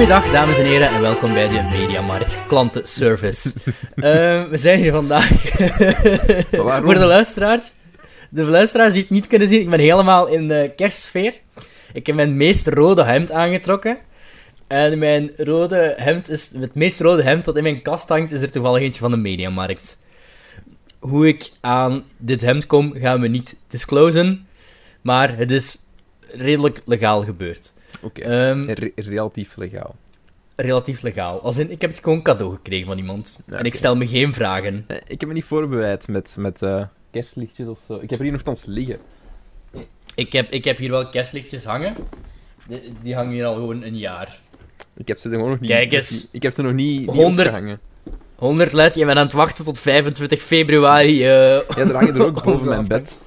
Goeiedag, dames en heren, en welkom bij de Mediamarkt Klantenservice. Eh, we zijn hier vandaag voor de luisteraars. De luisteraars die het niet kunnen zien, ik ben helemaal in de kerstsfeer. Ik heb mijn meest rode hemd aangetrokken. En mijn rode hemd is... Het meest rode hemd dat in mijn kast hangt, is er toevallig eentje van de Mediamarkt. Hoe ik aan dit hemd kom, gaan we niet disclosen. Maar het is redelijk legaal gebeurd. Oké, Ehm, Re- relatief legaal. relatief legaal. Als in, ik heb het gewoon cadeau gekregen van iemand. Ja, En ik stel me geen vragen. Eh, Ik heb me niet voorbereid met, met eh, kerstlichtjes of zo. Ik heb er hier nogthans liggen. Ik heb, ik heb hier wel kerstlichtjes hangen. Die, die hangen hier al gewoon een jaar. Ik heb ze gewoon nog niet... Kijk eens. Ik heb ze nog niet, niet 100. opgehangen. 100 led, je bent aan het wachten tot 25 februari. eh. Ja, er hangen er ook boven mijn bed.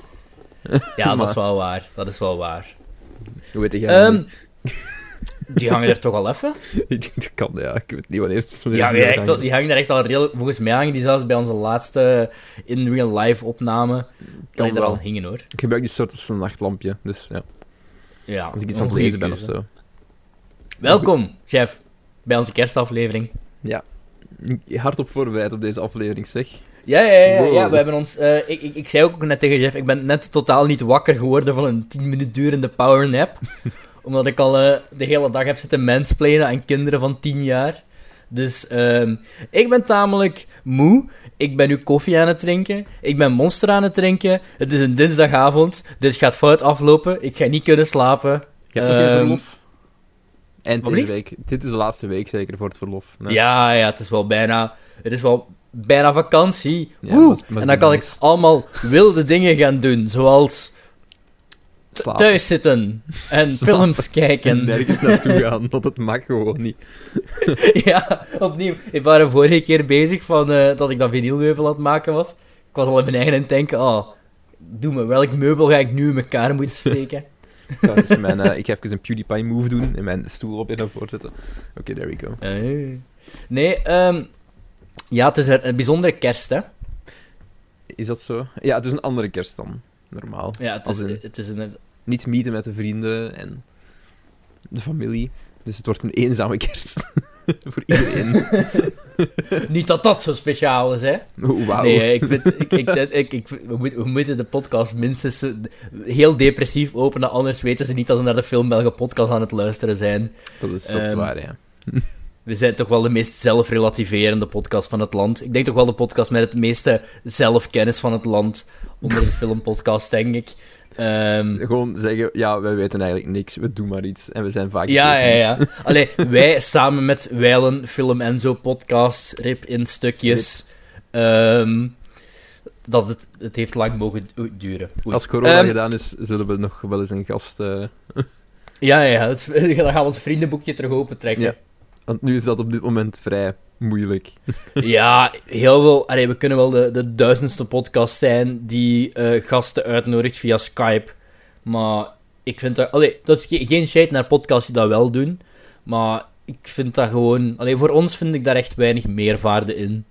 Ja, dat is wel waar. Dat is wel waar. Hoe weet jij Ehm, dat die hangen er toch al even? Ik denk dat kan, ja. Ik weet niet wanneer het Ja, die, echt, al- die hangen er echt al redelijk... Volgens mij hangen die zelfs bij onze laatste in real life opname. Dat die er al hingen, hoor. Ik gebruik die soort als een nachtlampje, dus ja. Ja, Als ik iets aan het lezen ben of zo. Welkom, chef, bij onze kerstaflevering. Hardop voorbereid op deze aflevering, zeg. Ja, ja, ja, Wow. ja we hebben ons... eh, ik, ik, ik zei ook net tegen Jeff, ik ben net totaal niet wakker geworden van een 10 minuten durende powernap. omdat ik al eh, de hele dag heb zitten mansplainen aan kinderen van 10 jaar. Dus ehm, ik ben tamelijk moe. Ik ben nu koffie aan het drinken. Ik ben monster aan het drinken. Het is een dinsdagavond. Dit gaat fout aflopen. Ik ga niet kunnen slapen. Je hebt nog geen Ehm, verlof? Wat deze week. Dit is de laatste week zeker voor het verlof. Nee. Ja, ja, het is wel bijna... Het is wel bijna vakantie. Ja, en dan kan nice. ik allemaal wilde dingen gaan doen. Zoals Slapen. thuis zitten en films kijken. Nergens naartoe gaan, want het mag gewoon niet. ja, opnieuw. Ik was vorige keer bezig van, eh, dat ik dat vinylmeubel aan het maken was. Ik was al in mijn eigen het denken, oh, doe me, welk meubel ga ik nu in elkaar moeten steken? Ik ga, dus mijn, eh, ik ga even een PewDiePie move doen en mijn stoel op en naar voren zetten. Oké, there we go. Eh. Nee, ehm, ja, het is een, een bijzondere kerst, hè. Is dat zo? Ja, het is een andere kerst dan. Normaal. Ja, het is, in- het is een... Niet meeten met de vrienden en de familie. Dus het wordt een eenzame kerst. Voor iedereen. Niet dat dat zo speciaal is, hè. Nee, ik vind, ik, ik, ik, we, moeten- we moeten de podcast minstens heel depressief openen, anders weten ze niet dat ze naar de Film Belge podcast aan het luisteren zijn. Dat is, dat is Ehm, waar, ja. We zijn toch wel de meest zelfrelativerende podcast van het land. Ik denk toch wel de podcast met het meeste zelfkennis van het land onder de filmpodcast, denk ik. Ehm, Gewoon zeggen, ja, wij weten eigenlijk niks, we doen maar iets. En we zijn vaak... ja, ja, ja. Allee, wij samen met Wijlen Film en Zo podcast, rip in stukjes. Ehm, dat het, het heeft lang mogen duren. Oei. Als corona Ehm, gedaan is, zullen we nog wel eens een gast... eh, Ja, ja. Het dan gaan we ons vriendenboekje terug open trekken. Ja. Want nu is dat op dit moment vrij moeilijk. Ja, heel veel. Allee, we kunnen wel de, de duizendste podcast zijn die eh, gasten uitnodigt via Skype. Maar ik vind dat. Allee, dat is ge- geen shade naar podcasts die dat wel doen. Maar ik vind dat gewoon. Allee, voor ons vind ik daar echt weinig meerwaarde in.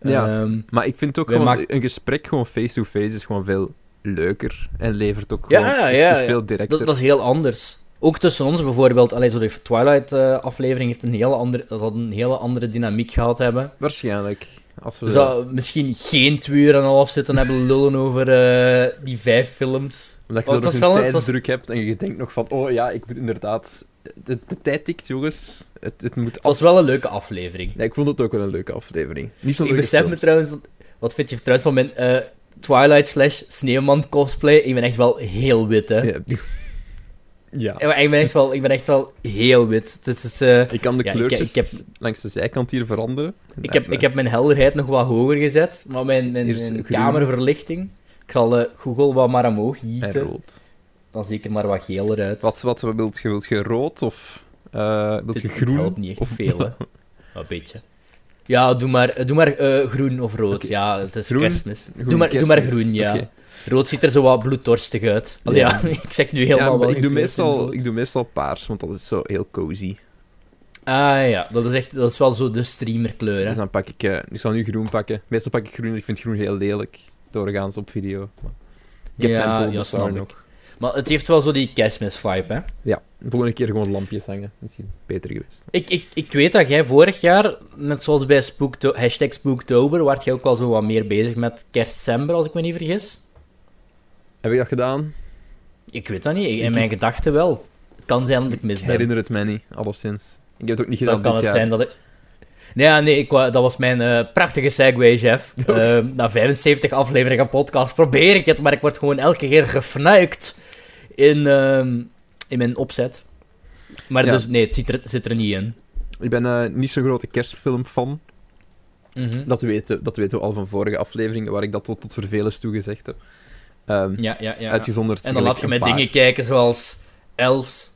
Ja. Ehm, Maar ik vind ook gewoon, maken- een gesprek gewoon face-to-face is gewoon veel leuker. En levert ook gewoon... Ja, ja, is ja. veel directer. dat, dat is heel anders. Ook tussen ons bijvoorbeeld. Allee, zo de Twilight-aflevering heeft een hele andere, zal een hele andere dynamiek gehad hebben. Waarschijnlijk. Als we... Misschien geen twee uur en een half zitten hebben lullen over eh, die vijf films. Omdat je zo dat nog een was- tijdsdruk hebt en je denkt nog van, oh ja, ik moet inderdaad... De, de tijd tikt, jongens. Het, het moet Het was wel een leuke aflevering. Ja, ik vond het ook wel een leuke aflevering. Niet zo Ik besef me trouwens... Dat, wat vind je trouwens van mijn eh, Twilight slash Sneeuwman cosplay? Ik ben echt wel heel wit, hè. Ja. Ja. Ik ben echt wel, ik ben echt wel heel wit. Is, eh, Ik kan de Ja, ik- kleurtjes ik heb- langs de zijkant hier veranderen. ik, heb, ik heb mijn helderheid nog wat hoger gezet, maar mijn, mijn, kamerverlichting... Ik zal eh, Google wat maar omhoog En gieten. rood. Dan zeker maar wat geler uit. Wat, wat wilt je? Wilt je rood of eh wilt je groen? helpt niet echt Of- veel, hè. Een beetje. Ja, doe maar, doe maar eh, groen of rood. Ja, het is Groen? kerstmis. Groen doe, maar, doe maar groen, ja. Rood ziet er zo wat bloeddorstig uit. Allee, Ja. ja. ik zeg nu helemaal Ja, wel ik, doe meestal, ik doe meestal paars, want dat is zo heel cozy. Ah ja, dat is, echt, dat is wel zo de streamerkleur. Hè? Dus dan pak ik... eh, ik zal nu groen pakken. Meestal pak ik groen, ik vind groen heel lelijk. Doorgaans op video. Maar Ik heb Ja, mijn ja, snap ik. nog. Maar het heeft wel zo die kerstmis-vibe, hè? Ja, de volgende keer gewoon lampjes hangen. Misschien beter geweest. Ik, ik, ik weet dat jij vorig jaar, net zoals bij Spookto hashtag Spooktober, werd jij ook al zo wat meer bezig met kerstcember, als ik me niet vergis. Heb ik dat gedaan? Ik weet dat niet. In mijn gedachten wel. Het kan zijn dat ik mis Ik herinner het mij niet, alleszins. Ik heb het ook niet gedaan Dan kan dit het jaar. zijn dat ik... Nee, nee ik, dat was mijn eh, prachtige segue, chef. Eh, na 75 afleveringen podcast probeer ik het, maar ik word gewoon elke keer gefnuikt in, ehm, in mijn opzet. Maar Ja. dus, nee, het zit er, zit er niet in. Ik ben eh, niet zo'n grote kerstfilm-fan. Mhm. Dat weten, dat weten we al van vorige afleveringen, waar ik dat tot, tot vervelens toe gezegd heb. Ehm, Ja, ja, ja. Uitgezonderd. En dan laat je een dingen kijken zoals Elves.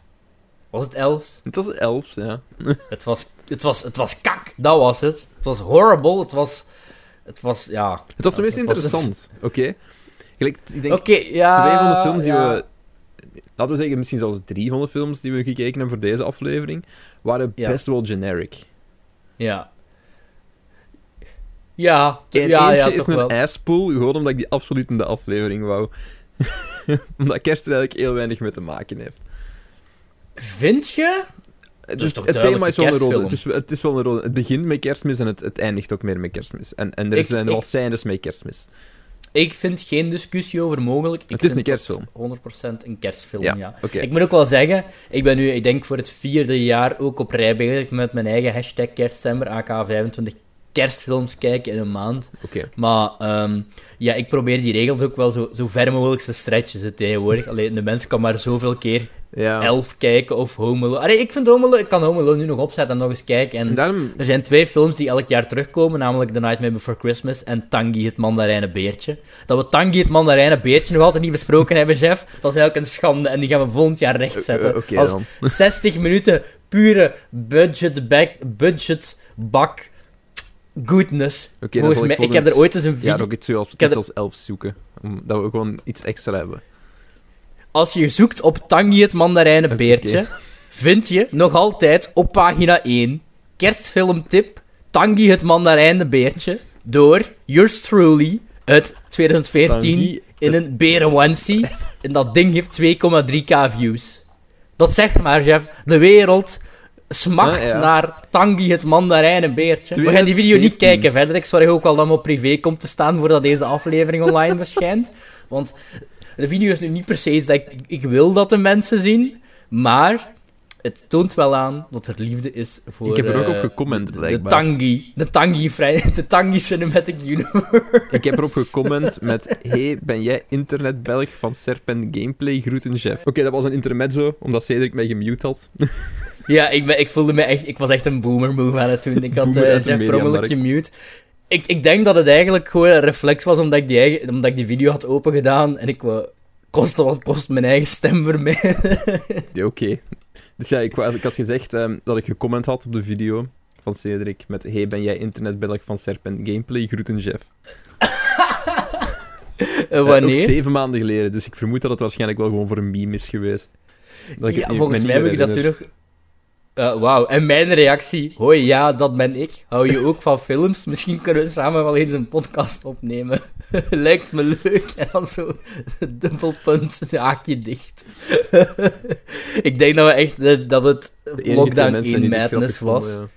Was het Elves? Het was elfs, ja. Het was, het was, het was kak, dat was het. Het was horrible, het was... Het was, ja... Het was tenminste interessant, oké? Gelijk, Ik denk Oké, ja... twee van de films die we... Laten we zeggen, misschien zelfs drie van de films die we gekeken hebben voor deze aflevering, waren best wel generic. Ja. Ja, En ja, ja, is toch een ijspoel, gewoon omdat ik die absoluut in de aflevering wou. omdat kerst er eigenlijk heel weinig mee te maken heeft. Vind je? Het, toch thema is wel een rode. Het is, het is wel een rode. Het begint met kerstmis en het, het eindigt ook meer met kerstmis. En, en er zijn wel scènes met kerstmis. Ik vind geen discussie over mogelijk. Ik Het is een kerstfilm. 100% een kerstfilm, Ja. Ik moet ook wel zeggen, ik ben nu, ik denk voor het vierde jaar ook op rij bezig met mijn eigen hashtag kerstcember, AK 25 kerstfilms kijken in een maand. Maar ehm, ja, ik probeer die regels ook wel zo, zo ver mogelijk te stretchen ze tegenwoordig. Alleen de mens kan maar zoveel keer Ja. Elf kijken of Home Alone. Allee, ik vind Home Alone, ik kan Home Alone nu nog opzetten en nog eens kijken. En daarom... er zijn twee films die elk jaar terugkomen, namelijk The Nightmare Before Christmas en Tangi het mandarijnen beertje. Dat we Tangi het mandarijnen beertje nog altijd niet besproken hebben, chef, dat is eigenlijk een schande en die gaan we volgend jaar rechtzetten. Eh, Oké Als dan. 60 minuten pure budget, back, budget bak goodness. Oké, dan Volgens zal mij, ik heb er ooit eens een video... Ja, nog iets zoals, iets er- als elf zoeken. Omdat we gewoon iets extra hebben. Als je zoekt op Tangi het mandarijnen beertje, Oké. vind je nog altijd op pagina 1 kerstfilmtip Tangi het mandarijnen beertje door yours truly uit 2014 Tanguy, in het- een berenwansie. En dat ding heeft 2,3k views. Dat zegt maar, chef. De wereld smacht ja. naar Tangi het mandarijnen beertje. We gaan die video niet 2014. kijken verder. Ik zorg ook wel dat hem op privé komt te staan voordat deze aflevering online verschijnt. Want de video is nu niet per se iets dat ik, ik wil dat de mensen zien, maar het toont wel aan dat er liefde is voor Ik heb er ook op eh, gecomment, de, de blijkbaar. Tangi, de Tangi, vrij- de Tangi Cinematic Universe. Ik heb erop gecomment met Hey, ben jij internetbelg van Serpent Gameplay? Groeten, chef. Oké, dat was een intermezzo, omdat Cedric mij gemute had. Ja, ik, ben, ik voelde me echt... Ik was echt een boomer move aan het doen. Ik had eh Jeff mediamarkt. gemute. Ik, ik denk dat het eigenlijk gewoon een reflex was omdat ik die, eigen, omdat ik die video had opengedaan en ik wou... Koste wat kost mijn eigen stem vermijden. Ja, Oké. Dus ja, ik, ik had gezegd ehm, dat ik gecomment had op de video van Cedric met Hey, ben jij internetbelg van Serpent Gameplay? Groeten, Jeff. Ook wanneer? zeven maanden geleden, dus ik vermoed dat het waarschijnlijk wel gewoon voor een meme is geweest. Dat ja, volgens mij heb ik dat toen nog... Eh, Wauw, en mijn reactie... Hoi, ja, dat ben ik. Hou je ook van films? Misschien kunnen we samen wel eens een podcast opnemen. Lijkt me leuk. En dan zo... Dubbelpunt, haakje dicht. ik denk dat we echt... eh, Dat het Lockdown mensen 1 die dit madness was. vonden,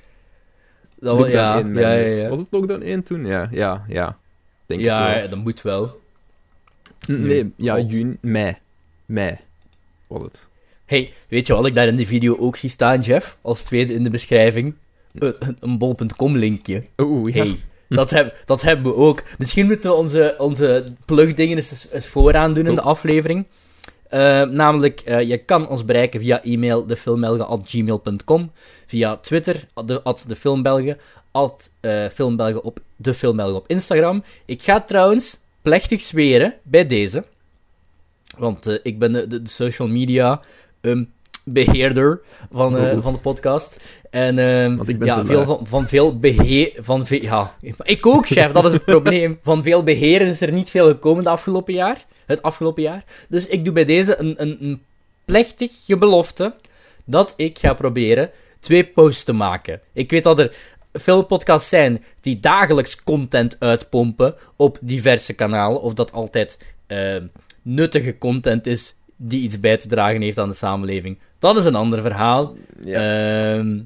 Dat ja. we, ja, Lockdown 1 ja, ja, ja. Was het Lockdown 1 toen? Ja, ja, ja. Denk ik Ja, ja, dat moet wel. Nee, ja, God. juni, mei. Mei was het. Hey, weet je wat ik daar in de video ook zie staan, Jeff? Als tweede in de beschrijving. Een, een bol.com linkje. Oeh, ja. Hey, dat, heb, dat hebben we ook. Misschien moeten we onze, onze plugdingen eens, eens vooraan doen in de Oh. aflevering. Eh, namelijk, eh, je kan ons bereiken via e-mail defilmbelgen.gmail.com, via Twitter, de, at defilmbelgen, at eh, filmbelgen op defilmbelgen op Instagram. Ik ga trouwens plechtig zweren bij deze, want eh, ik ben de, de, de social media ehm, beheerder van, eh, van de podcast. En ehm, ja, veel van, van veel beheer... Van ve- ja, ik ook, chef, dat is het probleem. Van veel beheer is er niet veel gekomen de afgelopen jaar, het afgelopen jaar. Dus ik doe bij deze een, een, een plechtige belofte dat ik ga proberen twee posts te maken. Ik weet dat er veel podcasts zijn die dagelijks content uitpompen op diverse kanalen, of dat altijd eh, nuttige content is die iets bij te dragen heeft aan de samenleving. Dat is een ander verhaal. Ja. Ehm,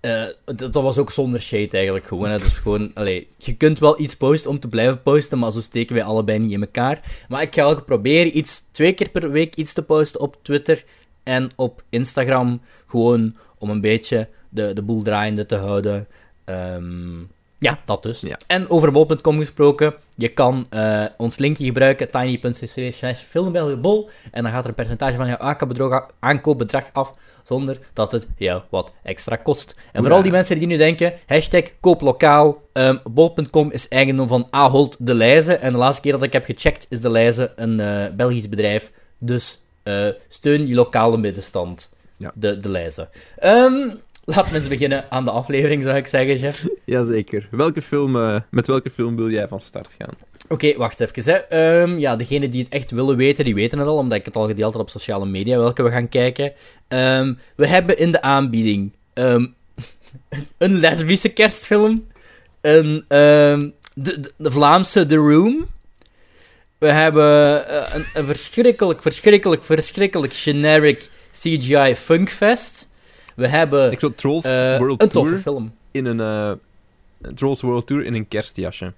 eh, dat, dat was ook zonder shade eigenlijk gewoon. Hè. Dus gewoon, allee, je kunt wel iets posten om te blijven posten, maar zo steken wij allebei niet in elkaar. Maar ik ga wel proberen iets, twee keer per week iets te posten op Twitter en op Instagram. Gewoon om een beetje de, de boel draaiende te houden. Ehm, ja, dat dus. Ja. En over bol.com gesproken, je kan eh, ons linkje gebruiken, tiny.cc slash filmbelgebol, en dan gaat er een percentage van jouw aankoopbedrag, af, zonder dat het jou wat extra kost. En voor Ja. al die mensen die nu denken, hashtag kooplokaal, ehm, bol.com is eigendom van Ahold de Leize, en de laatste keer dat ik heb gecheckt is de Leize een eh, Belgisch bedrijf, dus eh, steun je lokale middenstand, Ja. de, de Leize. Ehm, laten we eens beginnen aan de aflevering, zou ik zeggen, Jeff. Jazeker. Welke film, eh, met welke film wil jij van start gaan? Oké, wacht even. Hè. Ehm, ja, degenen die het echt willen weten, die weten het al, omdat ik het al gedeeld heb op sociale media, welke we gaan kijken. Ehm, we hebben in de aanbieding ehm, een lesbische kerstfilm, een, de, de, de Vlaamse The Room. We hebben eh, een, een verschrikkelijk, verschrikkelijk, verschrikkelijk generic CGI Funkfest. We hebben Ik zou Trolls eh, World een toffe Tour film. in een... eh, Trolls World Tour in een kerstjasje.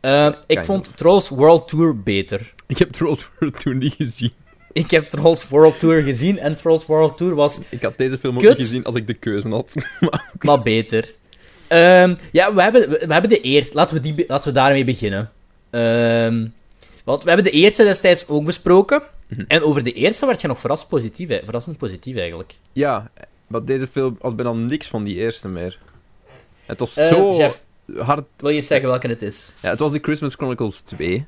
Ehm, ik vond Trolls World Tour beter. Ik heb Trolls World Tour niet gezien. Ik heb Trolls World Tour gezien en Trolls World Tour was Ik had deze film ook Kut. niet gezien als ik de keuze had. maar beter. Ehm, ja, we hebben, we, we hebben de eerste. Laten we, die, laten we daarmee beginnen. Ehm, want we hebben de eerste destijds ook besproken. Mhm. En over de eerste werd je nog verrast positief, verrassend positief eigenlijk. ja, maar deze film had bijna niks van die eerste meer. Het was Eh, zo Jeff, hard... wil je zeggen welke het is? Ja, het was de Christmas Chronicles 2.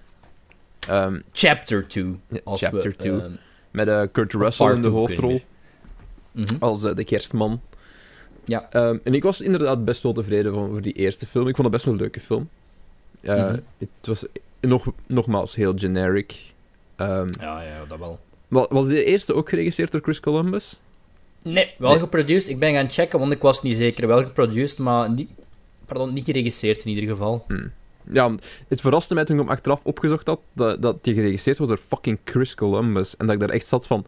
Ehm, Chapter 2. Ja, als Chapter we, 2. ehm, met eh, Kurt Russell in de hoofdrol. mhm. Als eh, de kerstman. Ja. Ehm, en ik was inderdaad best wel tevreden van, over die eerste film. Ik vond het best wel een leuke film. Mhm. Het was nog, nogmaals heel generic. Ja, ja, dat wel. wa- was de eerste ook geregisseerd door Chris Columbus? Nee, wel Nee. geproduced. Ik ben gaan checken, want ik was niet zeker. Wel geproduced, maar niet, pardon, niet geregisseerd in ieder geval. Hm. Ja, het verraste mij toen ik hem achteraf opgezocht had, dat, dat die geregisseerd was door fucking Chris Columbus. En dat ik daar echt zat van...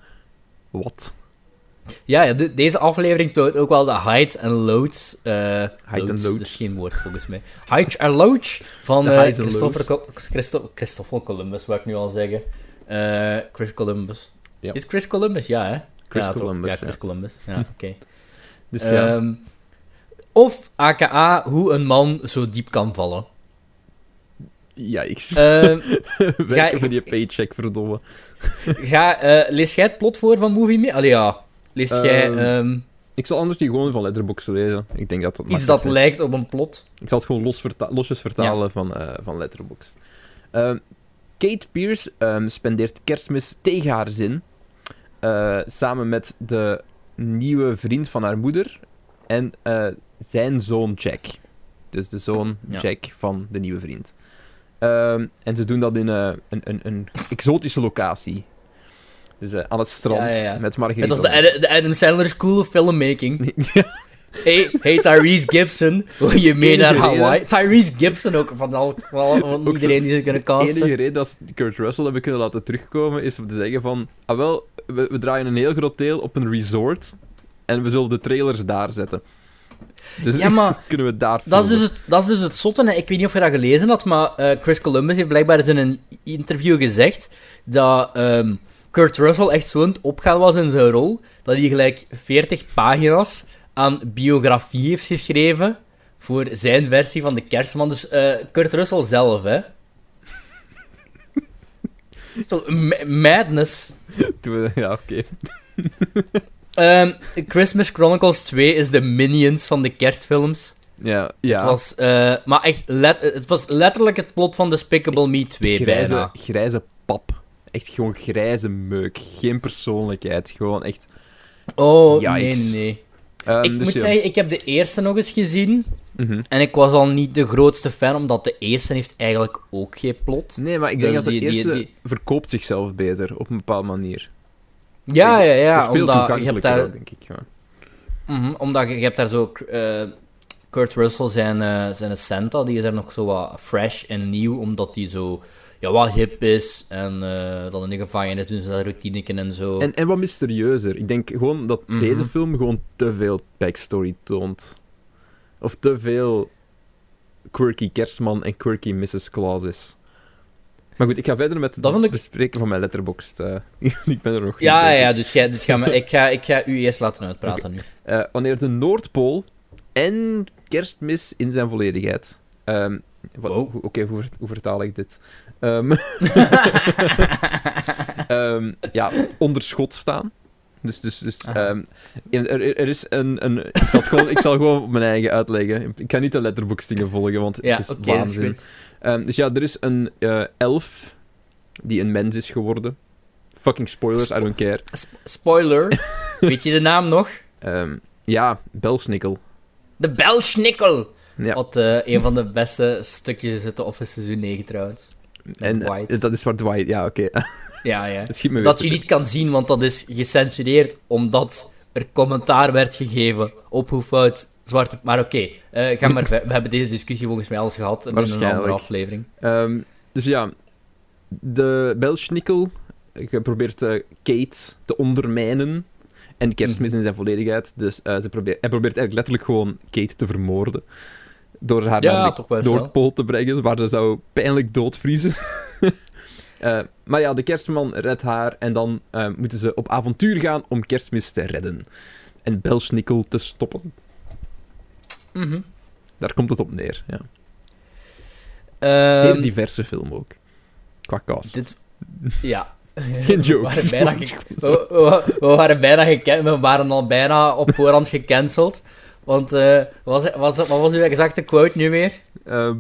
Wat? Ja, ja de- deze aflevering toont ook wel de heights en loads. eh Height and loads. Dat is geen woord volgens mij. Heights en loads van eh, heights Christopher, Col- Christo- Christopher Columbus, wou ik nu al zeggen. Eh, Chris Columbus. Ja. Is Chris Columbus? Ja, hè? Chris ja? Columbus, Ja, Chris ja. Columbus. Ja, oké. Dus ja, Ehm, of aka hoe een man zo diep kan vallen. yikes. Ehm, Werken ga- voor die paycheck, verdomme. ga, eh, lees jij het plot voor van Movie Me? Allee, ja. Lees jij Ehm, Ik zal anders die gewoon van Letterboxd lezen. Ik denk dat dat iets dat is. lijkt op een plot? Ik zal het gewoon los verta- losjes vertalen van, eh van Letterboxd. Kate Pierce spendeert kerstmis tegen haar zin. Eh, samen met de nieuwe vriend van haar moeder. En eh, zijn zoon Jack. Dus de zoon Ja. Jack van de nieuwe vriend. Ehm, en ze doen dat in eh, een, een, een exotische locatie. Dus aan het strand Ja, ja, ja. met Het Margarita. was de, de Adam Sandler School of Filmmaking. Hey, hey Tyrese Gibson, wil je mee naar Hawaii? Tyrese Gibson ook, van, al, van, iedereen die ze kunnen De enige casten. reden dat ze Kurt Russell hebben kunnen laten terugkomen is om te zeggen van... Ah wel, we, we draaien een heel groot deel op een resort en we zullen de trailers daar zetten. Dus Ja, maar kunnen we daar dat is, dus het, dat is dus het zotte. hè. Ik weet niet of je dat gelezen had, maar eh, Chris Columbus heeft blijkbaar eens in een interview gezegd dat ehm, Kurt Russell echt zo'n opgaan was in zijn rol, dat hij gelijk 40 pagina's aan biografie heeft geschreven voor zijn versie van de kerstman. Dus eh, Kurt Russell zelf, hè. Is toch madness. Ja, oké. Ehm, Christmas Chronicles 2 is de Minions van de kerstfilms. Ja, ja. Het, was, eh, maar echt let, het was letterlijk het plot van Despicable Me 2 grijze, bijna. grijze pap. Echt gewoon grijze meuk. Geen persoonlijkheid. Gewoon echt... Oh, nee, nee. Ehm, ik dus moet ja. zeggen, ik heb de eerste nog eens gezien. Mhm. En ik was al niet de grootste fan, omdat de eerste heeft eigenlijk ook geen plot. Nee, maar ik denk Dus dat de die- die- eerste die- verkoopt zichzelf beter, op een bepaalde manier. Ja, ja, ja. Omdat je hebt daar, denk ik. Ja. Mhm, omdat je, je hebt daar zo... eh, Kurt Russell, zijn, eh, zijn Santa, die is er nog zo wat fresh en nieuw, omdat hij zo ja, wat hip is. En uh, dan in de gevangenis doen ze dat routineken en zo. En, en wat mysterieuzer. Ik denk gewoon dat Mhm. deze film gewoon te veel backstory toont. Of te veel quirky kerstman en quirky Mrs. Claus is. Maar goed, ik ga verder met Dat het ik- bespreken van mijn letterboxd. eh. ik ben er nog ja, ja, dus, jij, dus ga me, ik, ga, ik ga u eerst laten uitpraten nu. Eh, wanneer de Noordpool en kerstmis in zijn volledigheid. Wow. hoe- Oké, hoe vertaal ik dit? Ehm, ja, onder schot staan. Dus, dus, dus ehm, er, is een... een ik, zal gewoon, ik zal gewoon op mijn eigen uitleggen. Ik ga niet de letterboxdingen volgen, want Ja, het is waanzin. dus ja, er is een eh, elf die een mens is geworden. Fucking spoilers, I don't care. Sp- spoiler. Weet je de naam nog? Ja, Belsnickel. De Belschnikkel. Ja. Wat eh, een van de beste stukjes is de Office seizoen 9 trouwens. En Dwight. eh, dat is waar Dwight... Ja, oké. Ja, ja. Dat je niet kan zien, want dat is gecensureerd omdat er commentaar werd gegeven op hoe fout zwarte... Maar oké, eh, ga maar ver- We hebben deze discussie volgens mij al eens gehad in een andere aflevering. Ehm, dus ja, de Belschnickel probeert eh, Kate te ondermijnen. En kerstmis Mhm. in zijn volledigheid. Dus ze probeert, hij probeert eigenlijk letterlijk gewoon Kate te vermoorden. Door haar Ja, naar de. Noordpool te brengen, waar ze zou pijnlijk doodvriezen. Eh, maar ja, de kerstman redt haar en dan eh, moeten ze op avontuur gaan om kerstmis te redden. En Belschnickel te stoppen. Mhm. Daar komt het op neer. Ja. Ehm, Zeer diverse film ook. Qua cast. dit... Ja. Geen We joke. waren bijna, ge- we, we- we waren bijna we waren al bijna op voorhand gecanceld. Want, eh, was, was, wat was uw exacte quote nu weer? Ehm,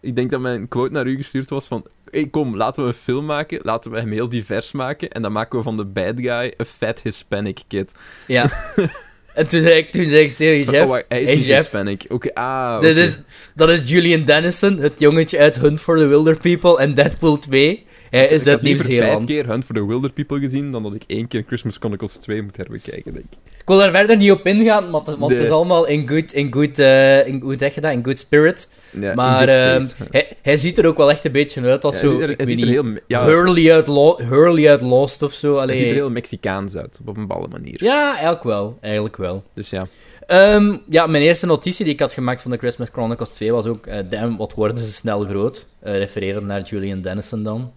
ik denk dat mijn quote naar u gestuurd was van... Hey, kom, laten we een film maken. Laten we hem heel divers maken. En dan maken we van de bad guy een fat Hispanic kid. Ja. en toen zei ik, toen zei ik serieus, Jeff, oh, hij is hey, Jeff. Hispanic. Oké, ah, dit oké. is, dat is Julian Dennison, het jongetje uit Hunt for the Wilder People en Deadpool 2. Hij is ik uit had liever vijf Nieuw-Zeeland. keer Hunt for the Wilder People gezien, dan dat ik één keer Christmas Chronicles 2 moet herbekijken, denk ik. Ik wil daar verder niet op ingaan, want, het- is allemaal in good, in good, eh, in, hoe zeg je dat, in good spirit. Ja, maar faith. hij, hij ziet er ook wel echt een beetje uit als Ja, hij zo, er, ik hij weet ziet er niet, heel... Ja, Hurley, uit Lo- Hurley uit Lost of zo. hij Allee. ziet er heel Mexicaans uit, op een balle manier. Ja, eigenlijk wel. Eigenlijk wel. Dus ja. Ehm, ja, mijn eerste notitie die ik had gemaakt van de Christmas Chronicles 2 was ook, eh damn, wat worden ze snel groot. Eh refererend naar Julian Dennison dan.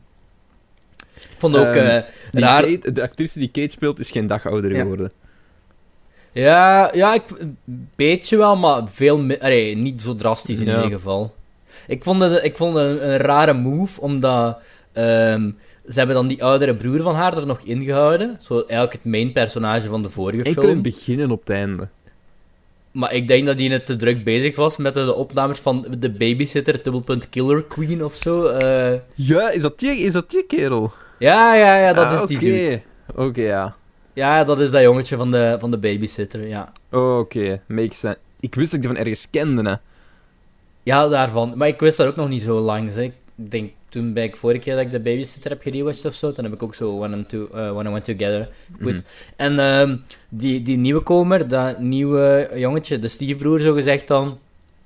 Ik vond ook Ehm, eh, Die raar... Kate- de actrice die Kate speelt is geen dag ouder Ja. geworden. Ja, ja ik, een beetje wel, maar veel allee, niet zo drastisch in Ja. ieder geval. Ik vond het, ik vond het een, een rare move, omdat ehm, ze hebben dan die oudere broer van haar er nog ingehouden. Zo eigenlijk het main personage van de vorige Enkel in film. het begin en op het einde. Maar ik denk dat hij net te druk bezig was met de, opnames van de babysitter, dubbelpunt Killer Queen of zo. eh. Ja, is dat die, is dat die kerel? Ja, ja, ja, dat Ah, is die dude. Oké, ja. Ja, dat is dat jongetje van de, van de babysitter, ja. Oké, makes sense. Ik wist dat ik die van ergens kende, hè. Ja, daarvan. Maar ik wist dat ook nog niet zo lang. Ik denk toen bij ik vorige keer dat ik de babysitter heb gerewatcht of zo, toen heb ik ook zo When, I'm to, eh, When I Went Together goed. Mhm. En ehm, die, die nieuwe komer, dat nieuwe jongetje, de stiefbroer zo gezegd dan,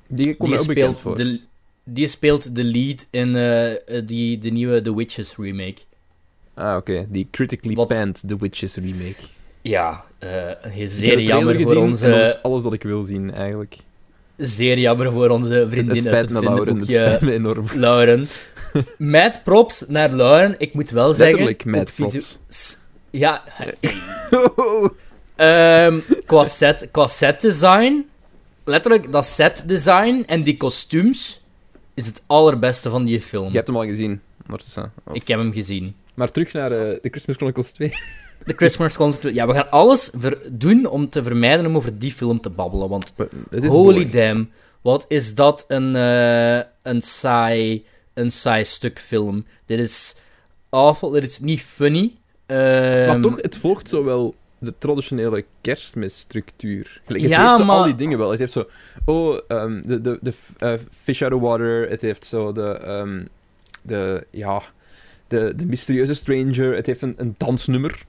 Die komt die speelt, voor. de, die speelt de lead in eh, die, de nieuwe The Witches remake. Ah, oké. Die Critically Wat- Panned The Witches remake. Ja, eh, zeer jammer voor onze... is alles dat ik wil zien, eigenlijk. Zeer jammer voor onze Het vriendin uit het me, Lauren. Het spijt me enorm. Lauren. Mad props naar Lauren. Ik moet wel zeggen... Letterlijk, mad visu- props. Ja, ehm, qua, set, qua set design... Letterlijk, dat set design en die kostuums is het allerbeste van die film. Je hebt hem al gezien. Of- Ik heb hem gezien. Maar terug naar eh, de Christmas Chronicles 2. De Christmas Chronicles... Ja, we gaan alles doen om te vermijden om over die film te babbelen, want is Holy boring. damn, wat is dat een, eh, een, saai, een saai stuk film. Dit is awful, dit is niet funny. Maar Ehm, toch, het volgt zo wel de traditionele kerstmisstructuur. Gelijk, Het Ja, heeft zo maar- al die dingen wel. Het heeft zo... Oh, ehm, de, de, de eh, fish out of water. Het heeft zo de... ehm, de ja... De, de mysterieuze stranger. Het heeft een, een dansnummer.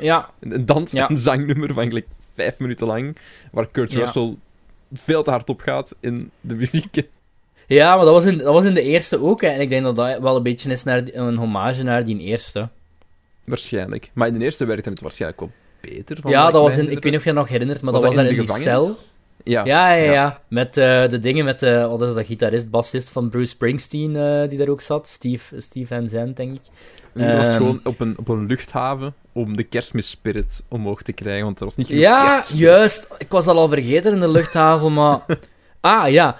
Ja, Een dans- Ja. en zangnummer van eigenlijk vijf minuten lang. Waar Kurt Ja. Russell veel te hard op gaat in de muziek. Ja, maar dat was, in, dat was in de eerste ook. Hè. En ik denk dat dat wel een beetje is naar, een hommage naar die eerste. Waarschijnlijk. Maar in de eerste werkte het waarschijnlijk wel beter. Van ja, dat was in, ik weet niet of je dat nog herinnert, maar dat was daar in, die cel. Ja, ja, ja. ja. Met uh, de dingen met de, is dat, gitarist, bassist van Bruce Springsteen, uh, die daar ook zat. Steve, Steve Van Zandt, denk ik. Die was um, gewoon op een, op een luchthaven om de kerstmisspirit omhoog te krijgen, want er was niet genoeg Ja, juist. Ik was dat al vergeten in de luchthaven, maar... ah, ja.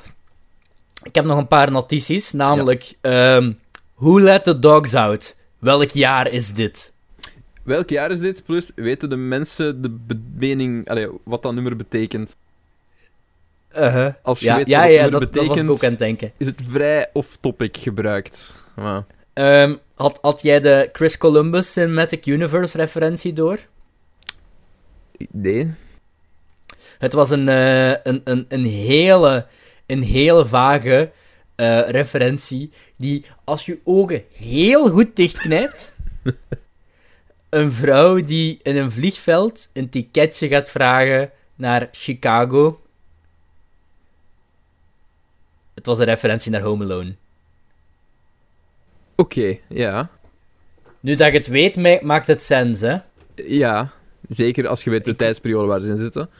Ik heb nog een paar notities, namelijk... Ja. Um, Who let the dogs out? Welk jaar is dit? Welk jaar is dit? Plus, weten de mensen de mening, allee, wat dat nummer betekent? Uh -huh. Als je ja, weet ja, ja, dat, betekent, dat was ik ook aan het denken. is het vrij off-topic gebruikt. Maar... Um, had, had jij de Chris Columbus Cinematic Universe referentie door? Nee. Het was een, uh, een, een, een, hele, een hele vage uh, referentie die, als je ogen heel goed dichtknijpt, een vrouw die in een vliegveld een ticketje gaat vragen naar Chicago. Het was een referentie naar Home Alone. Oké, ja. Nu dat je het weet, maakt het sens, hè? Ja, zeker als je weet de ik... tijdsperiode waar ze in zitten.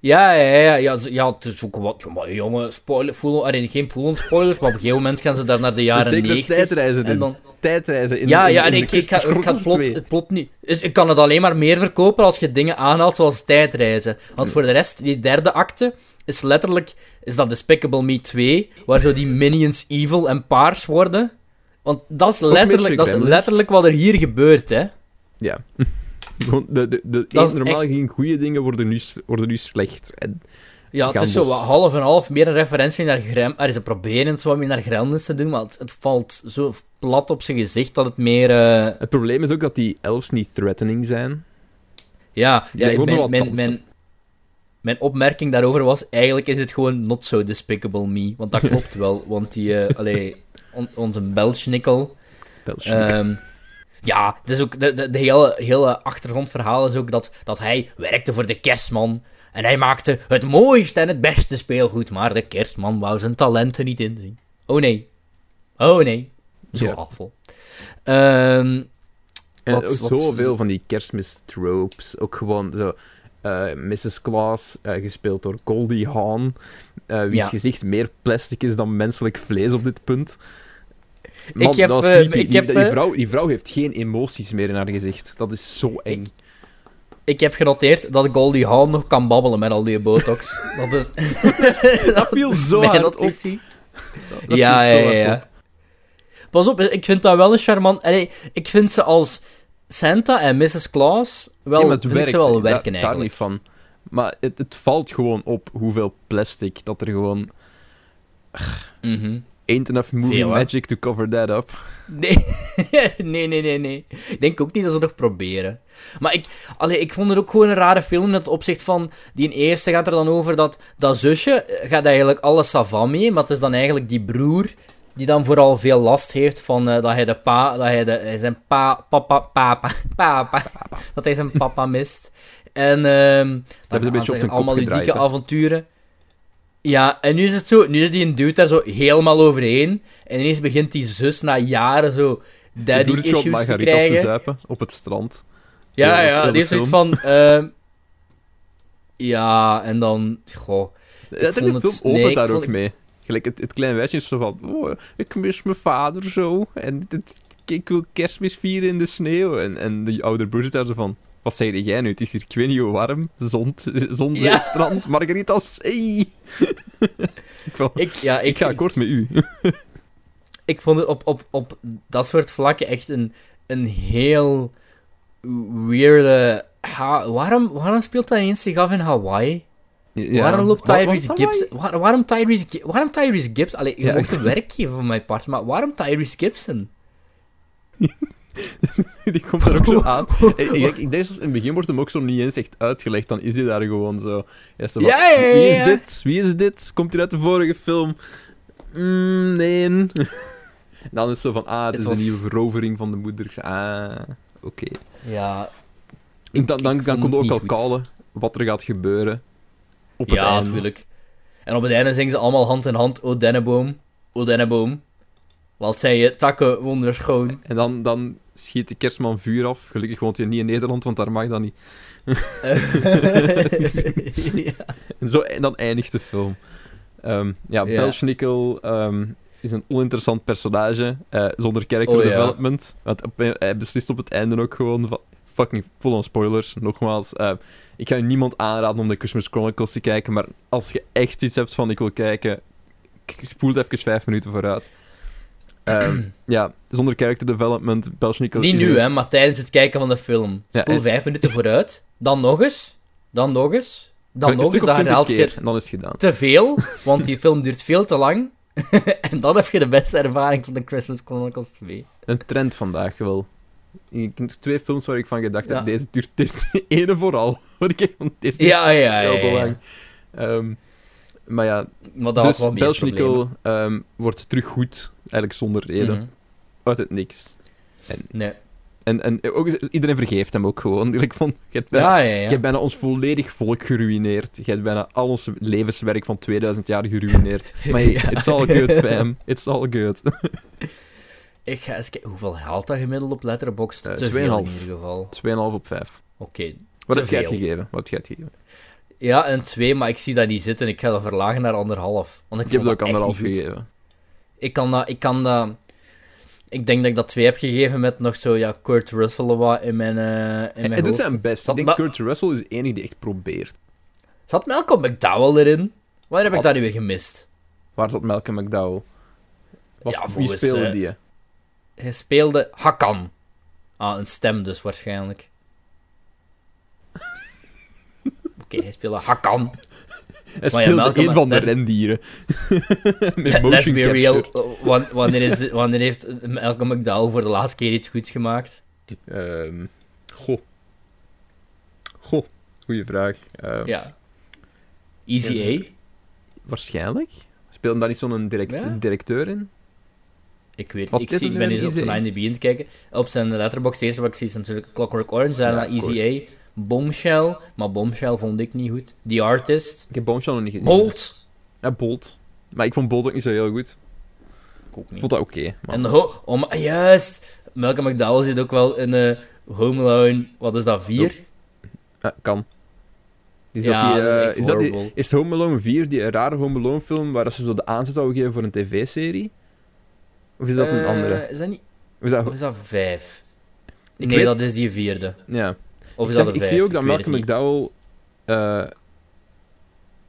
Ja, ja, ja, ja, ja, het is ook wat, maar jongen, spoiler, voel, geen voelen spoilers, maar op een gegeven moment gaan ze daar naar de jaren dus 90. tijdreizen en dan... Tijdreizen in Ja, in, ja, en ik, ik, ga, ik ga het, plot, het plot niet... Ik kan het alleen maar meer verkopen als je dingen aanhaalt zoals tijdreizen. Want voor de rest, die derde acte is letterlijk... Is dat Despicable Me 2, waar zo die minions evil en paars worden. Want dat is letterlijk, dat is letterlijk wat er hier gebeurt, hè. Ja. De, de, normaal echt... geen goede dingen worden nu, worden nu slecht. En ja, het is zo wat half en half, meer een referentie naar Grem... Er is een proberen zo wat meer naar Gremlins te doen, maar het, het, valt zo plat op zijn gezicht dat het meer... Uh... Het probleem is ook dat die elves niet threatening zijn. Ja, ja ik, mijn, mijn, mijn, mijn, opmerking daarover was, eigenlijk is het gewoon not so despicable me. Want dat klopt wel, want die... Uh, allee, on, onze Belschnickel... Um, ja, dus ook de, de, de, hele, hele achtergrondverhaal is ook dat, dat hij werkte voor de kerstman. En hij maakte het mooiste en het beste speelgoed, maar de kerstman wou zijn talenten niet inzien. Oh nee. Oh nee. Zo ja. afval. Um, en wat, zoveel van die kerstmis-tropes. Ook gewoon zo... Uh, Mrs. Claus, uh, gespeeld door Goldie Hawn, wie's ja. gezicht meer plastic is dan menselijk vlees op dit punt. Man, ik heb, dat uh, ik die, heb, die, vrouw, die vrouw heeft geen emoties meer in haar gezicht. Dat is zo eng. Ik, ik heb genoteerd dat Goldie Hawn nog kan babbelen met al die botox. dat is... dat viel zo hard notitie. op. Dat ja, ja, ja, ja. Pas op, ik vind dat wel een charmant... Allee, ik vind ze als Santa en Mrs. Claus wel, vind werkt, ze wel werken, daar, eigenlijk. Daar niet van. Maar het, het valt gewoon op hoeveel plastic dat er gewoon... Mm -hmm. Ain't enough movie Veel, magic to cover that up. Nee. nee, nee, nee, nee. Ik denk ook niet dat ze nog proberen. Maar ik, allee, ik vond het ook gewoon een rare film in het opzicht van... Die eerste gaat er dan over dat dat zusje gaat eigenlijk alles savan mee, maar het is dan eigenlijk die broer die dan vooral veel last heeft van uh, dat hij de pa... Dat hij, de, hij zijn pa... Papa... Papa... Papa... Dat hij zijn papa mist. En... Um, dat hebben ze een beetje op allemaal ludieke avonturen. Ja, en nu is het zo, nu is die een dude daar zo helemaal overheen. En ineens begint die zus na jaren zo daddy issues te margaritas te krijgen. zuipen op het strand. Ja, ja, die heeft zoiets van... ehm, ja, en dan... Goh, Ja, de vond film opent nee, ik daar vond- ook mee. Gelijk, het, het kleine wijsje is zo van... Oh, ik mis mijn vader zo. En het, ik wil kerstmis vieren in de sneeuw. En, en de oude broer zit daar zo van... Wat zei jij nu? Het is hier ik weet niet hoe warm. Zon, zon Ja. strand, margaritas. Hey. ik, wel- ik, ja, ik ik, ga akkoord met u. ik vond het op, op, op dat soort vlakken echt een, een heel weirde... Ha, waarom, waarom speelt dat eens zich af in Hawaii? Ja. waarom loopt Tyrese Gibson... Waar, waarom Tyrese, waarom Tyrese Gibson... Allee, je Ja, mocht ik- een werk geven van mijn part, maar waarom Tyrese Gibson? Die komt er ook zo aan. Ik, ik, ik denk, in het begin wordt hem ook zo niet eens echt uitgelegd. Dan is hij daar gewoon zo. Ja, zo van, Ja, ja, ja, Wie is dit? Wie is dit? Komt hij uit de vorige film? Mm, nee. en dan is het zo van, ah, het, Het is was- de nieuwe verovering van de moeder. Ik Ah, oké. Ja, En Dan, dan, ik dan kon het ook al callen wat er gaat gebeuren. Op het ja, einde. natuurlijk. En op het einde zingen ze allemaal hand in hand, O Denneboom. Odenneboom. Wat zei je? Takken wonderschoon. En dan, dan schiet de kerstman vuur af. Gelukkig woont hij niet in Nederland, want daar mag dat niet. ja. En, zo, en dan eindigt de film. Ehm, ja, Ja. Belschnickel ehm, is een oninteressant personage, eh, zonder character Oh, ja. development. Want op, hij beslist op het einde ook gewoon van... Fucking full on spoilers, nogmaals. eh, ik ga niemand aanraden om de Christmas Chronicles te kijken, maar als je echt iets hebt van ik wil kijken, spoel even vijf minuten vooruit. Ehm, ja, zonder character development, Belschnickel... Niet nu, hè, maar tijdens het kijken van de film. Spoel vijf minuten vooruit. Dan nog eens. Dan nog eens. Dan een nog eens. Dan 20 herhaalt je keer, en dan is het gedaan. te veel, want die film duurt veel te lang. en dan heb je de beste ervaring van de Christmas Chronicles 2. Een trend vandaag wel. Ik- Twee films waar ik van gedacht Ja. heb, deze duurt deze ene vooral. Waar ik deze Ja, ja, ja. heel lang. Ehm, maar ja, Maar dat dus ehm, wordt terug goed, eigenlijk zonder reden, Mhm. uit het niks. Nee. En, en ook, iedereen vergeeft hem ook gewoon. Ik vond, je hebt bijna, Ja, ja, je ja. hebt bijna ons volledig volk geruineerd. Je hebt bijna al ons levenswerk van 2000 jaar geruineerd. Maar hey, it's all good, fam. It's all good. Ik ga eens kijken. Hoeveel haalt dat gemiddeld op Letterboxd? Eh, te veel in 2,5. ieder geval. 2,5 op 5. Oké. Wat heb jij het gegeven? Wat heb jij het gegeven? Ja, een 2, maar ik zie dat niet zitten. Ik ga dat verlagen naar anderhalf. Want ik Ik heb vond het ook anderhalf gegeven. Ik kan dat... Ik kan dat... Ik denk dat ik dat 2 heb gegeven met nog zo, ja, Kurt Russell wat in mijn, eh in Hij, mijn hij doet zijn best. Ik denk Kurt Russell is de enige die echt probeert. Zat Malcolm McDowell erin? Waar heb ik Wat? dat nu weer gemist? Waar zat Malcolm McDowell? Was, Ja, wie speelde eh, die? Hij speelde Hakan. Ah, een stem dus waarschijnlijk. Oké, hij speelde Hakan. Hij maar speelde een van de rendieren. Met Let's be real. Wan- Wanneer, is, wanneer heeft Malcolm McDowell voor de laatste keer iets goeds gemaakt? Ehm, goh. Goh, goeie vraag. Ehm, Ja. Easy A? Waarschijnlijk. Speelde daar niet zo'n direct, Ja? directeur in? Ik weet Wat ik, zie, ik ben eens op zijn IMDb aan het kijken. Op zijn letterbox eerste wat ik zie is natuurlijk Clockwork Orange, daarna Ja, Easy A, Bombshell, maar Bombshell vond ik niet goed. The Artist, Ik heb Bombshell nog niet gezien. Bolt, Ja, Bolt. Maar ik vond Bolt ook niet zo heel goed. ik ook niet. vond dat oké. maar- En ho oh, maar juist, Malcolm McDowell zit ook wel in eh Home Alone, wat is dat, 4? Ja, kan. Is Ja, dat die, dat is eh, dat die- is Home Alone 4 die rare Home Alone film waar ze zo de aanzet zouden geven voor een tv-serie? Of is dat een Eh, andere? Is dat niet, Of is dat... of is dat 5? Ik Nee, weet- dat is die vierde. Ja. Of is ik, dat zeg- ik vijf? zie ook dat Malcolm. McDowell eh,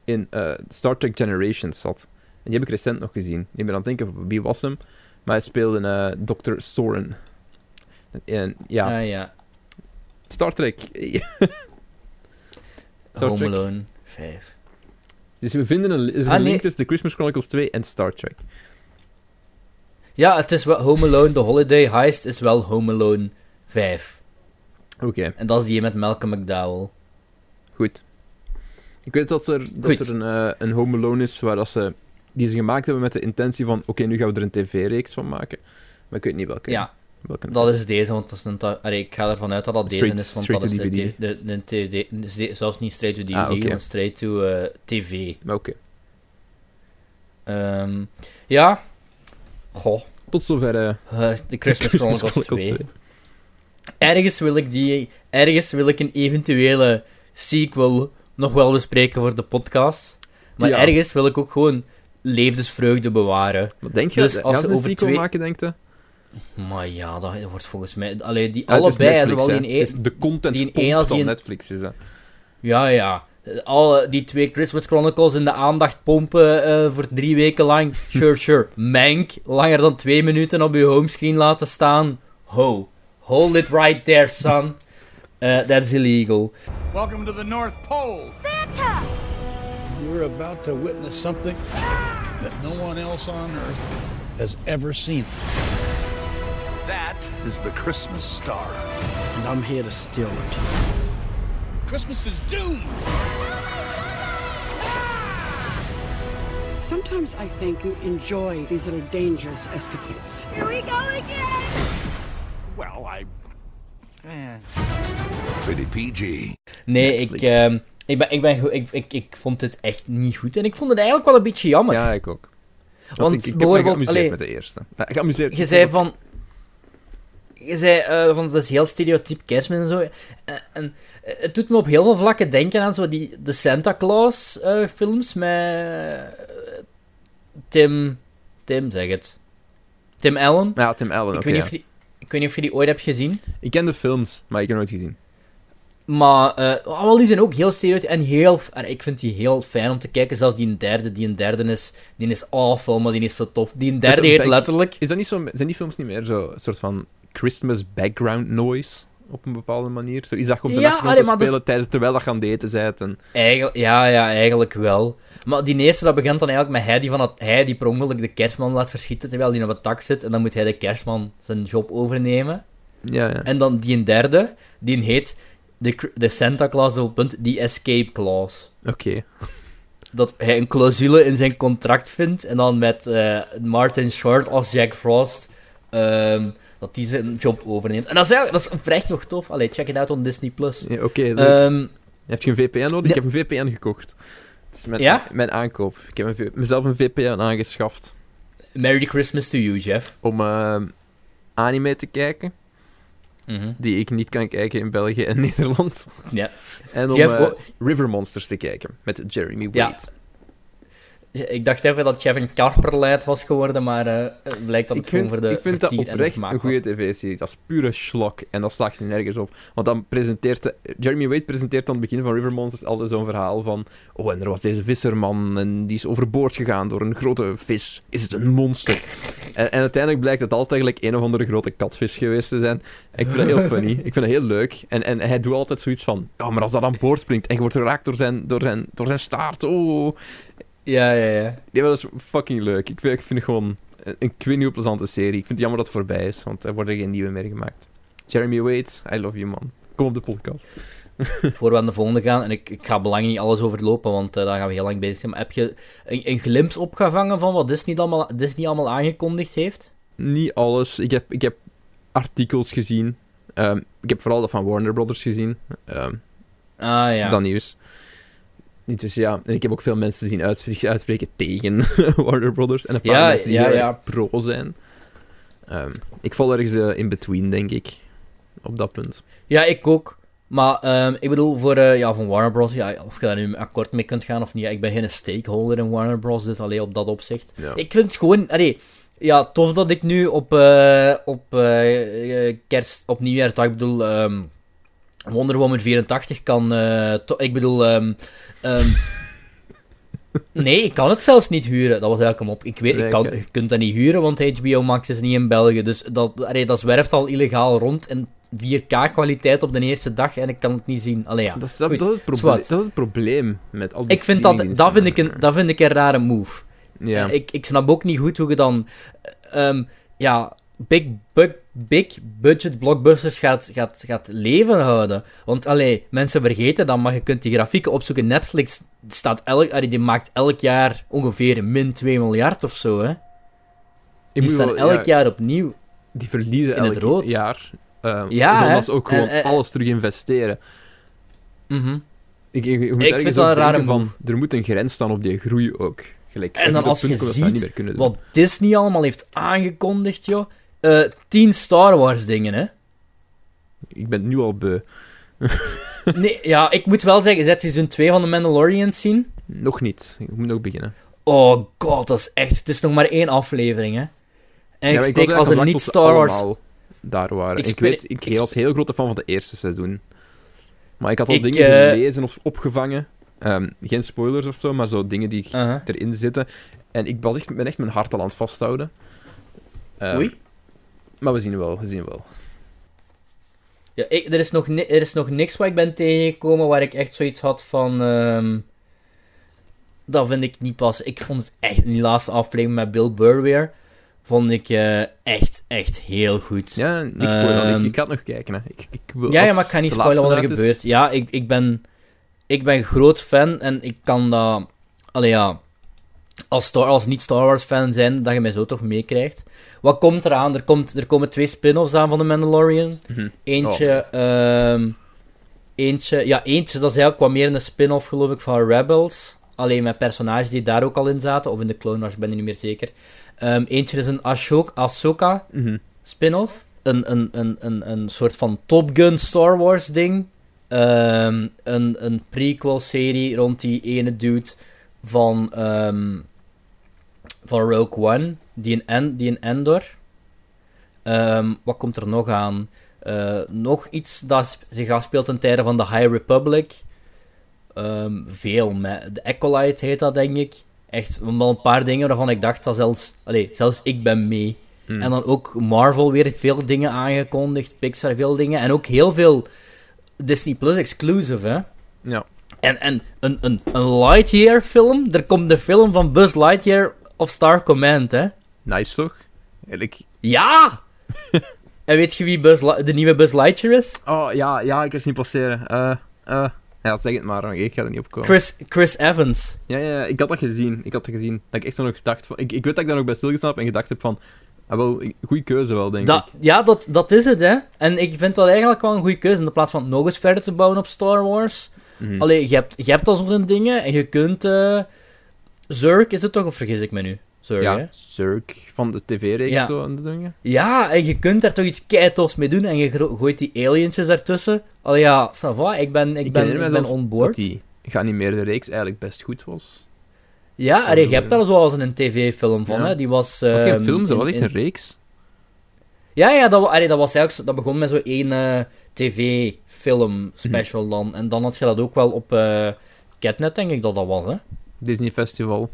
in eh, Star Trek Generations zat. En die heb ik recent nog gezien. Ik ben aan het denken, wie was hem? Maar hij speelde eh Dr. Soren. En ja, Ah ja, Star Trek. Star Home Trek. Alone 5. Dus we vinden een, er is een Ah, nee. link tussen The Christmas Chronicles 2 en Star Trek. Ja, het is wel Home Alone, The Holiday Heist is wel Home Alone 5. Oké, En dat is die met Malcolm McDowell. goed. Ik weet dat er, dat er een, eh, een Home Alone is waar dat ze, die ze gemaakt hebben met de intentie van oké, nu gaan we er een tv-reeks van maken. Maar ik weet niet welke. Ja, welke dat is deze, want dat is een... Allee, ik ga ervan uit dat dat deze is, want dat is de, de, de, de- zelfs niet straight to DVD, Ah, gewoon straight to eh, TV. Maar Oké. Ehm, ja. Goh, Tot zover. eh, de Christmas Chronicles 2. Ergens wil ik die... Ergens wil ik een eventuele sequel nog wel bespreken voor de podcast. Maar Ja. ergens wil ik ook gewoon levensvreugde bewaren. Wat denk je? Dus als ze over sequel twee- maken, denkt je? Maar ja, dat wordt volgens mij... Allee, die allebei, Netflix, zowel hè. die in Het is de content die in één als die in- Netflix is dat. Ja, ja. Alle, die twee Christmas Chronicles in de aandacht pompen eh, voor drie weken lang. Sure, sure. Mank, langer dan twee minuten op je homescreen laten staan. Ho. Hold it right there, son. Eh, that's illegal. Welcome to the North Pole. Santa! You're about to witness something that no one else on earth has ever seen. That is the Christmas star. and I'm here to steal it. Christmas is doomed. Sometimes I think you enjoy these little dangerous escapades. Here we go again! Well, I. Eh. Rated PG. Nee, ik, ehm, ik, ben, ik, ben, ik, ik, ik vond het echt niet goed. En ik vond het eigenlijk wel een beetje jammer. Ja, ik ook. Want, ik, ik heb me bijvoorbeeld, geamuseerd allee, met de eerste. Ja, geamuseerd. Je zei van... Je zei eh, van, dat is heel stereotyp kerstmis en zo. Eh, en eh, het doet me op heel veel vlakken denken aan zo die, de Santa Claus films met Tim... Tim, zeg het. Tim Allen. Ja, Tim Allen, ik, weet niet ja. of die, ik weet niet of je die ooit hebt gezien. Ik ken de films, maar ik heb nooit gezien. Maar eh, oh, wel, die zijn ook heel stereotyp en heel... Ik vind die heel fijn om te kijken. Zelfs die derde. Die een derde is... Die is awful, maar die is zo tof. Die een derde heet letterlijk... Is dat niet zo, zijn die films niet meer zo een soort van Christmas background noise? Op een bepaalde manier? Zo iets dat op de Ja, allee, is- spelen tijdens, terwijl dat je aan het eten bent. En... Eigenlijk, ja, ja, eigenlijk wel. Maar die eerste, dat begint dan eigenlijk met hij die, van het, hij die per ongeluk de kerstman laat verschieten terwijl hij op het dak zit. En dan moet hij de kerstman zijn job overnemen. Ja, ja. En dan die een derde, die heet de, de Santa Claus, punt, die escape clause. Oké. Dat hij een clausule in zijn contract vindt. En dan met eh, Martin Short als Jack Frost. ehm, dat die zijn job overneemt. En dat is, dat is oprecht nog tof. Allee, check it out on Disney+. Plus. Ja, Oké. Ehm, Heb je een VPN nodig? Ik heb een VPN gekocht. Dat is mijn, Ja? mijn aankoop. Ik heb mezelf een VPN aangeschaft Merry Christmas to you, Jeff. om eh, anime te kijken, Mhm. die ik niet kan kijken in België en Nederland. Ja. En om eh, oh- River Monsters te kijken, met Jeremy Ja. Ik dacht even dat Jeff een karperleid was geworden, maar eh, het blijkt dat het Ik gewoon vind, voor de ik vind dat oprecht een goede tv-serie. Dat is pure slok en dat slaagt er nergens op. Want dan presenteert... Jeremy Wade presenteert aan het begin van River Monsters altijd zo'n verhaal van... Oh, en er was deze visserman en die is overboord gegaan door een grote vis. Is het een monster? En, en uiteindelijk blijkt het altijd eigenlijk een of andere grote katvis geweest te zijn. Ik vind dat heel funny. Ik vind dat heel leuk. En, en hij doet altijd zoiets van... Ja, maar als dat aan boord springt en je wordt geraakt door zijn, door zijn, door zijn staart... Oh... Ja, ja, ja. Ja, dat is fucking leuk. Ik vind, ik vind het gewoon een, een plezante serie. Ik vind het jammer dat het voorbij is, want er worden geen nieuwe meer gemaakt. Jeremy Wade, I love you, man. Kom op de podcast. Voor we aan de volgende gaan, en ik, ik ga belangrijk niet alles overlopen, want eh, daar gaan we heel lang bezig zijn. Maar heb je een, een glimps opgevangen van wat Disney allemaal, Disney allemaal aangekondigd heeft? Niet alles. Ik heb, ik heb artikels gezien. Ehm, ik heb vooral dat van Warner Brothers gezien. Ehm, Ah ja. Dat nieuws. Dus ja, en ik heb ook veel mensen zien uits- zich uitspreken tegen Warner Brothers. En een paar Ja, mensen die ja, ja. pro zijn. Ehm, ik val ergens eh, in between, denk ik. Op dat punt. Ja, ik ook. Maar ehm, ik bedoel, voor eh, ja, van Warner Bros. Ja, of je daar nu akkoord mee kunt gaan of niet. Ja, ik ben geen stakeholder in Warner Bros. Dus alleen op dat opzicht. Ja. Ik vind het gewoon. Allee, ja, tof dat ik nu op, eh, op kerst, op nieuwjaarsdag, ik bedoel. ehm Wonder Woman 84 kan. eh, ik bedoel. ehm, ehm, nee, ik kan het zelfs niet huren. Dat was eigenlijk een op. Ik weet, ik kan, Lekker. je kunt dat niet huren, want HBO Max is niet in België. Dus dat, allee, dat zwerft al illegaal rond. in 4K-kwaliteit op de eerste dag en ik kan het niet zien. Allee, ja. Dat is, dat, Goed, dat is het probleem, dat is het probleem met al die Ik vind dat, dat, vind ik een, dat vind ik een rare move. Ja. Eh, Ik, ik snap ook niet goed hoe je dan ehm, ja, big, big, big budget blockbusters gaat, gaat, gaat leven houden. Want allee, mensen vergeten dat, maar je kunt die grafieken opzoeken. Netflix staat elk, allee, die maakt elk jaar ongeveer min 2 miljard of zo. Hè? Ik Die staan wel- elk ja, jaar opnieuw. Die verliezen in het rood. jaar. Um, Ja, dan dat ook gewoon En, eh, alles terug investeren. Mhm. Ik, ik, je moet Ik vind dat ook een rare van, er moet een grens staan op die groei ook. Gelijk, En dan als je ziet. Wat Disney allemaal heeft aangekondigd, joh. Eh 10 Star Wars dingen, hè. Ik ben nu al beu. Nee, ja, ik moet wel zeggen, zet seizoen 2 van The Mandalorian zien. Nog niet. Ik moet nog beginnen. Oh god, dat is echt... Het is nog maar één aflevering, hè. En Ja, ik spreek als een niet-Star Wars... daar waren. Ik Ik, weet, ik, ik was heel grote fan van het eerste seizoen. Maar ik had al Ik, dingen eh, gelezen of opgevangen. Ehm, geen spoilers of zo, maar zo dingen die erin zitten. En ik was echt, ben echt mijn hart al aan het vasthouden. Ehm, Oei. Maar we zien wel, we zien wel. Ja, ik, er, is nog ni- er is nog niks waar ik ben tegengekomen waar ik echt zoiets had van... ehm, dat vind ik niet pas... Ik vond het echt in die laatste aflevering met Bill Burr weer... Vond ik eh, echt, echt heel goed. Ja, niks spoilen. Ehm, ik, ik het nog kijken. Hè. Ik, ik wil, Ja, ja, maar ik ga niet spoilen wat er gebeurt. is- Ja, ik, ik, ben, ik ben groot fan en ik kan dat... Allee, ja... Als, Star, als niet-Star Wars-fan zijn, dat je mij zo toch meekrijgt. Wat komt eraan? Er, komt, er komen twee spin-offs aan van The Mandalorian. Mhm. Eentje... ehm, eentje... Ja, eentje, dat is eigenlijk wat meer een spin-off, geloof ik, van Rebels. Alleen met personages die daar ook al in zaten. Of in de Clone Wars, ben ik niet meer zeker. Ehm, eentje is een Ashok, Ahsoka Mhm. spin-off. Een, een, een, een, een soort van Top Gun Star Wars ding. Ehm, een, een prequel-serie rond die ene dude van, ehm, van Rogue One. Die een, en, die Endor. Ehm, wat komt er nog aan? Eh, nog iets dat zich afspeelt ten tijde van de High Republic. Ehm, veel. Met, de Acolyte heet dat, denk ik. Echt wel een paar dingen waarvan ik dacht dat zelfs... Allee, zelfs ik ben mee. Hmm. En dan ook Marvel weer veel dingen aangekondigd. Pixar veel dingen. En ook heel veel Disney Plus exclusive, hè. Ja. En, en een, een, een Lightyear film. Er komt de film van Buzz Lightyear of Star Command, hè. Nice toch? Eigenlijk... Ja! en weet je wie Buzz de nieuwe Buzz Lightyear is? Oh, ja, ja, ik kan het niet passeren. Eh, eh, ja, zeg het maar, ik ga er niet op komen. Chris, Chris Evans. Ja, ja, ik had dat gezien. Ik had dat gezien. Dat ik echt nog gedacht van... Ik, ik weet dat ik daar nog bij stilgestaan heb en gedacht heb van... Ah, wel, goede keuze wel, denk Dat, ik. ja, dat, dat is het, hè. En ik vind dat eigenlijk wel een goede keuze. In plaats van nog eens verder te bouwen op Star Wars. Mhm. Allee, je hebt, je hebt al zo'n dingen en je kunt... eh Zurk, is het toch? Of vergis ik me nu? Zurk, hè? ja, Zurk van de tv-reeks Ja. zo aan de dingen. Ja, en je kunt daar toch iets keitofs mee doen en je gooit die alientjes daartussen. Allee, ja, ça va, ik ben, ik ben, herinner ik ben on board. Dat die geanimeerde reeks eigenlijk best goed was. Ja, allee, je hebt daar zoals een tv-film van, Ja. hè. Die was... Dat was geen ehm, film, dat in- was echt in- een reeks. Ja, ja, dat, allee, dat was eigenlijk... zo- Dat begon met zo'n één tv-film special Mhm. dan. En dan had je dat ook wel op eh Catnet, denk ik dat dat was, hè. Disney Festival.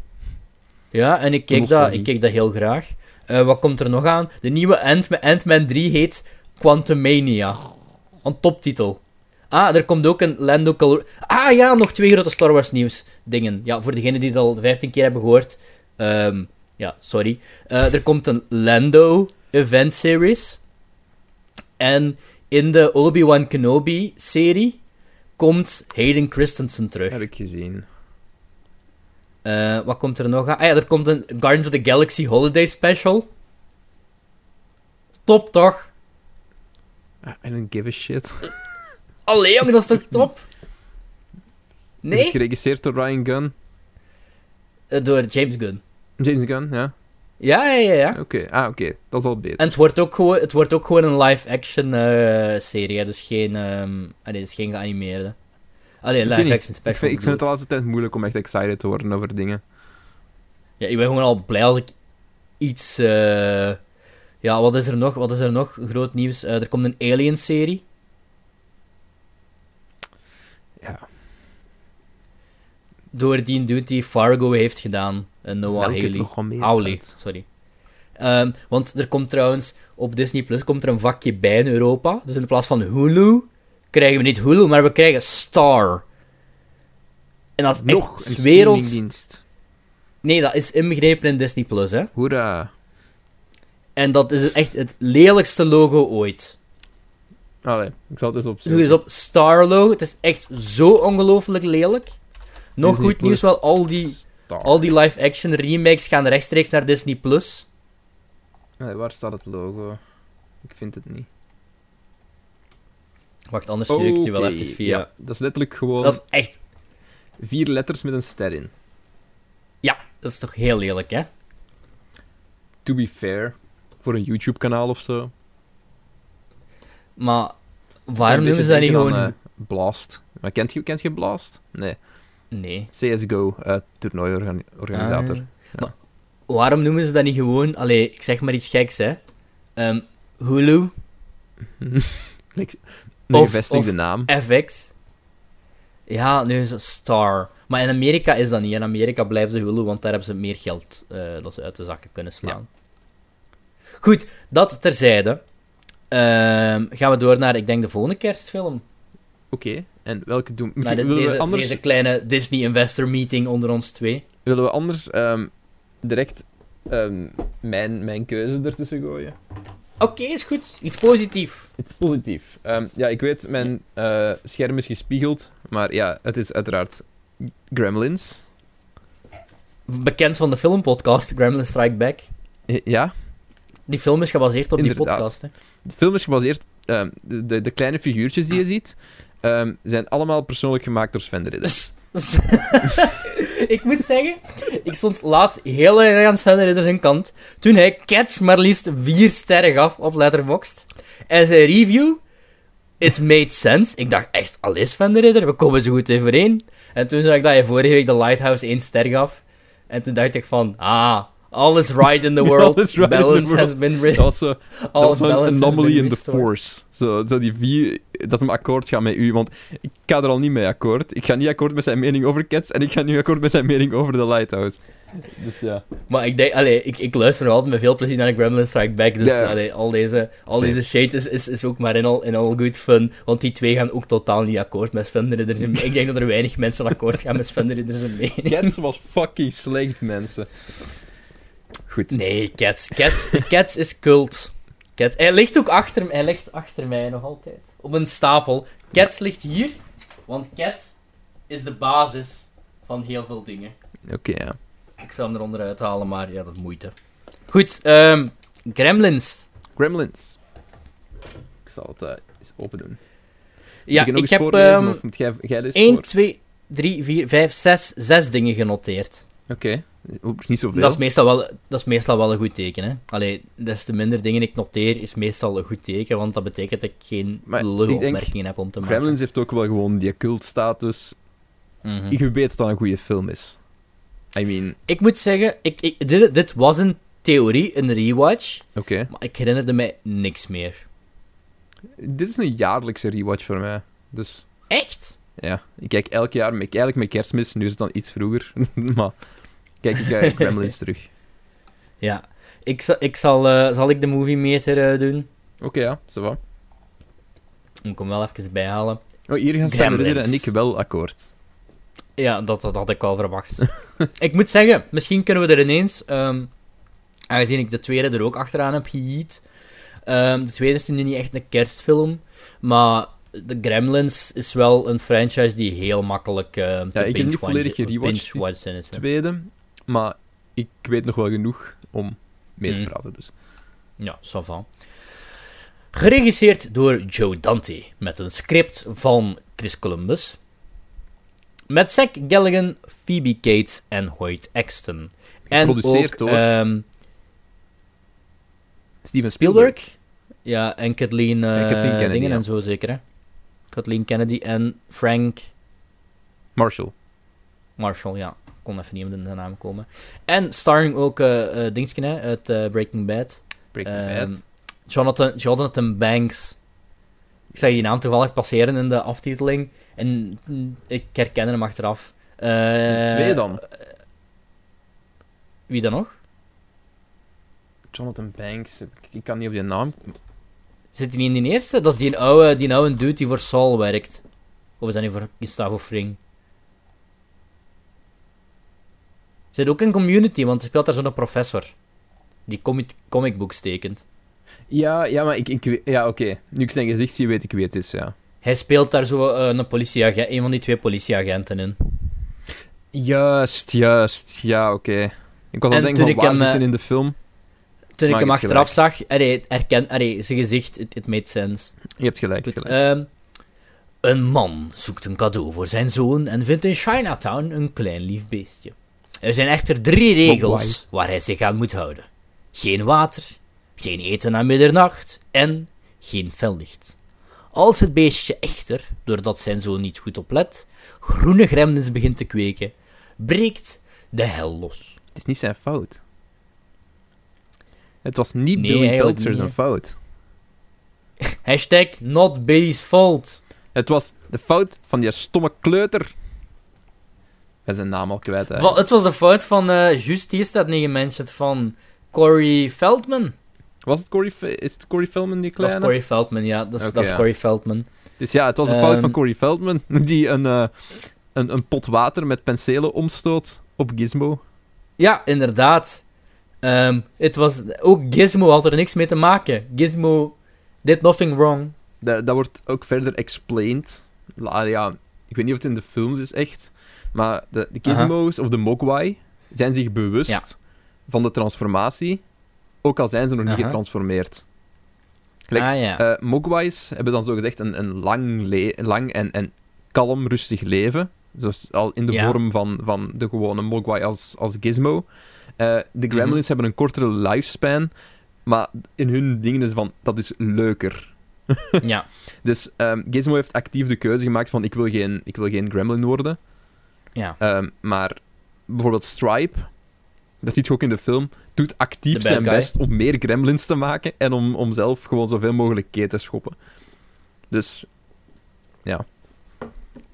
Ja, en ik keek, dat, ik keek dat heel graag. Eh, wat komt er nog aan? De nieuwe Ant- Ant-Man 3 heet Quantumania. Een toptitel. Ah, er komt ook een Lando Calor... Ah ja, nog twee grote Star Wars nieuws dingen. Ja, voor degenen die het al 15 keer hebben gehoord. ehm, ja, sorry. Eh, er komt een Lando Event Series. En in de Obi-Wan Kenobi serie komt Hayden Christensen terug. Heb ik gezien. Eh, wat komt er nog aan? Ah ja, er komt een Guardians of the Galaxy Holiday Special. Top toch? Ah, I don't give a shit. Allee, jongen, dat is toch top? Is het Nee? geregisseerd door Ryan Gunn? Eh, door James Gunn. James Gunn, ja. Ja, ja, ja. ja. Oké, ah, oké. Dat is al beter. En het wordt ook gewoon, het wordt ook gewoon een live-action eh, serie, hè, dus geen, ehm allee, dus geen geanimeerde. Allee, live-action special. Ik vind, ik vind het de laatste tijd moeilijk om echt excited te worden over dingen. Ja, ik ben gewoon al blij als ik iets... eh, Ja, wat is er nog? Wat is er nog? Groot nieuws. Eh, er komt een Alien-serie. Ja. Door die dude die Fargo heeft gedaan. Noah Haley. Hawley, sorry. Ehm, want er komt trouwens op Disney Plus komt er een vakje bij in Europa. Dus in plaats van Hulu krijgen we niet Hulu, maar we krijgen Star. En dat is Nog echt een werelds... Nee, dat is inbegrepen in Disney Plus, hè. Hoera. En dat is echt het lelijkste logo ooit. Allee, ik zal het eens Zoek opzoeken. eens op Star logo. Het is echt zo ongelooflijk lelijk. Nog Disney goed nieuws, wel al die. Al die live-action remakes gaan rechtstreeks naar Disney Plus. Waar staat het logo? Ik vind het niet. Wacht, anders stuur ik het je wel even via. Ja, dat is letterlijk gewoon Dat is echt... vier letters met een ster in. Ja, dat is toch heel lelijk, hè? To be fair. Voor een YouTube-kanaal of zo. Maar waarom noemen ze dat niet gewoon... eh, Blast. Maar kent je, kent je Blast? Nee. Nee. CSGO, eh toernooiorganisator. Ah. Maar waarom noemen ze dat niet gewoon... Allee, ik zeg maar iets geks, hè. Ehm, Hulu, Like, een Of- gevestigde of- naam. FX. Ja, nu is het Star. Maar in Amerika is dat niet. In Amerika blijven ze Hulu, want daar hebben ze meer geld eh, dat ze uit de zakken kunnen slaan. Goed, dat terzijde. Ehm, gaan we door naar, ik denk, de volgende kerstfilm. Oké, en welke doen... Misschien de- willen, deze, we anders, deze kleine Disney Investor Meeting onder ons twee. willen we anders ehm, direct ehm, mijn, mijn keuze ertussen gooien? Oké, is goed. Iets positiefs. Het is positief. Ehm, ja, ik weet, mijn eh, scherm is gespiegeld, maar ja, het is uiteraard Gremlins. Bekend van de filmpodcast Gremlin Strike Back. Ja, Die film is gebaseerd op die podcast. Hè. de film is gebaseerd... de, de, de kleine figuurtjes die je ziet, ehm, zijn allemaal persoonlijk gemaakt door Sven de Ridder. Dus- ik moet zeggen, ik stond laatst heel erg aan Sven Ridder zijn kant. Toen hij Cats maar liefst vier sterren gaf op Letterboxd. En zijn review, it made sense. Ik dacht echt, alles Sven de Ridder, we komen zo goed overeen. En toen zag ik dat hij vorige week The Lighthouse één ster gaf. En toen dacht ik van, ah, all is right in the world. Is right the balance world. has been was zo- all has anomaly in the force. Zo, zo die vier, dat hem akkoord gaat met u. Want ik ga er al niet mee akkoord. Ik ga niet akkoord met zijn mening over Cats en ik ga niet akkoord met zijn mening over The Lighthouse. Dus ja. Maar ik denk, allee, ik, ik luister nog altijd met veel plezier naar de Gremlin Strike Back. Dus allee, al deze, al Same. deze shade is, is, is ook maar in all, in good fun. Want die twee gaan ook totaal niet akkoord met mening. Ik denk dat er weinig mensen akkoord gaan met mening. Cats was fucking slecht, mensen. Goed. Nee, Cats. Cats, Cats is cult. Cats. Hij ligt ook achter, hij ligt achter mij nog altijd. Op een stapel. Cats ligt hier, want Cats is de basis van heel veel dingen. Oké, ja. Ik zou hem eronder uithalen, maar ja, dat is moeite. Goed, ehm, Gremlins. Gremlins. Ik zal het eh, eens open doen. Ja, Moet ik, nog ik heb voorlezen, ehm of moet jij, jij dus 1, voor? 2, 3, 4, 5, 6, 6 dingen genoteerd. Oké. Ook Niet zoveel. Dat is, meestal wel, dat is meestal wel een goed teken. Hè? Allee, des te minder dingen ik noteer, is meestal een goed teken, want dat betekent dat ik geen lullige opmerkingen heb om te maken. Gremlins heeft ook wel gewoon die cultstatus. Mhm. Je weet dat dat een goede film is. I mean, Ik moet zeggen, ik, ik, dit, dit was een theorie, een rewatch, oké. maar ik herinnerde mij niks meer. Dit is een jaarlijkse rewatch voor mij. Dus Echt? ja, ik kijk elk jaar, ik eigenlijk met kerstmis, nu is het dan iets vroeger. maar kijk ik uh, Gremlins terug. Ja. Ik, zal, ik zal, eh, zal ik de movie meter eh, doen? Oké, ja, zo wat. Moet ik hem wel even bijhalen. Oh, hier gaan Sven en ik wel akkoord. Ja, dat, dat had ik wel verwacht. ik moet zeggen, misschien kunnen we er ineens, ehm, aangezien ik de tweede er ook achteraan heb gejiet. ehm, de tweede is nu niet echt een kerstfilm, maar de Gremlins is wel een franchise die heel makkelijk uh, Ja, ik heb niet volledig gerewatcht, hè. Tweede, maar ik weet nog wel genoeg om mee te Mm. praten. Dus. Ja, ça va. Geregisseerd door Joe Dante, met een script van Chris Columbus. Met Zach Galligan, Phoebe Cates en Hoyt Axton. En Geproduceerd ook, door ehm, Steven Spielberg. Spielberg. Ja, en Kathleen, eh, En Kathleen Kennedy, dingen ja. en zo zeker, hè. Kathleen Kennedy en Frank Marshall. Marshall, ja. Ik kon even niet op de naam komen. En starring ook Dingetje, hè, uit eh, Breaking Bad. Breaking Ehm, Bad. Jonathan, Jonathan Banks. Ik zag die naam toevallig passeren in de aftiteling. En mm, ik herkende hem achteraf. Twee dan. Wie dan nog? Jonathan Banks. Ik, ik kan niet op die naam. Zit hij niet in die eerste? Dat is die oude, die oude dude die voor Saul werkt. Of is dat niet voor Gustavo Fring? Zit ook in Community, want hij speelt daar zo'n professor. Die comic, comic books tekent. Ja, ja maar ik, ik Ja, oké. Nu ik zijn gezicht zie, weet ik wie het is, ja. Hij speelt daar zo eh, een politieagent, een van die twee politieagenten in. Juist, juist. Ja, oké. Ik was aan En het denken ik waar hem, zitten eh, in de film. Toen ik hem achteraf zag, allee, herken, allee, zijn gezicht, it, it made sense. Je hebt gelijk, Goed, gelijk. ehm, een man zoekt een cadeau voor zijn zoon en vindt in Chinatown een klein lief beestje. Er zijn echter drie regels waar hij zich aan moet houden. Geen water, geen eten na middernacht en geen fellicht. Als het beestje echter, doordat zijn zoon niet goed oplet, groene gremlins begint te kweken, breekt de hel los. Het is niet zijn fout. Het was niet Nee, Billy zijn fout. Hashtag not Billy's fault. Het was de fout van die stomme kleuter. Ben zijn naam al kwijt, het was de fout van, eh juist hier staat niet gementiond, van Corey Feldman. Was het Corey... Is het Corey Feldman, die Dat kleine? is Corey Feldman, ja. Dat is, Oké, dat is ja. Corey Feldman. Dus ja, het was de fout Ehm. van Corey Feldman, die een, eh, een, een pot water met penselen omstoot op Gizmo. Ja, inderdaad. Ehm, het was, ook Gizmo had er niks mee te maken. Gizmo did nothing wrong. Dat, dat wordt ook verder explained. La- ja, ik weet niet of het in de films is echt, maar de, de Gizmo's of de Mogwai zijn zich bewust Ja. van de transformatie, ook al zijn ze nog niet Aha. getransformeerd. Gelijk, ah ja. Eh, Mogwais hebben dan zogezegd een, een lang, lang en, en kalm, rustig leven. Dus al in de Ja. vorm van, van de gewone Mogwai als, als Gizmo. Eh, de Mhm. Gremlins hebben een kortere lifespan, maar in hun dingen is van, dat is leuker. Ja. Dus ehm, Gizmo heeft actief de keuze gemaakt van, ik wil geen, ik wil geen Gremlin worden. Ja. Ehm, maar bijvoorbeeld Stripe, dat ziet je ook in de film, doet actief zijn guy. best om meer gremlins te maken en om, om zelf gewoon zoveel mogelijk kee te schoppen. Dus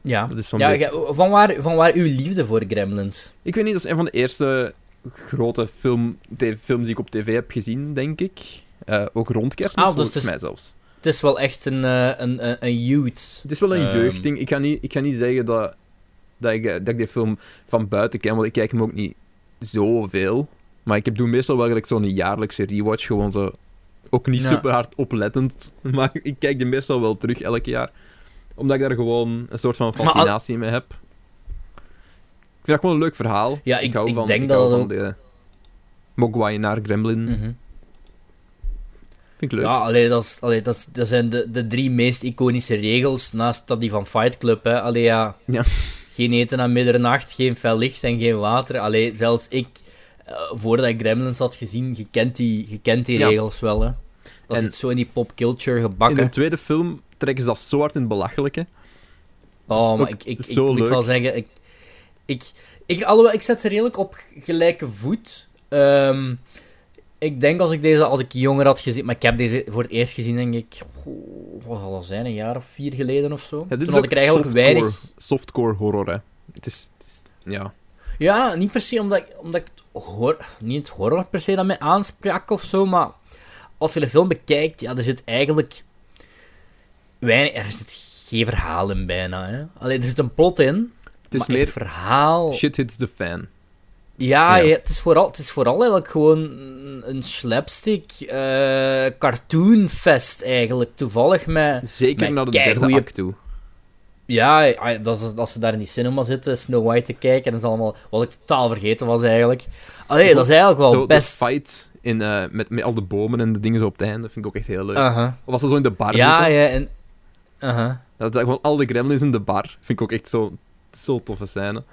Ja. dat is zo'n ja, beetje... ja, van, waar, van waar uw liefde voor Gremlins? Ik weet niet, dat is een van de eerste grote film, films die ik op tv heb gezien, denk ik. Eh, ook rond kerstmis, Ah, dus volgens is- mij zelfs. Het is wel echt een, eh, een, een, een youth. Het is wel een Ehm. jeugdding. Ik ga niet, ik ga niet zeggen dat, dat, ik, eh, dat ik die film van buiten ken, want ik kijk hem ook niet zoveel. Maar ik heb doe meestal wel gelijk zo'n jaarlijkse rewatch, gewoon zo... Ook niet Ja. super hard oplettend, maar ik kijk die meestal wel terug elk jaar. Omdat ik daar gewoon een soort van Maar fascinatie mee heb. Ik vind dat gewoon een leuk verhaal. Ja, ik- hou ik van, denk ik dat hou het van de Mogwai naar Gremlin. Mhm. Vind ik leuk. Ja, allee, dat, is, allee, dat, is, dat zijn de, de drie meest iconische regels, naast dat die van Fight Club. Hè. Allee, ja, Ja. Geen eten aan middernacht, geen fel licht en geen water. Allee, zelfs ik, eh, voordat ik Gremlins had gezien, je kent die, je kent die Ja. regels wel. Hè. Dat En- zit zo in die popculture In gebakken. de tweede film trekken ze dat zo hard in het belachelijke. Oh, maar ik, ik, ik moet leuk. wel zeggen, ik, ik, ik, alhoewel, ik zet ze redelijk op gelijke voet. Ehm, ik denk als ik deze als ik jonger had gezien, maar ik heb deze voor het eerst gezien, denk ik, wat zal dat zijn, een jaar of vier geleden of zo. Ja, dit Toen had ik eigenlijk softcore, weinig... softcore horror, hè. Het is... Het is ja. Ja, niet per se omdat ik, omdat ik het hoor, niet het horror per se dat mij aansprak of zo, maar als je de film bekijkt, ja, er zit eigenlijk weinig, er zit geen verhaal in bijna. Hè. Alleen er zit een plot in, Het is maar meer echt verhaal. shit hits the fan. Ja, Ja. ja, het, is vooral, het is vooral eigenlijk gewoon een- slapstick eh cartoonfest eigenlijk. Toevallig met... Zeker Met naar de derde act toe. Ja, is, als ze daar in die cinema zitten, Snow White te kijken, dat is allemaal... Wat ik totaal vergeten was eigenlijk. Allee, dat is eigenlijk wel Zo, best... de fight in, eh, met, met al de bomen en de dingen zo op het einde vind ik ook echt heel leuk. Uh-huh. Of als ze zo in de bar Ja, zitten. ja, en... Uh-huh. Dat is gewoon al de gremlins in de bar. Vind ik ook echt zo, zo toffe scène.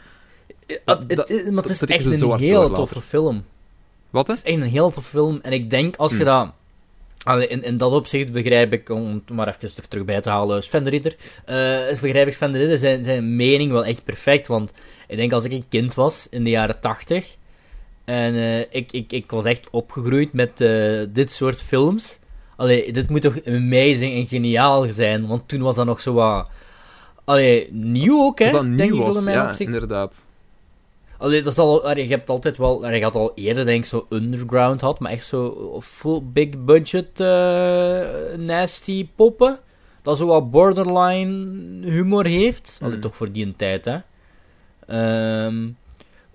Het- Dat- het, is- maar het is echt een hele door toffe film. Wat, hè? Het is echt een heel toffe film. En ik denk, als je Hmm. dat... Allee, in, in dat opzicht begrijp ik, om het maar even er terug bij te halen, Sven de Ridder. eh, begrijp ik Sven de Ridder zijn, zijn mening wel echt perfect. Want ik denk, als ik een kind was, in de jaren tachtig... En eh, ik, ik, ik was echt opgegroeid met eh, dit soort films. Allee, dit moet toch amazing en geniaal zijn. Want toen was dat nog zo wat... Allee, nieuw ook, hè? Dat denk nieuw ik was, ja, opzicht. inderdaad. Allee, dat is al, allee, je hebt altijd wel, allee, je had al eerder denk ik zo underground had, maar echt zo full big budget eh, nasty poppen. Dat zo wat borderline humor heeft. Allee, Hmm. toch voor die een tijd, hè. Ehm,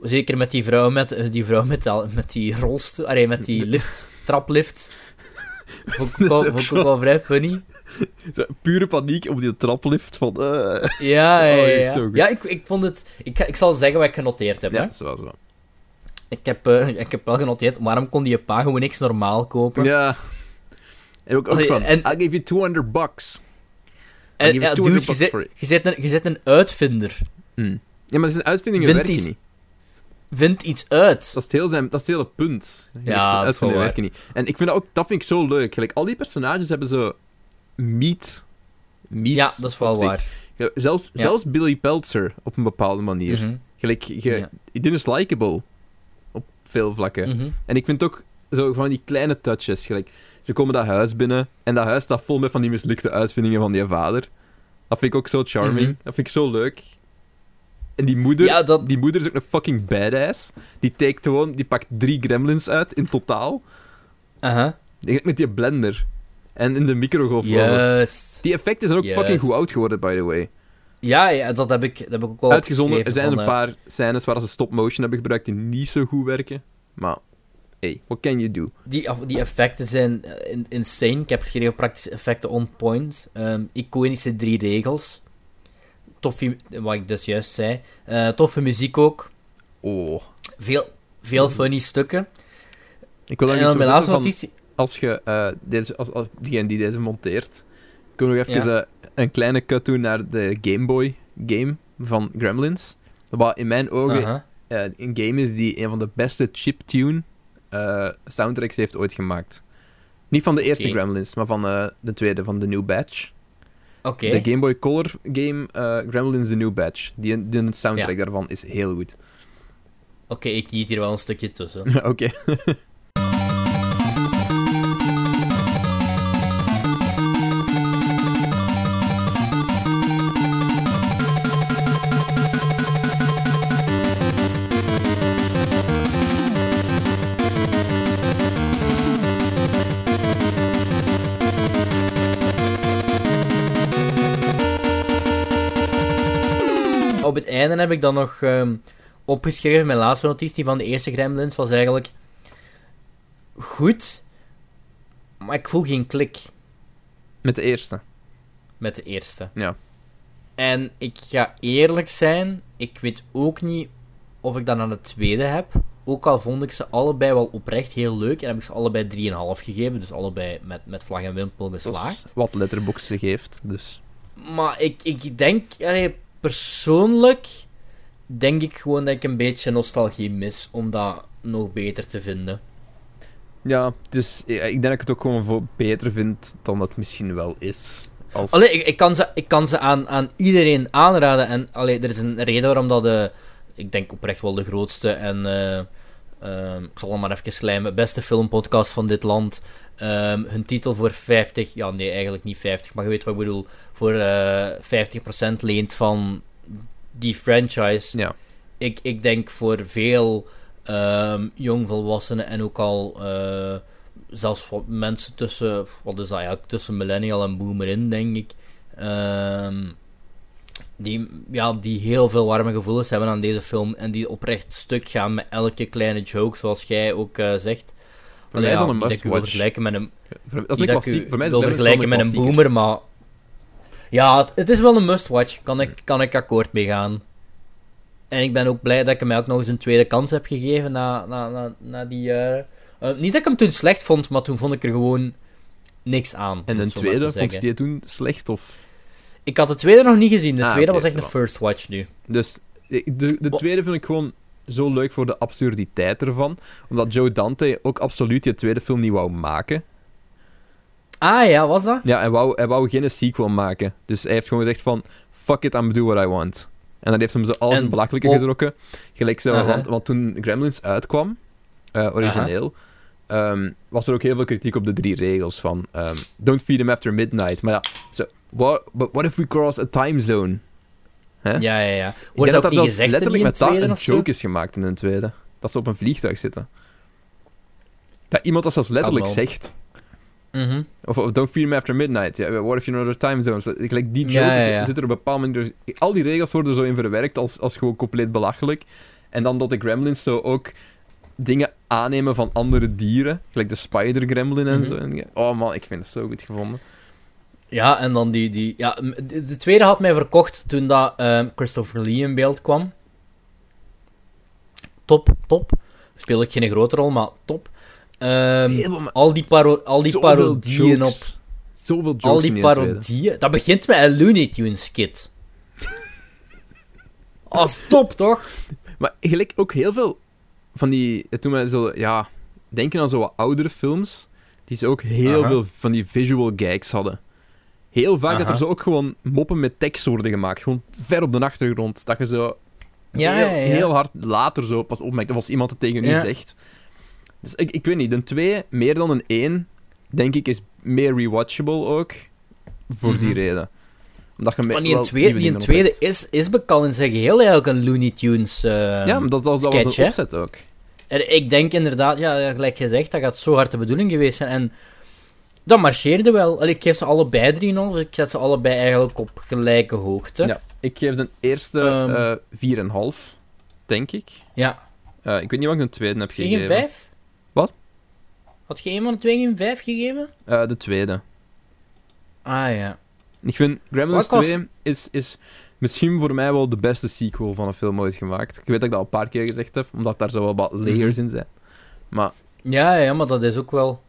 zeker met die vrouw met, eh, die, vrouw met, al- met die rolstoel, allee, met die lift, traplift. Vond ik ook wel vrij funny. Zo, pure paniek op die traplift van... eh. Ja, ja, Oh, ja. ja. ja ik, ik vond het... Ik, ik zal zeggen wat ik genoteerd heb, hè. Ja, zo, zo. Ik heb, eh, ik heb wel genoteerd, waarom kon die pa gewoon niks normaal kopen? Ja. En ook, ook Allee, van, en- I'll give you 200 bucks. en, give you ja, 200 dude, je bucks for it. je, zit een, je zit een uitvinder. Hmm. Ja, maar zijn uitvindingen werken iets- niet. Vind iets uit. Dat is het, heel zijn, dat is het hele punt. Ja, dat is werken niet. En ik vind dat ook, dat vind ik zo leuk. Gelijk, al die personages hebben zo meat. meat Ja, dat is wel waar. Zelfs, Ja. zelfs Billy Peltzer op een bepaalde manier. Mhm, Gelijk, je, Ja. dit is likable. Op veel vlakken. mhm. En ik vind ook zo van die kleine touches. Gelijk, ze komen dat huis binnen en dat huis staat vol met van die mislukte uitvindingen van die vader. Dat vind ik ook zo charming. Mhm. Dat vind ik zo leuk. En die moeder, Ja, dat- die moeder is ook een fucking badass. Die take gewoon, die pakt drie gremlins uit in totaal. Aha. Die gaat met die blender. En in de microgolfoven. Juist. Die effecten zijn ook Juist. fucking goed oud geworden, by the way. Ja, ja, dat heb ik, dat heb ik ook wel Uitgezonden, er zijn van, een eh, paar scènes waar ze stop-motion hebben gebruikt die niet zo goed werken. Maar, hey, what can you do? Die, die effecten zijn eh, in- insane. Ik heb geschreven praktische effecten on point. Ehm, iconische drie regels. Toffe, wat ik dus juist zei. Eh, toffe muziek ook. Oh. Veel, veel funny stukken. Ik wil En dan mijn laatste van, notitie. Als je eh, deze, als, als diegene die deze monteert, kunnen we nog even Ja. eh, een kleine cut doen naar de Game Boy game van Gremlins. Wat in mijn ogen eh, een game is die een van de beste chiptune soundtracks heeft ooit gemaakt. Niet van de eerste. Gremlins, maar van de tweede, van The New Batch. De Game Boy Color game Gremlins The New Batch. Die, die soundtrack Ja. daarvan is heel goed. Oké, ik kiet hier wel een stukje tussen. Oké. einde heb ik dan nog ehm, opgeschreven, mijn laatste notitie van de eerste Gremlins was eigenlijk goed, maar ik voel geen klik Met de eerste. met de eerste. Ja. En ik ga eerlijk zijn, ik weet ook niet of ik dat aan de tweede heb. Ook al vond ik ze allebei wel oprecht heel leuk en heb ik ze allebei 3,5 gegeven, dus allebei met, met vlag en wimpel geslaagd. wat Letterboxd ze geeft. Dus. Maar ik, ik denk, allee, persoonlijk, denk ik gewoon dat ik een beetje nostalgie mis om dat nog beter te vinden. Ja, dus ja, ik denk dat ik het ook gewoon voor beter vind dan dat het misschien wel is. Als... Allee, ik, ik kan ze, ik kan ze aan, aan iedereen aanraden. En allee, er is een reden waarom dat de, ik denk oprecht wel de grootste en, eh, ehm, ik zal hem maar even slijmen, beste filmpodcast van dit land, ehm, hun titel voor 50, ja nee, eigenlijk niet 50, maar je weet wat ik bedoel, voor eh 50% leent van die franchise. Ja. Ik, ik denk voor veel ehm, jongvolwassenen en ook al eh, zelfs voor mensen tussen, wat is dat eigenlijk, tussen millennial en boomer in, denk ik. ehm, die, ja, die heel veel warme gevoelens hebben aan deze film en die oprecht stuk gaan met elke kleine joke, zoals jij ook eh, zegt. Voor mij is dat een wil must-watch. vergelijken met een, Voor- Dat is niet klassiek. Voor mij is vergelijken met een boomer, maar... Ja, het, het is wel een must-watch. Kan ik, kan ik akkoord mee gaan. En ik ben ook blij dat ik hem ook nog eens een tweede kans heb gegeven na, na, na, na die jaren. Eh, niet dat ik hem toen slecht vond, maar toen vond ik er gewoon niks aan. En een tweede, vond je die toen slecht? Of... Ik had de tweede nog niet gezien. De Ah, tweede was echt een first watch nu. Dus de, de, de tweede vind ik gewoon zo leuk voor de absurditeit ervan. Omdat Joe Dante ook absoluut die tweede film niet wou maken. Ah ja, was dat? Ja, hij wou, hij wou geen sequel maken. Dus hij heeft gewoon gezegd van... Fuck it, I'm do what I want. En dan heeft hem zo alles En in belachelijke gedrokken. Gelijk zo, want, want toen Gremlins uitkwam, eh, origineel, ehm, was er ook heel veel kritiek op de drie regels van... ehm, don't feed him after midnight. Maar ja. What, but what if we cross a time zone? Hè? Ja, ja, ja. Ik Wordt dat ook dat niet gezegd letterlijk met dat een joke is gemaakt in een tweede. Dat ze op een vliegtuig zitten. Dat iemand dat zelfs letterlijk zegt. Mhm. Of, of don't feed me after midnight. Ja, what if you're another time zone? Zo, Gelijk die joke Ja, ja, is- ja. zit er op een bepaalde manier... Al die regels worden zo in verwerkt als, als gewoon compleet belachelijk. En dan dat de gremlins zo ook dingen aannemen van andere dieren. Gelijk de spider gremlin en Mhm. zo. Oh man, ik vind het zo goed gevonden. Ja, en dan die... die ja, de, de tweede had mij verkocht toen dat ehm, Christopher Lee in beeld kwam. Top, top. Speel ik geen grote rol, maar top. Maar al die, paro al die parodieën op... jokes. Zoveel jokes Al die parodieën... Dat begint met een Looney Tunes skit. Als top, toch? Maar gelijk ook heel veel van die... Toen wij zo... Ja, denken aan zo wat oudere films, die ze ook heel Aha. veel van die visual gags hadden. Heel vaak dat er zo ook gewoon moppen met tekst worden gemaakt. Gewoon ver op de achtergrond. Dat je zo Ja, heel, ja, ja. heel hard later zo pas opmerkt. Of als iemand het tegen u Ja. zegt. Dus ik, ik weet niet. Een 2, meer dan een 1, denk ik, is meer rewatchable ook. Voor die Mhm. reden. Omdat je me- Maar die, een wel tweede, die een tweede is, is bekend in zijn geheel eigenlijk een Looney Tunes eh, Ja, maar dat, dat, dat was sketch, een hè? opzet ook. En ik denk inderdaad, ja, gelijk gezegd, dat gaat zo hard de bedoeling geweest zijn. En dat marcheerde wel. Allee, ik geef ze allebei 3 dus ik zet ze allebei eigenlijk op gelijke hoogte. Ja, ik geef de eerste Ehm. eh 4,5, denk ik. Ja. Eh, ik weet niet wat ik de tweede heb gegeven. geen 5? Wat? Had je een van de twee geen 5 gegeven? Eh, de tweede. Ah ja. Ik vind Gremlins Wat kost- 2 is, is misschien voor mij wel de beste sequel van een film ooit gemaakt. Ik weet dat ik dat al een paar keer gezegd heb, omdat daar zo wel wat layers Mhm. in zijn. Maar Ja, ja, maar dat is ook wel.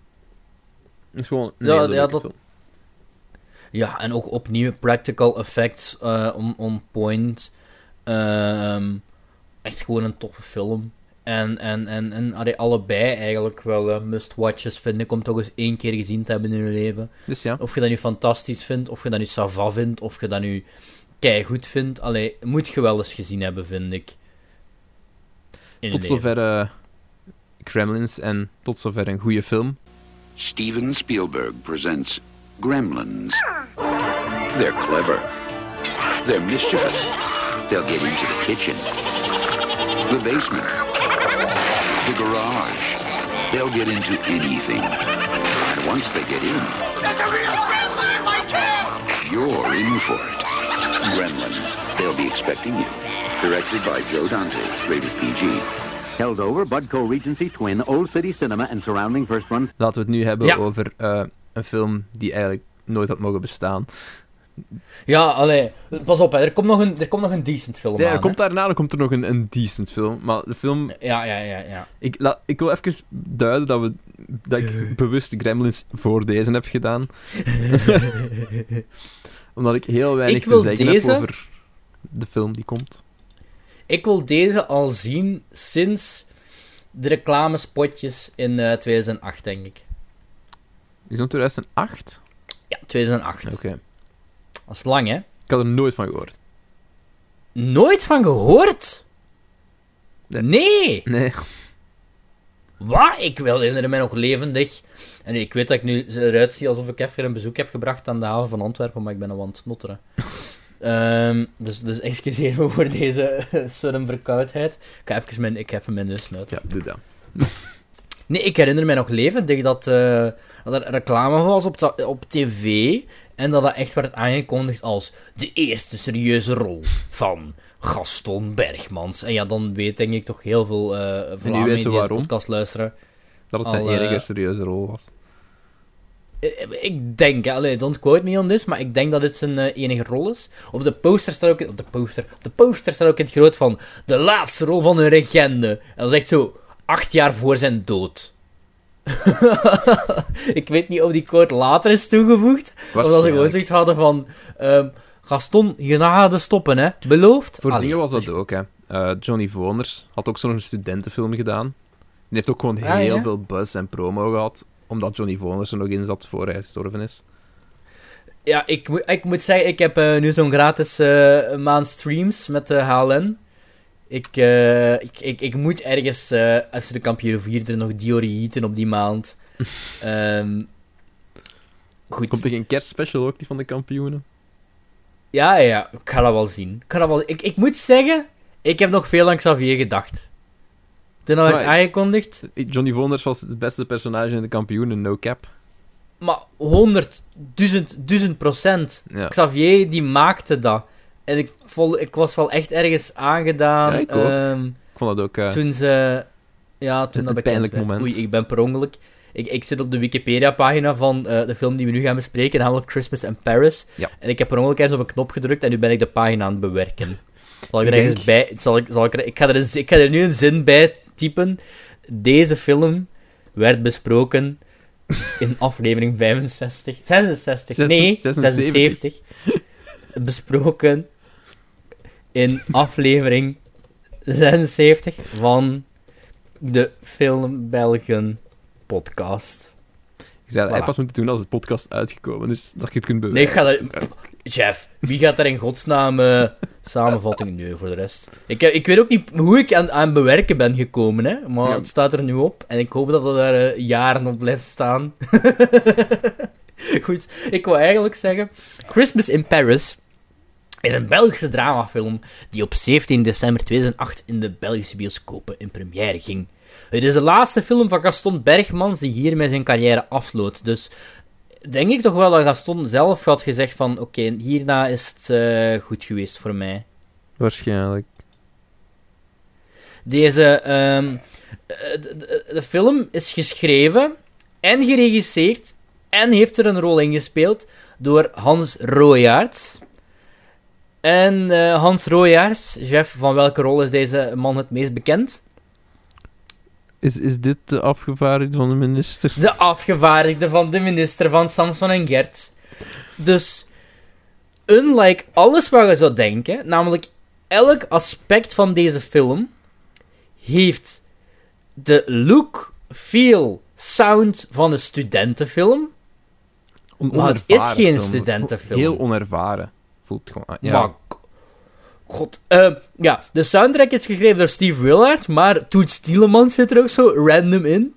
het is gewoon een Ja, ja, dat- film. Ja, en ook opnieuw practical effects eh, on, on point. Ehm, echt gewoon een toffe film. En, en, en, en allee, allebei eigenlijk wel eh, must-watches vind ik om toch eens één keer gezien te hebben in je leven. Dus ja. Of je dat nu fantastisch vindt, of je dat nu sava vindt, of je dat nu goed vindt. Allee, moet je wel eens gezien hebben, vind ik. In Tot zover eh, Gremlins en tot zover een goede film. Steven Spielberg presents Gremlins. They're clever. They're mischievous. They'll get into the kitchen, the basement, the garage. They'll get into anything. And once they get in, you're in for it. Gremlins. They'll be expecting you. Directed by Joe Dante. Rated PG. Held over Budco Regency Twin, Old City Cinema and surrounding first run. Laten we het nu hebben Ja. over eh, een film die eigenlijk nooit had mogen bestaan. Ja, allee, pas op, hè. Er, komt nog een, er komt nog een decent film Ja, aan. er komt daarna komt er nog een, een decent film. Maar de film... Ja, ja, ja, ja. Ik, la, ik wil even duiden dat, we, dat ik bewust Gremlins voor deze heb gedaan. Omdat ik heel weinig Ik te zeggen deze- heb over de film die komt. Ik wil deze al zien sinds de reclamespotjes in eh, 2008, denk ik. Is dat 2008? Ja, 2008. Oké. Dat is lang, hè? Ik had er nooit van gehoord. Nooit van gehoord? Nee. Nee! Nee. Wat? Ik wil herinner mij nog levendig. En ik weet dat ik nu eruit zie alsof ik even een bezoek heb gebracht aan de haven van Antwerpen, maar ik ben al aan het snotteren. Ehm, dus, dus excuseer me voor deze sudden verkoudheid. Ik ga even mijn, ik ga even mijn neus snuiten. Ja, doe dat. Nee, ik herinner mij nog levendig dat, eh, dat er reclame was op, op tv en dat dat echt werd aangekondigd als de eerste serieuze rol van Gaston Bergmans. En ja, dan weet denk ik toch heel veel eh weet Vlamingen die deze podcast luisteren. Dat het zijn Al, eh, enige serieuze rol was. Eh, Ik denk, allee, don't quote me on this, maar ik denk dat dit zijn eh, enige rol is. Op de poster staat ook, op de poster, op de poster staat ook in het groot van de laatste rol van een legende. En dat is echt zo acht jaar voor zijn dood. ik weet niet of die quote later is toegevoegd, of dat ze gewoon zoiets hadden van ehm, Gaston, je gaat stoppen, hè? Beloofd? Voor Allee, dingen was dat ook, hè. Eh, Johnny Voners had ook zo'n studentenfilm gedaan. Die heeft ook gewoon Ah, heel ja? veel buzz en promo gehad, omdat Johnny Voners er nog in zat voor hij gestorven is. Ja, ik, moet- ik moet zeggen, ik heb eh, nu zo'n gratis eh, maand streams met HLN. Ik, eh, ik, ik, ik moet ergens eh FC de kampioen vierde nog Diorieten op die maand. Ehm goed. Komt er geen kerstspecial ook, die van de kampioenen? Ja, ja, ik ga dat wel zien. Ik, ga dat wel... ik, ik moet zeggen, ik heb nog veel aan Xavier gedacht. Toen dat werd aangekondigd, Johnny Voners was het beste personage in de kampioenen, no cap. maar honderd, duizend, duizend procent. Ja. Xavier, die maakte dat. En ik, vol, ik was wel echt ergens aangedaan. Ja, ik ook. ehm, Ik vond dat ook... eh, toen ze... Ja, toen dat pijnlijk moment. Oei, ik ben per ongeluk... Ik, ik zit op de Wikipedia-pagina van eh, de film die we nu gaan bespreken, namelijk Christmas in Paris. Ja. En ik heb per ongeluk ergens op een knop gedrukt en nu ben ik de pagina aan het bewerken. Zal ik er denk- ergens bij... Zal ik, zal ik, er, ik, ga er een, ik ga er nu een zin bij typen. Deze film werd besproken in aflevering 65... 66? Nee, 76. 76. Besproken in aflevering 76 van de Film Belgen podcast. Ik zou dat Voilà. pas moeten doen als de podcast uitgekomen is, dat je het kunt Nee, bewijzen. ik ga dat... Jeff, wie gaat er in godsnaam eh, samenvatting nu voor de rest? Ik, heb- ik weet ook niet hoe ik aan, aan bewerken ben gekomen, hè, maar Ja. het staat er nu op en ik hoop dat het daar eh, jaren op blijft staan. Goed, ik wil eigenlijk zeggen: Christmas in Paris is een Belgische dramafilm die op 17 december 2008 in de Belgische bioscopen in première ging. Het is de laatste film van Gaston Bergmans die hiermee zijn carrière afsloot. Dus denk ik toch wel dat Gaston zelf had gezegd van oké, hierna is het eh, goed geweest voor mij. Waarschijnlijk. Deze, ehm, eh, de, de- de film is geschreven en geregisseerd en heeft er een rol in gespeeld door Hans Royaerts. En eh, Hans Royaerts, chef, van welke rol is deze man het meest bekend? Is, is dit de afgevaardigde van de minister? De afgevaardigde van de minister van Samson en Gert. Dus, unlike alles wat je zou denken, namelijk elk aspect van deze film heeft de look, feel, sound van een studentenfilm. Maar het is geen film. studentenfilm. Heel onervaren. Voelt gewoon... ah, Ja. Maar, god, eh, ja, de soundtrack is geschreven door Steve Willard, maar Toet Stielemans zit er ook zo random in.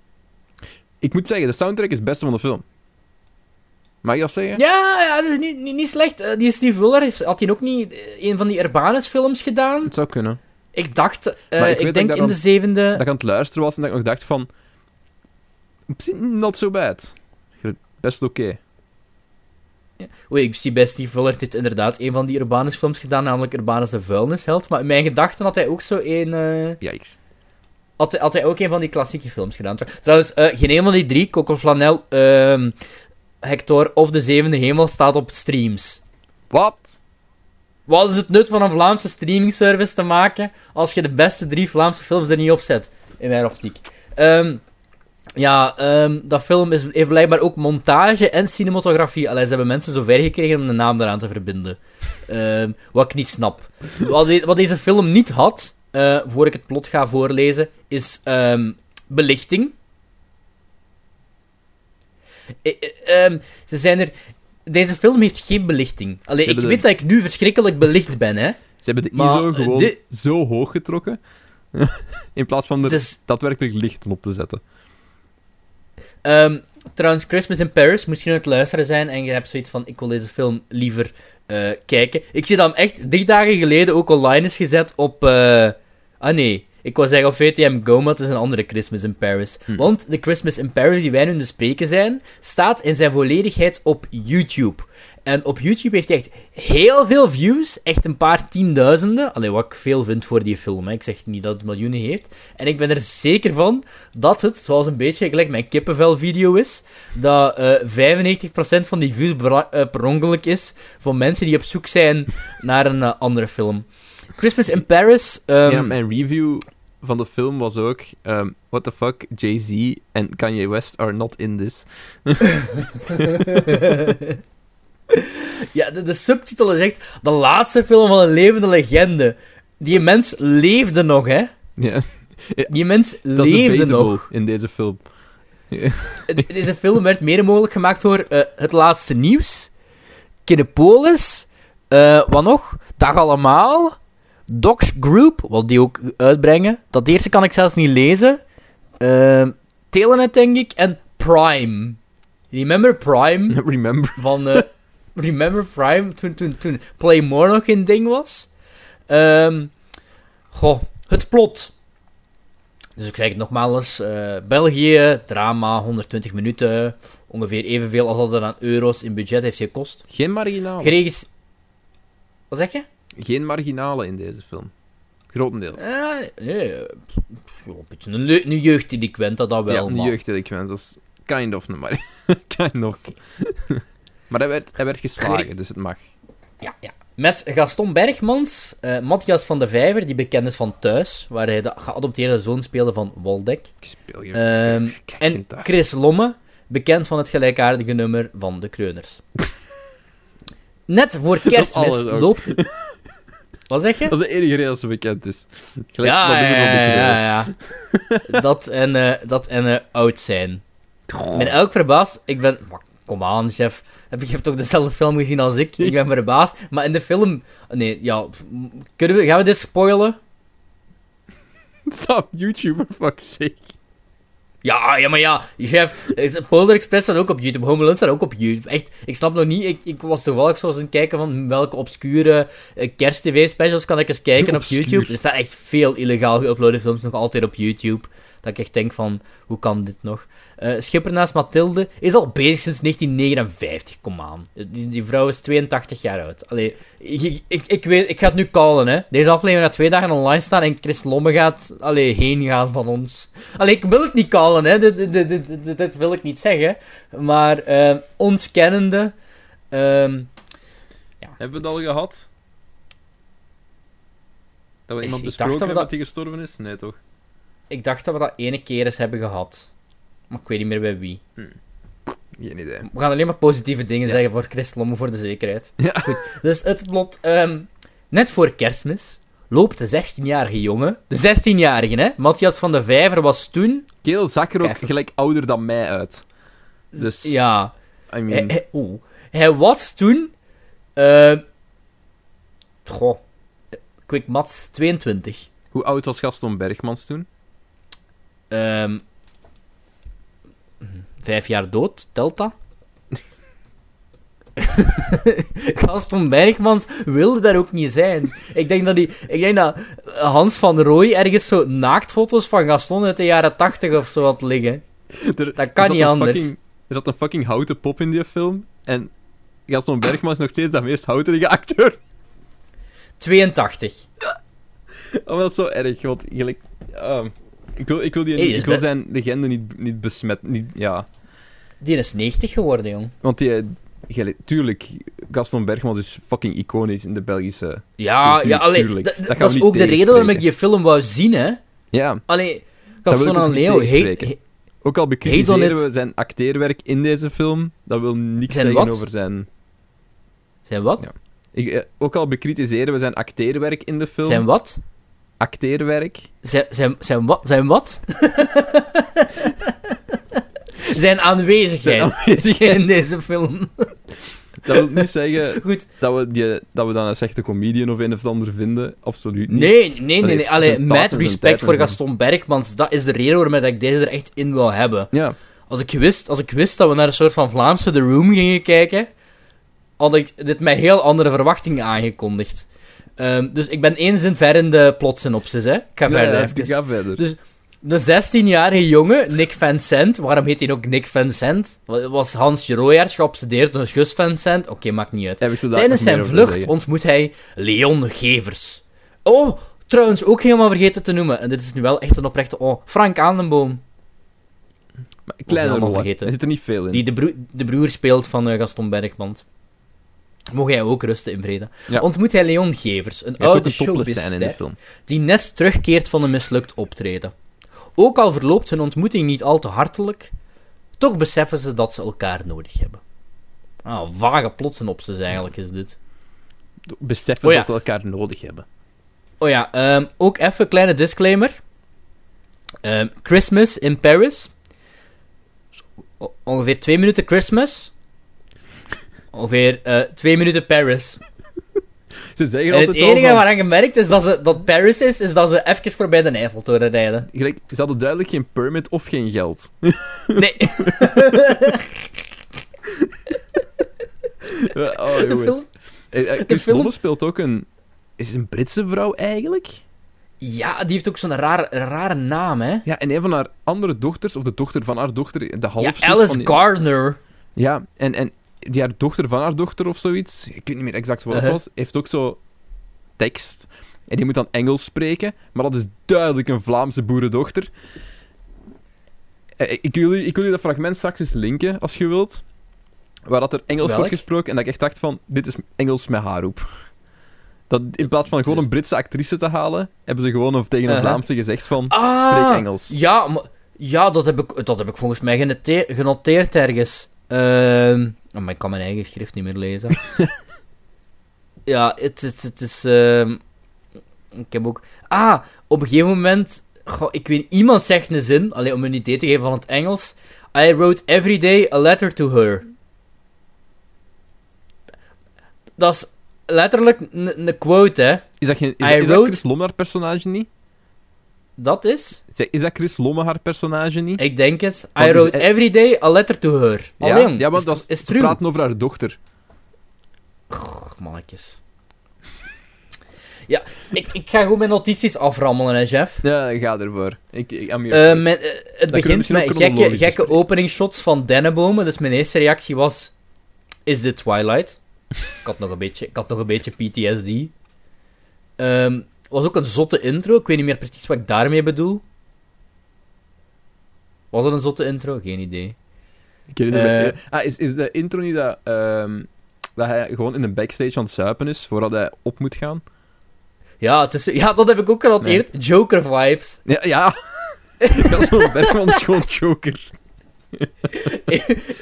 Ik moet zeggen, de soundtrack is het beste van de film. Mag je dat zeggen? Ja, ja dat is niet, niet, niet slecht. Eh, die Steve Willard had hij ook niet eh, een van die Urbanus films gedaan? Het zou kunnen. Ik dacht, ik ik, denk ik in de zevende... Dat ik aan het luisteren was en dat ik nog dacht van... Not so bad. Best oké. Oei, ik zie bij Steve Willard heeft inderdaad een van die Urbanus films gedaan, namelijk Urbanus de vuilnisheld. Maar in mijn gedachten had hij ook zo een... eh, Yikes. had, hij- had hij ook een van die klassieke films gedaan. Tr- Trouwens, eh, geen een van die drie, Coco Flanel, ehm, Hector of De Zevende Hemel, staat op streams. Wat? Wat is het nut van een Vlaamse streamingservice te maken als je de beste drie Vlaamse films er niet op zet? In mijn optiek. Ehm, ja, ehm, dat film is, heeft blijkbaar ook montage en cinematografie. Allee, ze hebben mensen zover gekregen om de naam eraan te verbinden. Ehm, wat ik niet snap. Wat, de- wat deze film niet had, eh, voor ik het plot ga voorlezen, is ehm, belichting. Eh, ehm, ze zijn er... Deze film heeft geen belichting. Allee, ik de- weet dat ik nu verschrikkelijk belicht ben, hè. Ze hebben de Maar, ISO gewoon zo hoog getrokken. In plaats van er daadwerkelijk lichten op te zetten. Ehm, trouwens, Christmas in Paris, nu aan het luisteren zijn en je hebt zoiets van, ik wil deze film liever eh, kijken. Ik zie dat hem echt drie dagen geleden ook online is gezet op... eh, ah nee, ik wou zeggen op VTM Go, maar het is een andere Christmas in Paris. Want de Christmas in Paris die wij nu bespreken zijn, staat in zijn volledigheid op YouTube. En op YouTube heeft hij echt heel veel views, echt een paar tienduizenden. Alleen wat ik veel vind voor die film, hè. ik zeg niet dat het miljoenen heeft. En ik ben er zeker van dat het, zoals een beetje gelijk mijn kippenvel-video is, dat eh 95% van die views eh, per ongeluk is van mensen die op zoek zijn naar een eh, andere film. Christmas in Paris. ehm, ja, mijn review van de film was ook... ehm, what the fuck, Jay-Z en Kanye West are not in this. Ja, de, de subtitel is echt de laatste film van een levende legende. Die mens leefde nog, hè? Ja, Die mens dat leefde nog. in deze film. Deze film werd mede mogelijk gemaakt door eh, Het Laatste Nieuws, Kinepolis, eh, wat nog? Dag Allemaal, Docs Group, wat die ook uitbrengen. Dat eerste kan ik zelfs niet lezen. Eh, Telenet, denk ik, en Prime. Remember Prime? Remember? van eh, Remember Prime, toen, toen, toen Playmore nog geen ding was. Ehm goh, het plot. Dus ik zeg het nogmaals, eh, België, drama, 120 minuten, ongeveer evenveel als dat er aan euro's in budget heeft gekost. Geen marginale. Geregis... Wat zeg je? Geen marginale in deze film. Grotendeels. Eh, nee, pff, pff, een beetje een, een jeugddelinquent, dat, dat wel. ja, een maar- jeugddelinquent. Dat is kind of een kind of. Maar hij werd, hij werd geslagen, dus het mag. Ja, ja. Met Gaston Bergmans, eh, Matthias van de Vijver, die bekend is van Thuis, waar hij de geadopteerde zoon speelde van Waldeck. Ik speel je. Ehm, ik kijk en. Chris Lomme, bekend van het gelijkaardige nummer van de Kreuners. Net voor kerstmis loopt... Wat zeg je? Dat is de enige reden dat ze bekend is. Gelijk Ja, dat ja, ja, Kreuners. ja, ja. Dat en, eh, dat en eh, oud zijn. Ik ben elk verbaasd. Ik ben... Kom aan, chef. Heb je hebt toch dezelfde film gezien als ik? Ik ben verbaasd. Maar in de film... Nee, ja... Kunnen we... Gaan we dit spoilen? Het staat op YouTube, for fuck's sake. Ja, ja, maar ja, chef, is- Polar Express staat ook op YouTube, Home Alone staat ook op YouTube. Echt, ik snap nog niet, ik, ik was toevallig zo eens aan het kijken van welke obscure eh, kerst-tv-specials kan ik eens kijken op. YouTube. Er staan echt veel illegaal geüploade films nog altijd op YouTube. Dat ik echt denk van, hoe kan dit nog? Eh, Schipper naast Mathilde is al bezig sinds 1959, kom aan. Die, die vrouw is 82 jaar oud. Allee, ik, ik, ik, weet, ik ga het nu callen, hè. Deze aflevering gaat twee dagen online staan en Chris Lomme gaat allee, heen gaan van ons. Allee, ik wil het niet callen, hè. Dit, dit, dit, dit, wil ik niet zeggen. Maar eh, ons kennende... ehm, Hebben we het al gehad? Dat we iemand besproken dat hebben dat- dat hij gestorven is? Nee, toch? Ik dacht dat we dat ene keer eens hebben gehad. Maar ik weet niet meer bij wie. Geen idee. We gaan alleen maar positieve dingen zeggen voor Chris Lomme, voor de zekerheid. Ja. Goed, dus het plot... ehm, net voor kerstmis loopt de 16-jarige jongen, de 16-jarige, hè, Matthias van de Vijver was toen, Kerel zag er ook Even- gelijk ouder dan mij uit. Dus, ja, I mean... hij, hij- oeh. hij was toen, eh goh, quick maths, 22. Hoe oud was Gaston Bergmans toen? Ehm, vijf jaar dood, telt dat? Gaston Bergmans wilde daar ook niet zijn. Ik denk dat, die, ik denk dat Hans van Rooij ergens zo naaktfoto's van Gaston uit de jaren tachtig of zo had liggen. Er- Dat kan niet anders. fucking- er zat een fucking houten pop in die film. En Gaston Bergman is nog steeds de meest houterige acteur. 82. Oh, dat is zo erg, want gelijk... ah, ik, wil, ik wil, die, Hey, dus ik wil zijn legende niet, niet besmetten. Niet, ja. Die is 90 geworden, jong. Want die... gelijk- tuurlijk, Gaston Bergmans is fucking iconisch in de Belgische... Ja, Cultuur, ja alleen, dat, Dat dat is ook de reden waarom ik die film wou zien, hè. Ja, Allee, wil Gaston en Leo, heet, ook al bekritiseren we zijn acteerwerk in deze film, dat wil niks Zijn zeggen wat? over zijn... zijn wat? Ja. Ik, eh, ook al bekritiseren we zijn acteerwerk in de film... Zijn wat? Acteerwerk... Zijn, zijn, zijn wat? Zijn wat? zijn aanwezigheid Zijn aanwezigheid. in deze film. Dat wil niet zeggen Goed. dat we, die, dat we dan een slechte comedian of een of ander vinden. Absoluut niet. Nee, nee, nee. Dat nee. Allee, met respect voor Gaston Bergmans. Dat is de reden waarom ik deze er echt in wil hebben. Ja, Als ik wist, als ik wist dat we naar een soort van Vlaamse The Room gingen kijken, had ik dit met heel andere verwachtingen aangekondigd. Ehm, dus ik ben één zin ver in de plotsynopsis, hè. Ik ga ja, verder ja, even. ga verder. Dus- De 16-jarige jongen, Nick Vincent, waarom heet hij ook Nick Vincent? Wa- Was Hans Royaerts geobsedeerd door Gus Vincent? Oké, maakt niet uit. Ik Tijdens zijn vlucht ontmoet hij Leon Gevers. Oh, trouwens, ook helemaal vergeten te noemen. En dit is nu wel echt een oprechte... Oh, Frank Aandenboom. Kleine rollen. vergeten. Er zit er niet veel in. Die de, broer- de broer speelt van eh, Gaston Bergman. Mocht hij ook rusten in vrede. Ja. Ontmoet hij Leon Gevers, een oude showbiz-ster, film. die net terugkeert van een mislukt optreden. Ook al verloopt hun ontmoeting niet al te hartelijk, toch beseffen ze dat ze elkaar nodig hebben. Ah, vage plotsynopsis eigenlijk is dit. Beseffen Oh ja. dat we elkaar nodig hebben. Oh ja, ehm, ook even een kleine disclaimer. Ehm, Christmas in Paris. Ongeveer twee minuten Christmas. Ongeveer eh, twee minuten Paris. Ze zeggen En het enige van- waaraan gemerkt is dat, ze, dat Paris is, is dat ze even voorbij de Eiffeltoren rijden. Gelijk, ze hadden duidelijk geen permit of geen geld. Nee, oh, de film... Eh, eh, Chris film- speelt ook een... Is een Britse vrouw eigenlijk? Ja, die heeft ook zo'n rare, rare naam, hè. Ja, en een van haar andere dochters, of de dochter van haar dochter, de Ja, halfzus Alice van die- Gardner. Ja, en, en die haar dochter van haar dochter of zoiets, ik weet niet meer exact wat het Uh-huh. was, heeft ook zo tekst. En die moet dan Engels spreken, maar dat is duidelijk een Vlaamse boerendochter. Eh, Ik wil, ik wil je dat fragment straks eens linken, als je wilt. Waar dat er Engels Welk? wordt gesproken en dat ik echt dacht van, dit is Engels met haar op. Dat, in plaats van gewoon een Britse actrice te halen, hebben ze gewoon of tegen een Uh-huh. Vlaamse gezegd van, Ah, spreek Engels. Ja, maar, ja dat, heb ik, dat heb ik volgens mij genoteerd, genoteerd ergens. Ehm, oh, maar ik kan mijn eigen schrift niet meer lezen. ja, het, het, het is... ehm, ik heb ook... Ah, op een gegeven moment... goh, ik weet iemand zegt een zin, alleen om een idee te geven van het Engels. I wrote every day a letter to her. Dat is letterlijk een quote, hè. Is dat, geen, is, I dat, Chris haar personage niet? Dat is... Is dat Chris Lomme haar personage niet? Ik denk het. Want I dus wrote every day a letter to her. Ja, Alleen, ja is, dat is, true. praten over haar dochter. Och, mannetjes. Ja, ik, ik ga gewoon mijn notities aframmelen, hè, Jeff. Ja, ga ervoor. Ik, ik, mijn- eh, het begint met gekke, gekke bespreken. openingsshots van dennenbomen. Dus mijn eerste reactie was... Is dit Twilight? ik, had nog een beetje, ik had nog een beetje PTSD. Ehm was ook een zotte intro. Ik weet niet meer precies wat ik daarmee bedoel. Was het een zotte intro? Geen idee. Ik eh, ah, is, is de intro niet dat, ehm, dat hij gewoon in een backstage aan het zuipen is voordat hij op moet gaan? Ja, het is, ja dat heb ik ook genoteerd. Joker vibes. Ja, ja. Gaston Bergman is gewoon Joker.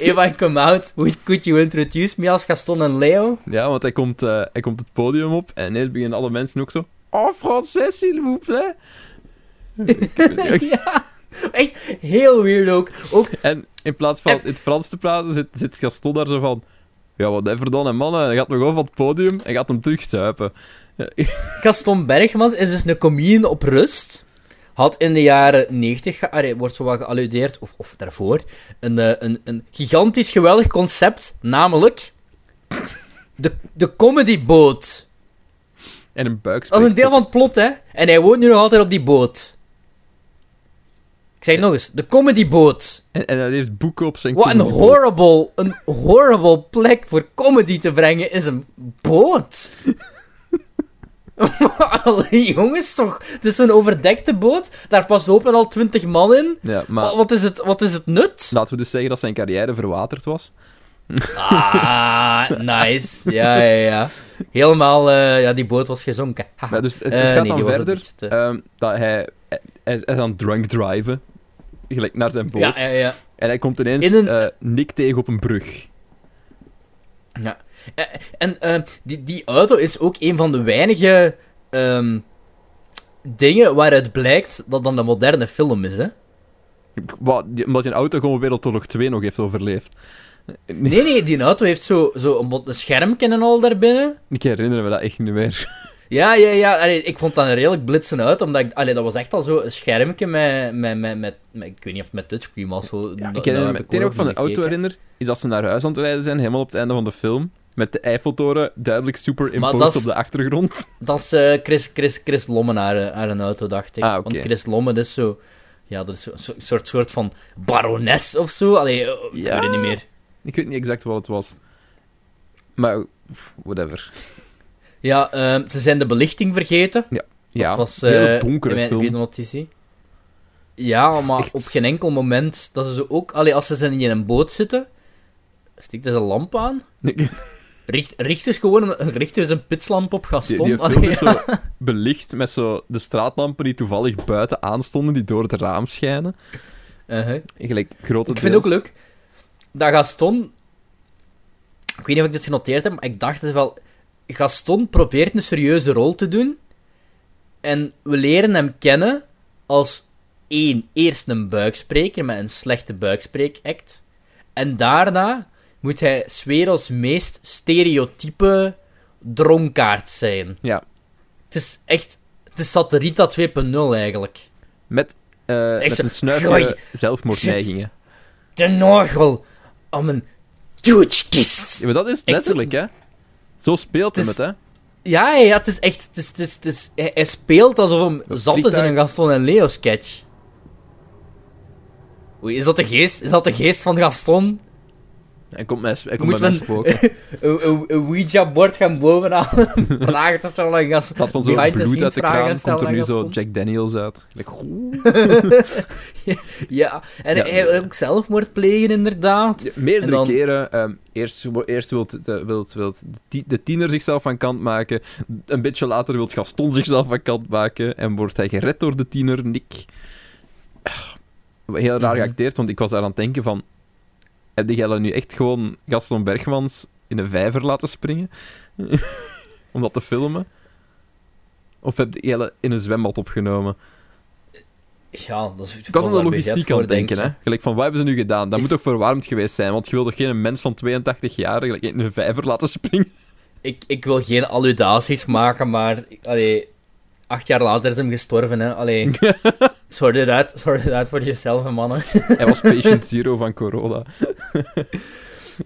If I come out, could you introduce me als Gaston en Leo? Ja, want hij komt, eh, hij komt het podium op en ineens beginnen alle mensen ook zo... Oh, français, s'il vous plaît. ja, echt heel weird ook. ook En in plaats van in het Frans te praten, zit, zit Gaston daar zo van... Ja, whatever dan, en mannen. Hij gaat nog over van het podium en gaat hem terugzuipen. Gaston Bergmans is dus een comedian op rust. Had in de jaren 90, ge- allee, wordt zo wat gealludeerd, of, of daarvoor, een, eh, een, een gigantisch geweldig concept, namelijk de, de comedyboot. En een buik Dat is een deel van het plot, hè. En hij woont nu nog altijd op die boot. Ik zeg het nog eens, de comedyboot. En, en hij heeft boeken op zijn Wat een horrible, een horrible plek voor comedy te brengen is een boot. Jongens, toch? Het is zo'n overdekte boot. Daar past open al twintig man in. Ja, maar Wat, wat is het, wat is het nut? laten we dus zeggen dat zijn carrière verwaterd was. Ah, nice. Ja, ja, ja. Helemaal, eh, ja, die boot was gezonken. Maar dus het, het Eh, gaat nee, dan verder het eh. ehm, dat hij, hij, hij is aan drunk driven. Gelijk naar zijn boot. Ja, ja, ja. En hij komt ineens In een- Nick tegen op een brug. ja. En eh, die, die auto is ook een van de weinige ehm, dingen waaruit blijkt dat dan de moderne film is, hè? Wat, omdat je een auto gewoon Wereldoorlog 2 nog heeft overleefd. Nee, nee, die auto heeft zo, zo een, een schermpje en al daarbinnen. Ik herinner me dat echt niet meer. Ja, ja, ja. Allee, ik vond dat een redelijk blitsende uit, omdat ik, allee, dat was echt al zo een schermpje met, met, met, met, met- ik weet niet of het met touchscreen was. Zo, Ja, dat- ik herinner me, wat ik van de auto herinner, is dat ze naar huis aan het rijden zijn, helemaal op het einde van de film. Met de Eiffeltoren duidelijk super Maar dat imposed is- op de achtergrond. Dat is eh, Chris, Chris, Chris Lomme naar, eh, naar een auto, dacht ik. Ah. Want Chris Lomme, dat is zo... Ja, dat is zo'n zo, soort, soort van barones of zo. Allee, eh, ik Ja. weet het niet meer. Ik weet niet exact wat het was. Maar, whatever. Ja, ehm, ze zijn de belichting vergeten. Ja, Het was eh, donkere in mijn notitie. Ja, maar Echt. op geen enkel moment dat ze zo ook... Allee, als ze zijn in een boot zitten, steekt er een lamp aan. Richt, richt dus gewoon een, richt dus een pitslamp op Die, Gaston. die film Allee, ja. zo belicht met zo de straatlampen die toevallig buiten aanstonden, die door het raam schijnen. Uh-huh. Gelijk grote Ik vind het ook leuk dat Gaston. Ik weet niet of ik dit genoteerd heb, maar ik dacht het wel. Gaston probeert een serieuze rol te doen. En we leren hem kennen als één, eerst een buikspreker met een slechte buikspreekact. En daarna moet hij werelds meest stereotype dronkaard zijn. Ja, Het is echt. Het is Satirita 2.0 eigenlijk. met, Echt met zo- een snuifje Gooi. zelfmoordneigingen. De nagel om een douchekist. Ja, maar dat is letterlijk, hè. Zo speelt hem Het hè. Ja, ja, het is echt... Het is, het is, het is, hij, hij speelt alsof hem Dat zat is in een Gaston en Leo sketch. Oei, is dat de geest, is dat de geest van Gaston? Hij komt, mij, hij komt Moet bij mij men spoken. een, een, een Ouija-bord gaan bovenaan vragen te stellen aan Gaston? Dat van zo'n bloed uit de kraan komt er nu zo? Jack Daniels uit. Ja, en Ja. hij wil ook zelfmoord plegen, inderdaad. Ja, meerdere dan- keren. ehm, eerst eerst wil wilt, wilt de, ti- de tiener zichzelf van kant maken. Een beetje later wil Gaston zichzelf van kant maken. En wordt hij gered door de tiener, Nick. Heel raar Mhm. geacteerd, want ik was daar aan het denken van... Heb jij dan nu echt gewoon Gaston Bergmans in een vijver laten springen? Om dat te filmen? Of heb je hele in een zwembad opgenomen? Ja, dat is... Ik was aan de logistiek aan denken, hè. Gelijk van, wat hebben ze nu gedaan? Dat Is- moet toch verwarmd geweest zijn? Want je wil toch geen mens van 82 jaar gelijk in een vijver laten springen? Ik, ik wil geen alludaties maken, maar... Allee, acht jaar later is hem gestorven, hè. Allee, sort it out, sort it out voor jezelf, mannen. Hij was patient zero van corona.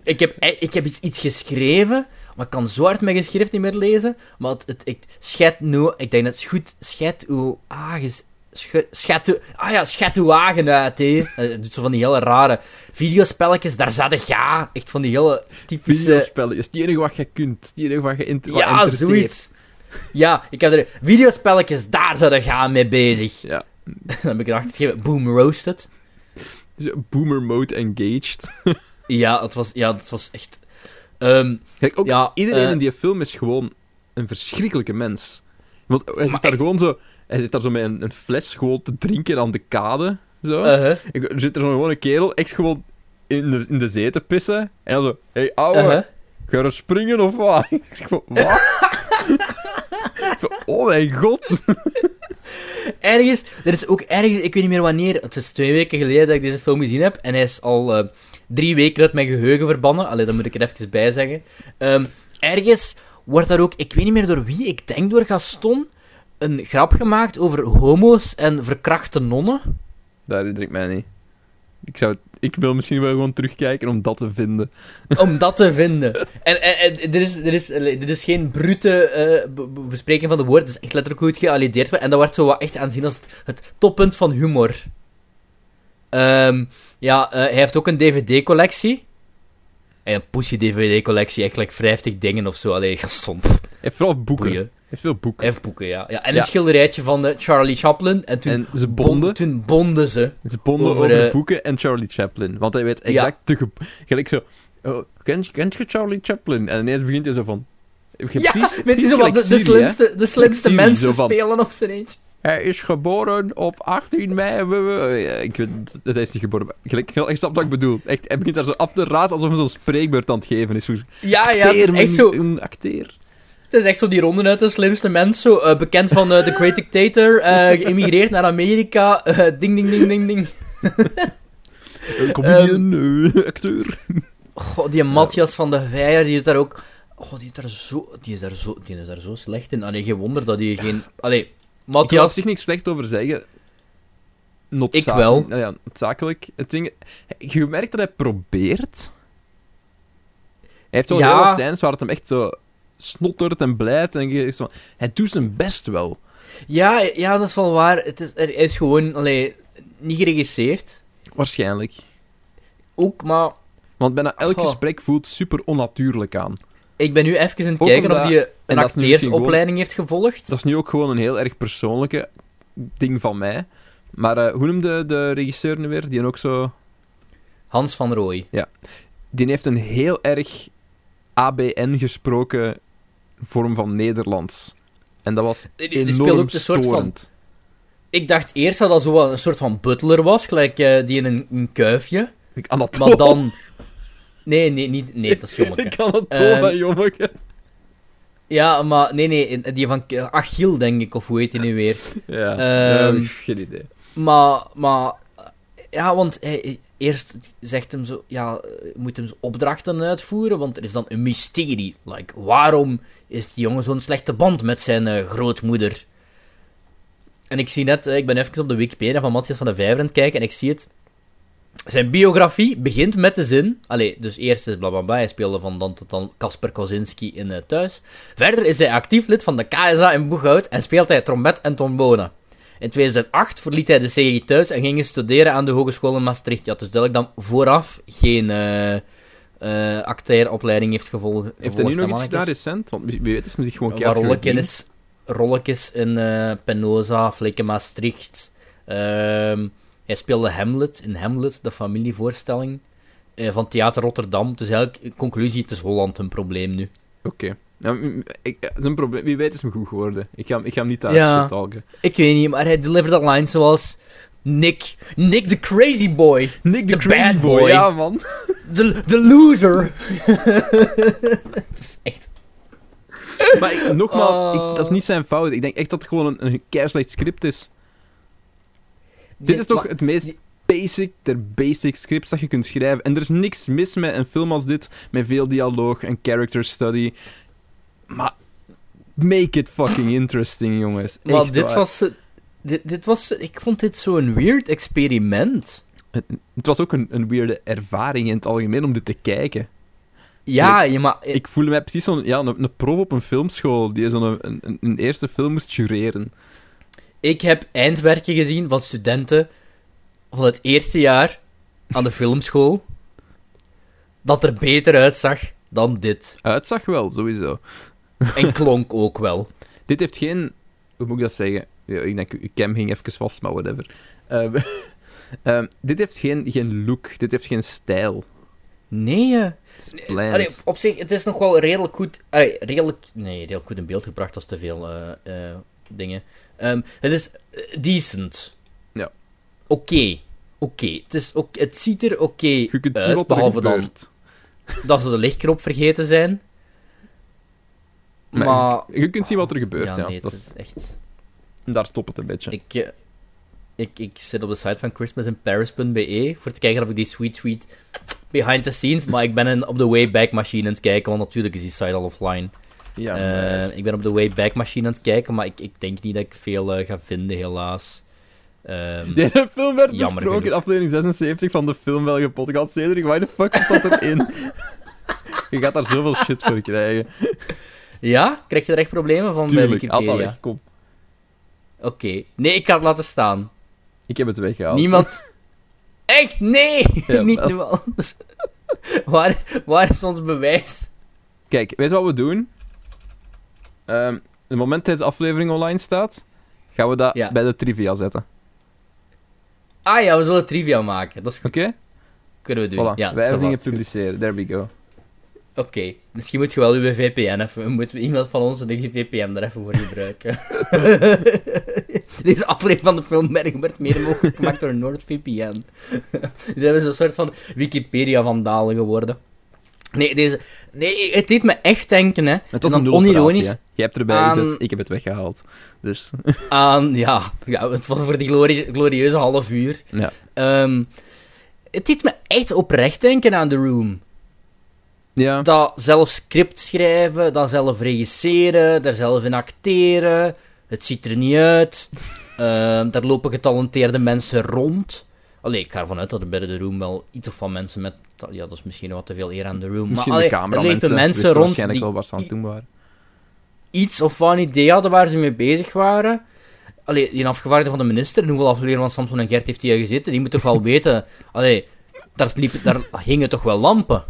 Ik heb, eh, ik heb iets, iets geschreven, maar ik kan zo hard mijn geschrift niet meer lezen. Maar het, het, ik, schet nu, ik denk dat het is goed, schet uw ages, sche- schet ah ja, schet uw wagen uit, hè. Het doet zo van die hele rare videospelletjes, daar zat ik ja, echt van die hele typische... Videospellen is het enige wat je kunt. Het enige wat je inter wat Ja, interesseert. zoiets. Ja, ik heb er videospelletjes, daar zou ik gaan mee bezig. Ja. Dan heb ik erachter gegeven, boom roasted. Boomer mode engaged. Ja, het was, ja, het was echt... ehm, Kijk, ook Ja, iedereen eh, in die film is gewoon een verschrikkelijke mens. Want hij zit daar echt- gewoon zo... Hij zit daar zo met een, een fles gewoon te drinken aan de kade. Zo. uh-huh. Ik- Er zit er zo gewoon een kerel echt gewoon in de, in de zee te pissen. En dan zo... Hé, hey, ouwe, Uh-huh. ga je er springen of wat? Ik zeg van, wat? Oh mijn god. ergens, er is ook ergens, ik weet niet meer wanneer, het is twee weken geleden dat ik deze film gezien heb, en hij is al eh, drie weken uit mijn geheugen verbannen. Allee, dat moet ik er even bij zeggen. Ehm, ergens wordt daar ook, ik weet niet meer door wie, ik denk door Gaston, een grap gemaakt over homo's en verkrachte nonnen. Dat herinner ik mij niet. Ik, zou, ik wil misschien wel gewoon terugkijken om dat te vinden. Om dat te vinden. En, en, en dit, is, dit, is, dit is geen brute eh, be- be- bespreking van de woorden. Het is echt letterlijk goed geallideerd. En dat wordt zo wat echt aanzien als het, het toppunt van humor. Ehm, ja, eh, hij heeft ook een DVD-collectie. En een Pussy DVD-collectie, eigenlijk 50 dingen of zo. Allee, Gaston. Hij heeft vooral boeken. boeien. Hij heeft veel boeken. Hij heeft boeken, ja. ja en Ja. een schilderijtje van eh, Charlie Chaplin. En toen, En ze bon- bonden. toen bonden ze. Ze bonden over, over, eh, boeken en Charlie Chaplin. Want hij weet exact de... ge- Gelijk zo... Oh, kent, kent je Charlie Chaplin? En ineens begint hij zo van... Ja, precies- weet je zo wat, de, de slimste, de slimste mensen zo van- spelen op zijn eentje. Hij is geboren op 18 mei. we- we- Ja, ik weet dat hij is niet geboren. Gelijk, ik snap wat ik bedoel. Echt, hij begint daar zo af te raden alsof hij zo'n spreekbeurt aan het geven is. Hoe Ja, ja, het is echt zo... Een acteer. Het is echt zo die ronde uit de slimste mens, zo eh, bekend van eh, The Great Dictator, eh geëmigreerd naar Amerika, ding, ding, ding, ding, ding. Een comedian, eh, acteur. Goh, die Matthias van de Veijer, die doet daar ook... Oh, die, is daar zo, die, is daar zo, die is daar zo slecht in. Allee, geen wonder dat hij geen... Allee, Ik wil Matthias... zich niks slecht over zeggen. Ik wel. Nou ja, noodzakelijk. Het ding... Je merkt dat hij probeert. Hij heeft wel Ja. heel wat scènes waar het hem echt zo snottert en blijft. En je van, hij doet zijn best wel. Ja, ja, dat is wel waar. Het is, is gewoon, allee, niet geregisseerd. Waarschijnlijk. Ook, maar Want bijna elk gesprek voelt super onnatuurlijk aan. ik ben nu even aan het Ook kijken of hij en een acteersopleiding heeft gevolgd. Dat is nu ook gewoon een heel erg persoonlijke ding van mij. Maar eh, hoe noemde de regisseur nu weer? Die ook zo... Hans van Rooij. Die heeft een heel erg ABN gesproken vorm van Nederlands. En dat was Die- die enorm ook soort van- storend. Ik dacht eerst dat dat zo wel een soort van butler was, gelijk eh, die in een, een kuifje. Ik Anatole. Maar dan... Nee, nee, niet, nee, dat is jommeke. Ik Anatole, Ehm, jommeke. Ja, maar nee, nee, die van Achille, denk ik, of hoe heet hij nu weer? Ja, ja, geen idee. Maar, maar... Ja, want hij, eerst zegt hem zo... Ja, je moet hem opdrachten uitvoeren, want er is dan een mysterie. Like, waarom heeft die jongen zo'n slechte band met zijn eh, grootmoeder? En ik zie net... eh, ik ben even op de Wikipedia van Matthias van de Vijver aan het kijken, en ik zie het... Zijn biografie begint met de zin... Allee, dus eerst is blablabla, hij speelde van dan tot dan Kasper Kozinski in eh, Thuis. Verder is hij actief lid van de KSA in Boeghout en speelt hij trompet en trombone. In 2008 verliet hij de serie thuis en ging studeren aan de Hogeschool in Maastricht. Ja, dus duidelijk dan vooraf geen acteeropleiding heeft gevolgd. Heeft hij nu nog iets gedaan recent? Want wie weet heeft hij zich gewoon keihard rolletjes, rolletjes in eh Penosa, Flikken Maastricht. Ehm, hij speelde Hamlet in Hamlet, de familievoorstelling van Theater Rotterdam. Dus eigenlijk, conclusie, het is Holland een probleem nu. Oké. Nou, ik, zijn probleem, wie weet is hem goed geworden. Ik ga, ik ga hem niet Ja. uit talken. Ik weet niet, maar hij deliverde lines zoals... Nick, Nick the crazy boy. Nick the bad boy. Ja, man. The, the loser. het is echt... Maar ik- nogmaals, Oh. ik, dat is niet zijn fout. Ik denk echt dat het gewoon een, een keislecht script is. Dit is toch het meest basic der basic scripts dat je kunt schrijven. En er is niks mis met een film als dit, met veel dialoog en character study. Maar make it fucking interesting, jongens. Maar Echt dit waar. was... eh, Dit, dit was... Ik vond dit zo'n weird experiment. Het, het was ook een, een weirde ervaring in het algemeen om dit te kijken. Ja, ja maar... Ik voelde mij precies zo'n ja, een, een prof op een filmschool die zo'n een, een, een eerste film moest jureren. Ik heb eindwerken gezien van studenten van het eerste jaar aan de filmschool. Dat er beter uitzag dan dit. Uitzag wel, sowieso. En klonk ook wel. Dit heeft geen... Hoe moet ik dat zeggen? Ja, ik denk, uw cam ging even vast, maar whatever. Ehm, ehm, dit heeft geen, geen look. Dit heeft geen stijl. Nee. Het is bland. Allee, op zich, het is nog wel redelijk goed... allee, redelijk... Nee, redelijk goed in beeld gebracht, is te veel eh, eh, dingen. Ehm, het is decent. Ja. Oké. Oké. Het, is ook- het ziet er oké uit, er behalve dan dat ze de lichtknop vergeten zijn. Maar, je kunt zien wat er gebeurt, ja. Nee, Dat is- echt... daar stopt het een beetje. Ik, eh, ik, ik zit op de site van christmasinparis.be voor te kijken of ik die sweet, sweet behind the scenes... Maar ik ben een op de Wayback Machine aan het kijken, want natuurlijk is die site al offline. ja, maar- ik ben op de Wayback Machine aan het kijken, maar ik, ik denk niet dat ik veel eh, ga vinden, helaas. Ehm, Deze film werd Jammer besproken in aflevering 76 van de Filmbelgen podcast. Cedric, why the fuck staat erin? je gaat daar zoveel shit voor krijgen. Ja? Krijg je er echt problemen van Tuurlijk, bij Wikipedia? weg, kom. Oké. Nee, ik ga het laten staan. Ik heb het weggehaald. Niemand... Echt? Nee! Ja, niet nu al. Dus- waar, waar is ons bewijs? Kijk, weet je wat we doen? Ehm het moment dat deze aflevering online staat, gaan we dat Ja. bij de trivia zetten. Ah ja, we zullen trivia maken. Dat is goed. Oké? Kunnen we doen. Voilà, Ja, wij dingen publiceren. There we go. Oké. Misschien moet je wel uw VPN even... Moeten we iemand van ons de VPN er even voor gebruiken. Deze aflevering van de filmmerk werd mede mogelijk gemaakt door NordVPN. Ze hebben zo'n soort van Wikipedia-vandalen geworden. Nee, deze... Nee, het deed me echt denken, hè. Het was En een dan onironisch hè. Jij hebt erbij aan- gezet, ik heb het weggehaald. Dus, aan... Ja, ja, het was voor die glorie- glorieuze half uur. ja. Ehm, het deed me echt oprecht denken aan The Room. Ja, Dat zelf script schrijven, dat zelf regisseren, daar zelf in acteren. Het ziet er niet uit. Ehm, daar lopen getalenteerde mensen rond. Allee, ik ga ervan uit dat er bij de Room wel iets of van mensen met... Ja, dat is misschien wat te veel eer aan de Room. misschien maar de allee, er liepen mensen rond waarschijnlijk die wel ze aan het doen waren. iets of van idee hadden waar ze mee bezig waren. Allee, die afgevaardigde van de minister, in hoeveel afleveringen van Samson en Gert heeft hij gezeten? Die moet toch wel weten... Allee, daar, liep, daar hingen toch wel lampen?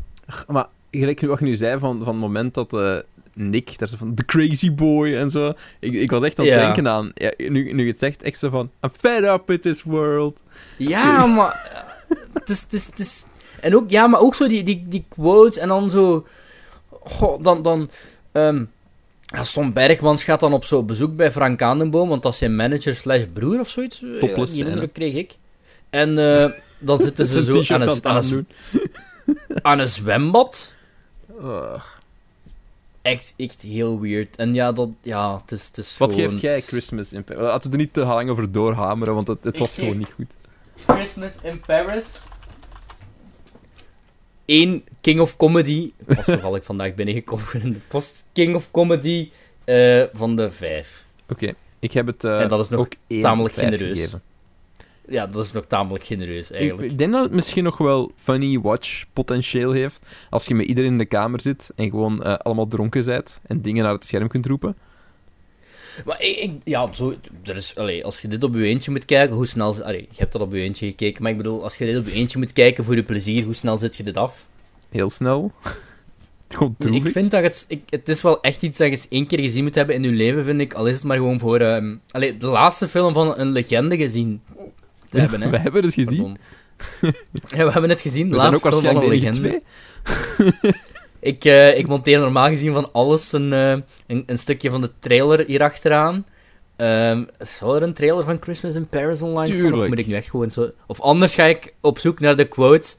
Maar gelijk wat je nu zei van, van het moment dat eh, Nick, daar zo van the crazy boy en zo. Ik, ik was echt aan het Ja. denken aan, ja, nu, nu je het zegt, echt zo van, I'm fed up with this world. Ja, maar... Het is, het is, het is... En ook, ja, maar ook zo die, die, die quotes en dan zo... Goh, dan... dan ehm, ja, Stom Bergmans gaat dan op zo bezoek bij Frank Aandenboom, want dat is zijn manager slash broer of zoiets. Topless Die indruk kreeg ik. En eh, dan zitten ze zo aan aan een, aan een zwembad. Ugh. Echt, echt heel weird. En ja, dat, ja het is, het is Wat gewoon- geeft jij Christmas in Paris? Laten we er niet te lang over doorhameren, want het, het Ik was gewoon niet goed. Christmas in Paris. Eén King of Comedy. Was toevallig vandaag binnengekomen in de post. King of Comedy eh, van de vijf. Oké, ik heb het eh, En dat is nog tamelijk genereus. gegeven. Ja, dat is nog tamelijk genereus eigenlijk. ik denk dat het misschien nog wel funny watch potentieel heeft. Als je met iedereen in de kamer zit en gewoon eh, allemaal dronken bent en dingen naar het scherm kunt roepen. Maar ik, ik- ja, zo, er is, als je dit op je eentje moet kijken, hoe snel... z- Allee, je hebt dat op je eentje gekeken, maar ik bedoel, als je dit op je eentje moet kijken voor je plezier, hoe snel zet je dit af? Heel snel. Ik vind dat het... Ik, het is wel echt iets dat je eens één keer gezien moet hebben in je leven, vind ik. Al is het maar gewoon voor... allee, de laatste film van een legende gezien te hebben, hè. We hebben het gezien. Ja, we hebben het gezien, We zijn ook laatste film van een waarschijnlijk legende. Ik, eh, ik monteer normaal gezien van alles een, eh, een, een stukje van de trailer hierachteraan. Ehm zou er een trailer van Christmas in Paris online staan? Of Tuurlijk. moet ik nu echt gewoon zo... Of anders ga ik op zoek naar de quote.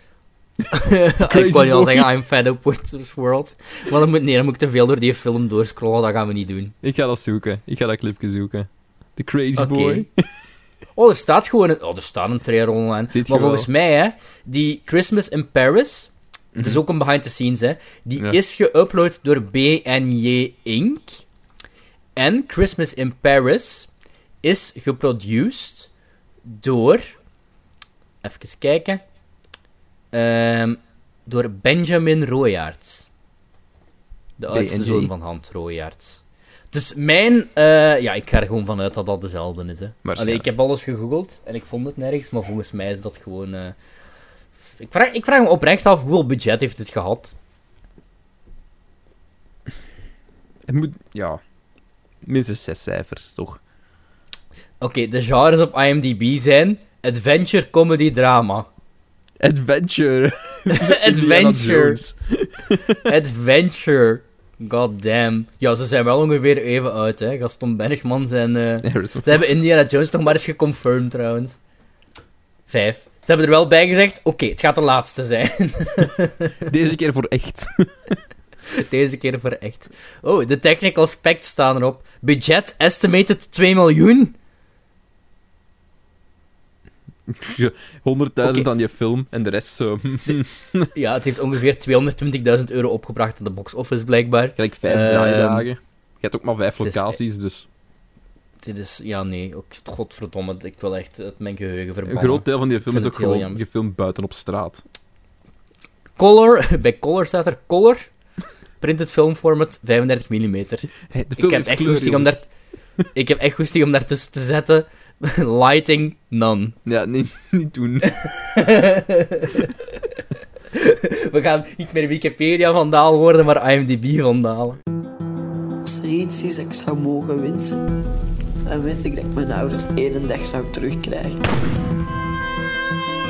ik wou nu al zeggen, I'm fed up with this world. Maar dan moet, nee, dan moet ik te veel door die film doorscrollen, dat gaan we niet doen. Ik ga dat zoeken. Ik ga dat clipje zoeken. The Crazy. Boy. Oh, er staat gewoon een... Oh, er staat een trailer online. Ziet Maar volgens wel. mij, hè, die Christmas in Paris... Het is ook een behind the scenes, hè. Die Mhm. Ja. is geüpload door BNJ Inc. En Christmas in Paris is geproduced door... Even kijken. Ehm, door Benjamin Royaerts. De oudste zoon van Hans Royaerts. Dus mijn... eh, ja, ik ga er gewoon vanuit dat dat dezelfde is, hè. Allee, ik heb alles gegoogeld en ik vond het nergens, maar volgens mij is dat gewoon... eh, Ik, vraag, ik vraag me oprecht af, hoeveel budget heeft het gehad? Het moet, ja, minstens zes cijfers, toch? Oké, de genres op IMDb zijn adventure, comedy, drama. Adventure. adventure. adventure. God damn. Ja, ze zijn wel ongeveer even oud, hè. Gaston Bergman en... eh, Ze hebben Indiana Jones nog maar eens geconfirmed, trouwens. Vijf. Ze hebben er wel bij gezegd, oké, het gaat de laatste zijn. Deze keer voor echt. Deze keer voor echt. Oh, de technical specs staan erop. Budget estimated 2 miljoen. 100.000 Oké. aan je film en de rest zo. Ja, het heeft ongeveer 220.000 euro opgebracht aan de box office, blijkbaar. Gelijk vijf Ehm, draaidagen. Je hebt ook maar vijf het is- locaties, dus Dit is... Ja, nee. Ook, godverdomme, ik wil echt uit mijn geheugen een verbannen. groot deel van die film is ook het gewoon jammer. gefilmd buiten op straat. Color, bij Color staat er Color. Printed film format 35 mm. Hey, Ik film heb echt kleur, goesting om daar... Ik heb echt goesting om daartussen te zetten. Lighting, none. Ja, nee, niet doen. We gaan niet meer Wikipedia vandaal worden, maar IMDb vandaal. Als er iets is dat ik zou mogen wensen, dan wens ik dat ik mijn ouders één dag zou terugkrijgen.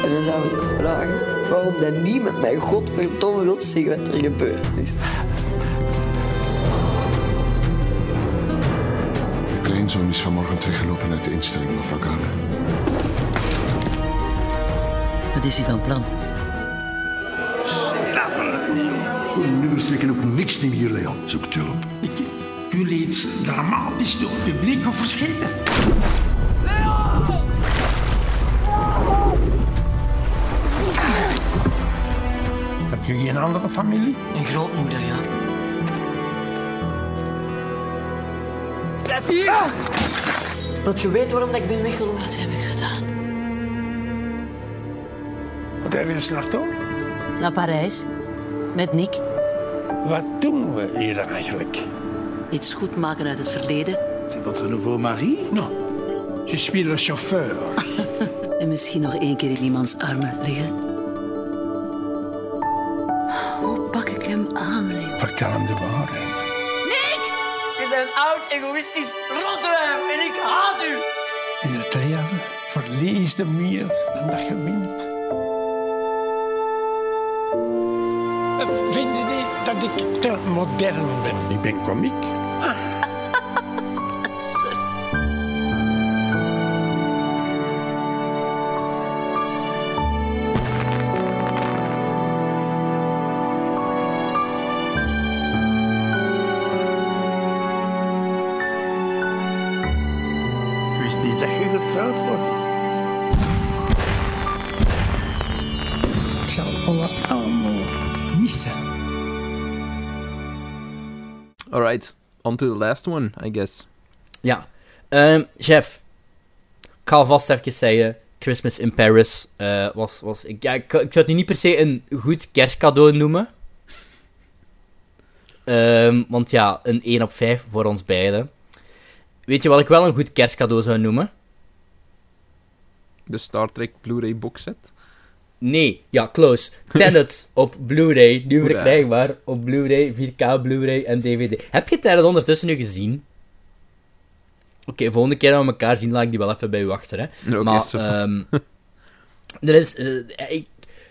En dan zou ik vragen waarom dat niemand mij godverdomme wil zeggen wat er gebeurd is. Kleinzoon is vanmorgen teruggelopen uit de instelling, mevrouw Gane. Wat is hij van plan? Nu strikken op niks niet hier, Leon. Zoek hulp. Ik wil iets dramatisch door het publiek of verschijnen. Heb je geen andere familie? Een grootmoeder, ja. Dat je weet waarom dat ik ben weggelopen. Wat heb ik gedaan? Wat er is naartoe? Naar Parijs. Met Nick. Wat doen we hier eigenlijk? Iets goed maken uit het verleden. C'est votre nouveau mari? Non, je suis le chauffeur. En misschien nog één keer in iemands armen liggen. Hoe pak ik hem aan, Leo? Vertel hem de waarheid. Een oud, egoïstisch rotruim en ik haat u! In het leven verlies je meer dan dat je wint. Vind je niet dat ik te modern ben? Ik ben komiek. On to the last one, I guess. Ja. Ehm, chef. Ik ga alvast even zeggen. Christmas in Paris eh, was... was ik, ja, ik, ik zou het nu niet per se een goed kerstcadeau noemen. Ehm, want ja, een 1 op 5 voor ons beiden. Weet je wat ik wel een goed kerstcadeau zou noemen? De Star Trek Blu-ray box set. Nee, ja, close. Tenet op Blu-ray, nu verkrijgbaar op Blu-ray, 4K Blu-ray en DVD. Heb je Tenet ondertussen nu gezien? Oké, volgende keer dat we elkaar zien, laat ik die wel even bij u achter, hè. Maar, ehm, er is... eh, ik,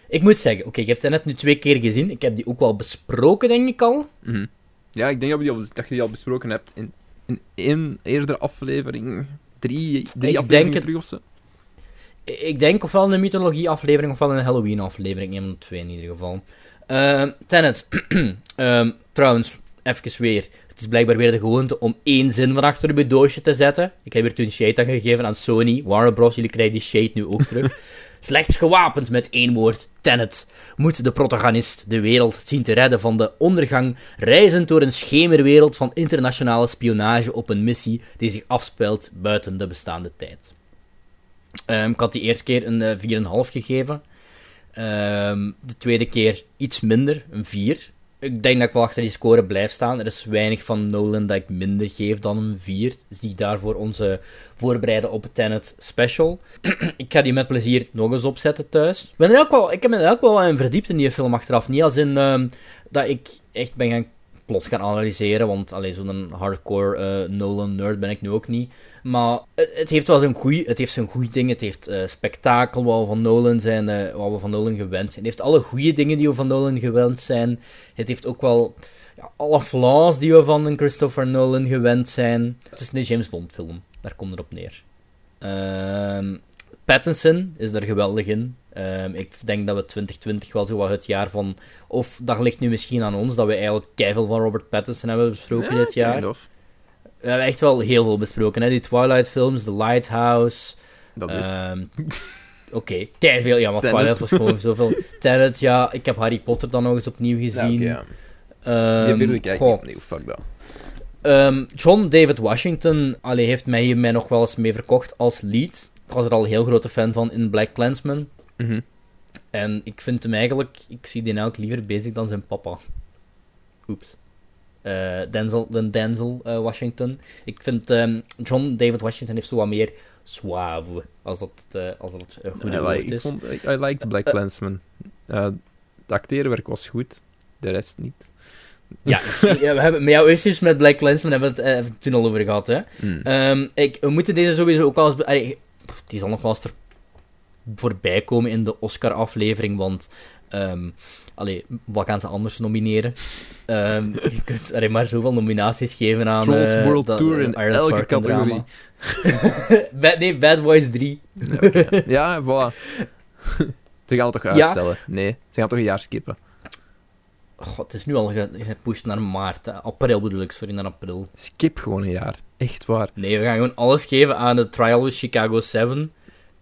ik moet zeggen, oké, ik heb Tenet nu twee keer gezien. Ik heb die ook wel besproken, denk ik al. Mhm. Ja, ik denk dat, we die al, dat je die al besproken hebt in, in één eerdere aflevering. Drie, drie Ik afleveringen denk het- terug of zo. Ik denk ofwel een mythologie-aflevering ofwel een Halloween-aflevering. Een van de twee in ieder geval. Ehm Tenet. Ehm, trouwens, even weer. Het is blijkbaar weer de gewoonte om één zin van achter je doosje te zetten. Ik heb weer toen shade aan gegeven aan Sony. Warner Bros. Jullie krijgen die shade nu ook terug. Slechts gewapend met één woord, Tenet, moet de protagonist de wereld zien te redden van de ondergang, reizend door een schemerwereld van internationale spionage op een missie die zich afspeelt buiten de bestaande tijd. Ehm, ik had die eerste keer een eh, 4,5 gegeven. Ehm, de tweede keer iets minder, een 4. Ik denk dat ik wel achter die score blijf staan. Er is weinig van Nolan dat ik minder geef dan een 4. Dus die daarvoor onze voorbereiden op het Tenet special. ik ga die met plezier nog eens opzetten thuis. Ik, ben er ook wel, ik heb me er ook wel in verdiept in die film achteraf. Niet als in ehm, dat ik echt ben gaan plots gaan analyseren, want allee, zo'n hardcore eh, Nolan-nerd ben ik nu ook niet. Maar het, het heeft wel zijn goeie, het heeft zijn goede dingen. Het heeft eh, spektakel, wat we van Nolan zijn, eh, wat we van Nolan gewend zijn. Het heeft alle goede dingen die we van Nolan gewend zijn. Het heeft ook wel ja, alle flaws die we van een Christopher Nolan gewend zijn. Het is een James Bond film, daar komt het op neer. Ehm Pattinson is er geweldig in. Ehm, ik denk dat we 2020 wel zo wat het jaar van... Of dat ligt nu misschien aan ons, dat we eigenlijk keiveel van Robert Pattinson hebben besproken Ja, dit jaar. We hebben echt wel heel veel besproken. Hè? Die Twilight films, The Lighthouse. Dat is. Ehm, Oké, keiveel. Ja, maar Tenet. Twilight was gewoon zoveel. Tenet, ja. Ik heb Harry Potter dan nog eens opnieuw gezien. Ja, Die kijk ik goh. niet opnieuw, fuck dat. Ehm, John David Washington allee, heeft mij hiermee nog wel eens mee verkocht als lead. Ik was er al een heel grote fan van in Black Clansman. Mhm. En ik vind hem eigenlijk... Ik zie die ook liever bezig dan zijn papa. Oeps. Eh, Denzel, dan Denzel eh, Washington. Ik vind ehm, John David Washington heeft zo wat meer suave, als dat, eh, als dat een goede I, woord like, ik is. vond, I, I liked Black Clansman. Uh, het acteerwerk was goed, de rest niet. Ja, ja, we hebben, met jouw issues met Black Clansman hebben we het, toen al over gehad. Hè? Mm. Ehm, ik, we moeten deze sowieso ook wel eens... allee, pff, die zal nog wel eens voorbij komen in de Oscar-aflevering, want... ehm allee, wat gaan ze anders nomineren? Ehm, je kunt allee, maar zoveel nominaties geven aan... Trolls eh, World dat- Tour in Iron elke categorie. Bad, nee, Bad Boys 3. Ja, voilà. Ze gaan het toch Ja. uitstellen? Nee, ze gaan toch een jaar skippen. God, het is nu al ge- gepusht naar maart. hè. April bedoel ik, sorry, naar april. Skip gewoon een jaar. Echt waar. Nee, we gaan gewoon alles geven aan de Trial with Chicago 7.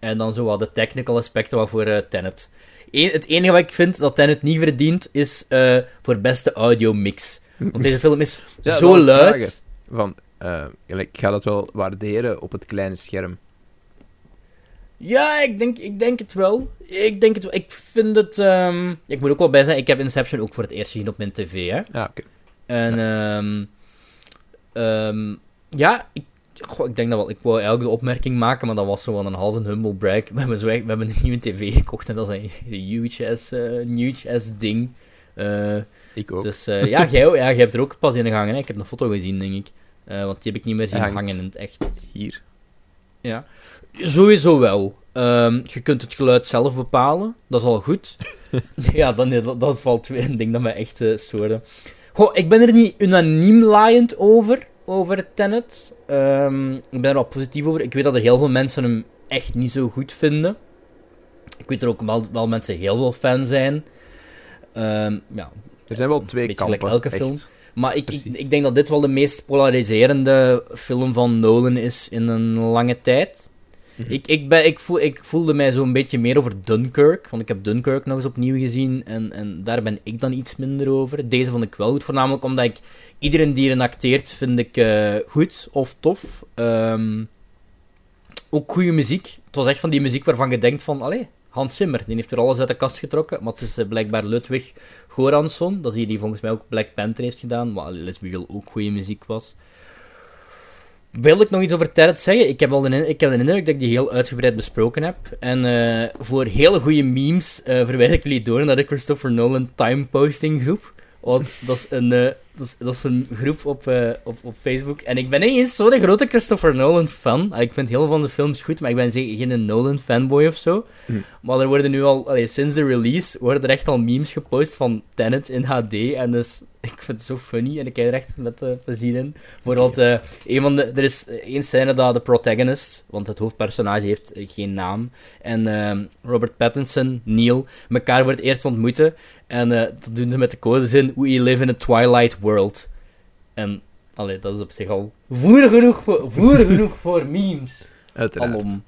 En dan zo wat de technical aspecten wat voor eh, Tenet. Eén- het enige wat ik vind dat Tenet niet verdient, is eh, voor beste audio mix. Want deze film is Ja, zo luid. Van, eh, ik ga dat wel waarderen op het kleine scherm. Ja, ik denk, ik denk het wel. Ik denk het wel. Ik vind het... ehm, Ik moet ook wel bij zijn, ik heb Inception ook voor het eerst gezien op mijn tv, hè. Ja, oké. En ehm, ehm, ja, ik, goh, ik denk dat wel. Ik wou eigenlijk de opmerking maken, maar dat was zo wel een halve humble brag. We hebben, zo, we hebben een nieuwe tv gekocht en dat is een, huge ass, eh, huge ass ding. Eh, Ik ook. Dus eh, ja, jij, ja, jij hebt er ook pas in gehangen. Hè? Ik heb een foto gezien, denk ik. Want die heb ik niet meer zien hangt hangen in het echt. Hier. Ja. Sowieso wel. Ehm, je kunt het geluid zelf bepalen. Dat is al goed. ja, dan, dat, dat is wel twee een ding dat mij echt stoorde. Goh, ik ben er niet unaniem laaiend over, over Tenet. Ehm, ik ben er wel positief over. Ik weet dat er heel veel mensen hem echt niet zo goed vinden. Ik weet er ook wel, wel mensen heel veel fan zijn. Ehm, ja, Er zijn wel twee kampen. elke echt. film. Maar ik, ik, ik denk dat dit wel de meest polariserende film van Nolan is in een lange tijd. Mhm. ik, ik, ben, ik, voel, ik voelde mij zo'n beetje meer over Dunkirk. Want ik heb Dunkirk nog eens opnieuw gezien. En, en daar ben ik dan iets minder over. Deze vond ik wel goed. Voornamelijk omdat ik iedereen die erin acteert, vind ik eh, goed of tof. Ehm, ook goede muziek. Het was echt van die muziek waarvan je denkt van... Allee, Hans Zimmer, die heeft er alles uit de kast getrokken. Maar het is eh, blijkbaar Ludwig Goransson. Dat is die die volgens mij ook Black Panther heeft gedaan. Be Real ook goede muziek was. Wil ik nog iets over Tenet zeggen? Ik heb, al de, ik heb de indruk dat ik die heel uitgebreid besproken heb. En eh, voor hele goede memes eh verwijs ik jullie door naar de Christopher Nolan Time Posting groep. Want dat is een, eh, dat is, dat is een groep op, op, op Facebook. En ik ben niet eens zo'n grote Christopher Nolan fan. Ah, Ik vind heel veel van de films goed, maar ik ben zeker geen Nolan fanboy of zo. Hm. Maar er worden nu al, allee, sinds de release, worden er echt al memes gepost van Tenet in HD. En dus, ik vind het zo funny en ik kijk er echt met eh, plezier in. Bijvoorbeeld, eh, een van de, er is één scène dat de protagonist, want het hoofdpersonage heeft eh, geen naam, en ehm, Robert Pattinson, Neil, elkaar het eerst ontmoeten. En eh, dat doen ze met de codezin, We live in a twilight world. En, allee, dat is op zich al voer genoeg voor, voer genoeg voor memes. Uiteraard. Alom.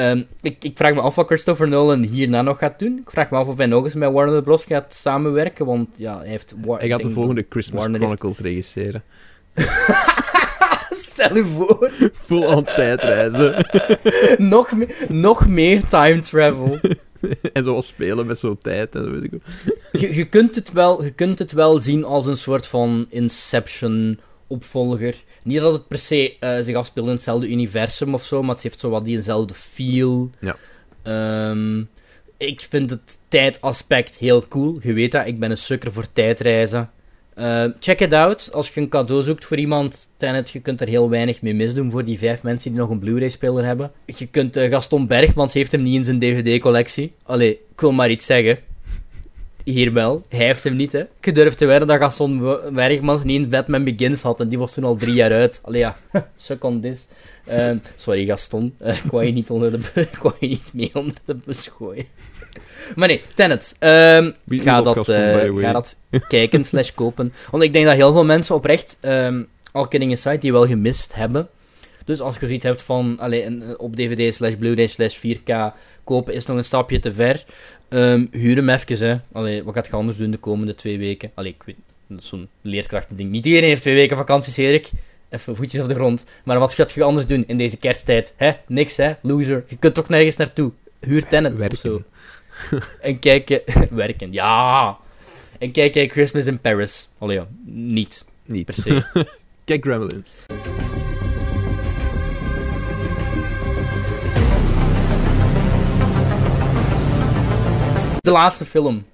Ehm, ik, ik vraag me af wat Christopher Nolan hierna nog gaat doen. Ik vraag me af of hij nog eens met Warner Bros. gaat samenwerken, want ja, hij heeft... Hij gaat de volgende Christmas Warner heeft- Chronicles regisseren. Stel je voor. Full on tijdreizen. nog, me- nog meer time travel. en zo spelen met zo'n tijd. En zo weet ik je, je, kunt het wel, je kunt het wel zien als een soort van Inception-opvolger. Niet dat het per se eh, zich afspeelt in hetzelfde universum of zo, maar het heeft zo wat diezelfde feel. Ja. Ehm, ik vind het tijdaspect heel cool. Je weet dat, ik ben een sukker voor tijdreizen. Eh, check it out. Als je een cadeau zoekt voor iemand, Tenet, je kunt er heel weinig mee misdoen voor die vijf mensen die nog een Blu-ray-speler hebben. Je kunt eh, Gaston Bergmans heeft hem niet in zijn DVD-collectie. Allee, ik wil maar iets zeggen. Hier wel. Hij heeft hem niet, hè. Ik durf te wedden dat Gaston Bergmans niet een Batman Begins had. En die was toen al drie jaar uit. Allee, ja. Suck on this. Ehm, sorry, Gaston. Uh, ik wou je niet, onder de ik wou je niet mee onder de bus gooien. Maar nee, Tenet. Um, ga, dat, uh, ga dat kijken slash kopen. Want ik denk dat heel veel mensen oprecht, um, al kidding aside, die wel gemist hebben. Dus als je zoiets hebt van allee, op DVD slash Blu-ray slash 4K kopen is nog een stapje te ver. Um, huur hem even, hè. Allee, wat gaat je anders doen de komende twee weken? Allee, ik weet, dat is zo'n leerkrachtending. Niet iedereen heeft twee weken vakantie, Erik. Even voetjes op de grond. Maar wat gaat je anders doen in deze kersttijd? Hè? Niks, hè? Loser. Je kunt toch nergens naartoe. Huur werken. of zo. en kijk... werken, ja! En kijk, kijk Christmas in Paris. Allee, ja. Niet. Niet. Per se. kijk Gremlins. De laatste film.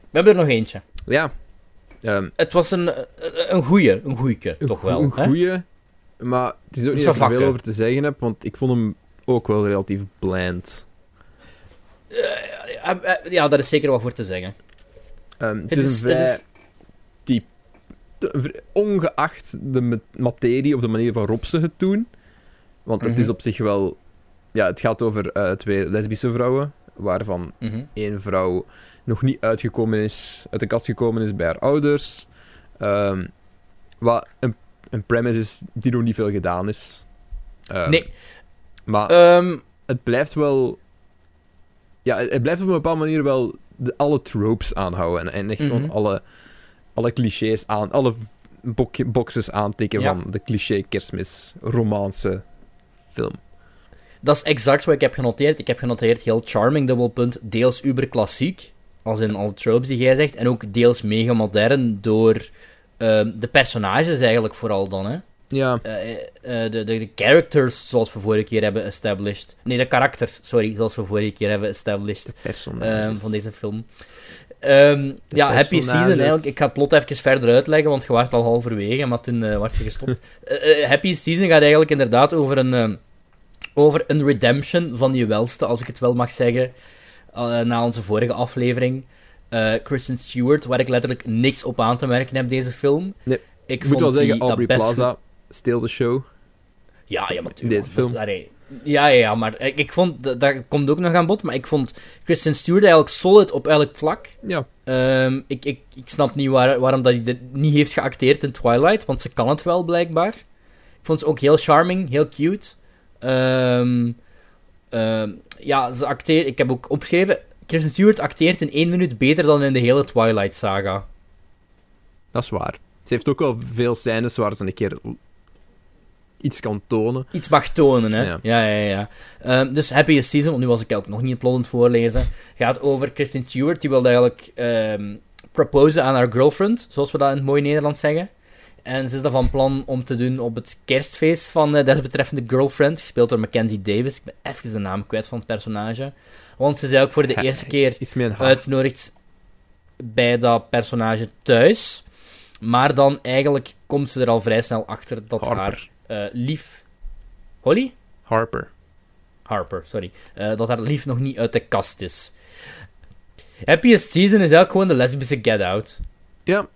We hebben er nog eentje. Ja. Um, het was een, een goeie, een goeieke, toch wel. Een goeie, maar het is ook niet dat ik er veel over te zeggen heb, want ik vond hem ook wel relatief bland. Uh, ja, daar is zeker wat voor te zeggen. Um, het, het, is een vrij... Die, ongeacht de materie of de manier waarop ze het doen, want het mm -hmm. is op zich wel... Ja, het gaat over twee lesbische vrouwen waarvan mm -hmm. één vrouw nog niet uitgekomen is, uit de kast gekomen is bij haar ouders. Um, wat een, een premise is die nog niet veel gedaan is. Um, nee. Maar um, het blijft wel... Ja, het blijft op een bepaalde manier wel de, alle tropes aanhouden. En, en echt mm -hmm. gewoon alle, alle clichés aan... Alle boxes aantikken ja. van de cliché kerstmis romance film. Dat is exact wat ik heb genoteerd. Ik heb genoteerd heel charming, dubbelpunt, deels uberklassiek, als in alle tropes die jij zegt, en ook deels mega modern door uh, de personages eigenlijk vooral dan, hè. Ja. Uh, uh, de, de, de, characters, zoals we vorige keer hebben established. Nee, de karakters, sorry, zoals we vorige keer hebben established. Um, van deze film. Um, ja, Happy Season, eigenlijk. Ik ga het plot even verder uitleggen, want je was al halverwege, maar toen uh, werd je gestopt. Happy Season gaat eigenlijk inderdaad over een over een redemption van je welste, als ik het wel mag zeggen, uh, na onze vorige aflevering. Uh, Kristen Stewart, waar ik letterlijk niks op aan te merken heb, deze film. Nee, ik moet wel zeggen, Aubrey best Plaza stil de show. Ja, ja, natuurlijk. Deze film. ja, ja, ja, maar ik, ik vond, dat, dat, komt ook nog aan bod, maar ik vond Kristen Stewart eigenlijk solid op elk vlak. Ja. Um, ik, ik, ik snap niet waar, waarom dat hij dit niet heeft geacteerd in Twilight, want ze kan het wel, blijkbaar. Ik vond ze ook heel charming, heel cute. Um, um, ja, ze acteert. Ik heb ook opgeschreven. Kristen Stewart acteert in één minuut beter dan in de hele Twilight-saga. Dat is waar. Ze heeft ook wel veel scènes waar ze een keer iets kan tonen. Iets mag tonen, hè? Ja, ja, ja. ja. Um, dus Happy Season, want nu was ik ook nog niet plot het voorlezen, gaat over Kristen Stewart. Die wilde eigenlijk um, proposen aan haar girlfriend, zoals we dat in het mooie Nederlands zeggen. En ze is dan van plan om te doen op het kerstfeest van uh, desbetreffende girlfriend, gespeeld door Mackenzie Davis. Ik ben even de naam kwijt van het personage. Want ze is ook voor de eerste keer uitgenodigd bij dat personage thuis. Maar dan eigenlijk komt ze er al vrij snel achter dat Harper. haar uh, lief... Holly? Harper. Harper, sorry. Uh, dat haar lief nog niet uit de kast is. Happiest Season is eigenlijk gewoon de lesbische Get Out. Ja,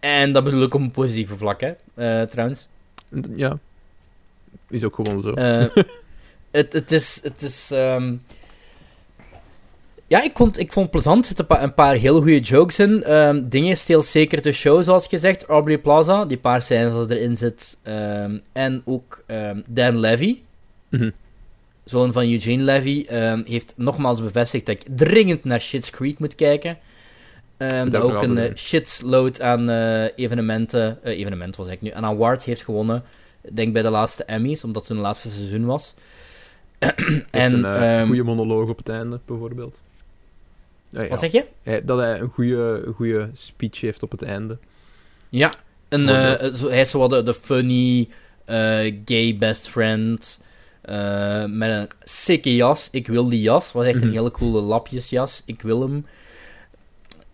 en dat bedoel ik op een positieve vlak, hè, uh, trouwens. Ja. Is ook gewoon zo. Uh, het, het is... Het is um... Ja, ik vond, ik vond het plezant. Er zitten een paar heel goede jokes in. Um, dingen steelt zeker de show, zoals gezegd. Aubrey Plaza, die paar scènes dat erin zit. Um, en ook Dan Levy. Mm -hmm. Zoon van Eugene Levy. heeft nogmaals bevestigd dat ik dringend naar Shit's Creek moet kijken. Um, dat ook een uh, shitload aan uh, evenementen, uh, evenement was ik nu, aan awards heeft gewonnen. Denk bij de laatste Emmys, omdat het hun laatste seizoen was. en een um, goede monoloog op het einde, bijvoorbeeld. Ja, ja. Wat zeg je? dat hij een goede, goede speech heeft op het einde. Ja, een, hij is zo de, de funny gay best friend. met een sikke jas. Ik wil die jas. Was echt een mm -hmm. hele coole lapjesjas. Ik wil hem.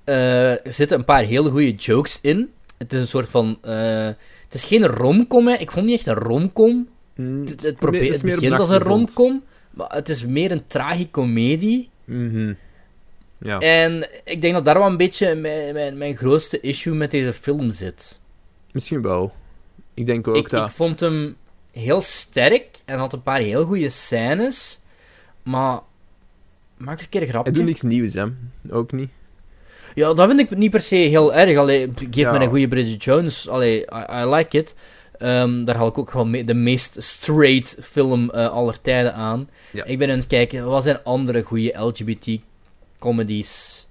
Uh, er zitten een paar hele goede jokes in. Het is een soort van. Uh, het is geen romcom, hè. Ik vond niet echt een romcom. Mm, het, het, probeert, nee, het begint als een romcom, maar het is meer een tragicomedie. Mm -hmm. Ja. En ik denk dat daar wel een beetje mijn, mijn, mijn grootste issue met deze film zit. Misschien wel. Ik denk ook ik, dat... ik vond hem heel sterk en had een paar heel goede scènes, maar maak eens een keer een grapje. Hij doet niks nieuws, hè. Ook niet. Ja, dat vind ik niet per se heel erg. Allee, geef Ja. me een goede Bridget Jones. Allee, I, I like it. Ehm, daar haal ik ook mee, de meest straight film eh, aller tijden aan. Ja. Ik ben aan het kijken, wat zijn andere goede LGBT-comedies?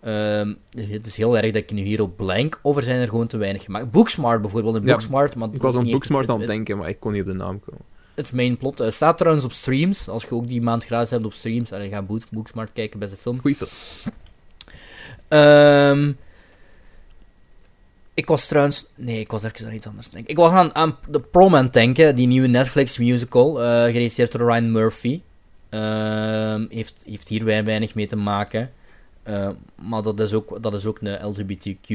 Ehm, het is heel erg dat ik nu hier op blank, of er zijn er gewoon te weinig gemaakt. Booksmart bijvoorbeeld, een Ja, Booksmart, maar Ik was aan Booksmart aan het denken, maar ik kon niet op de naam komen. het main plot. Eh, staat trouwens op streams. Als je ook die maand gratis hebt op streams. En ga Book- Booksmart kijken, beste film. Goeie film. Ehm, ik was trouwens... Nee, ik was even aan iets anders denken. Ik was aan, aan The Prom aan het denken. Die nieuwe Netflix musical. geregisseerd door Ryan Murphy. Ehm, heeft, heeft hier wei- weinig mee te maken. Eh, maar dat is, ook, dat is ook een LGBTQ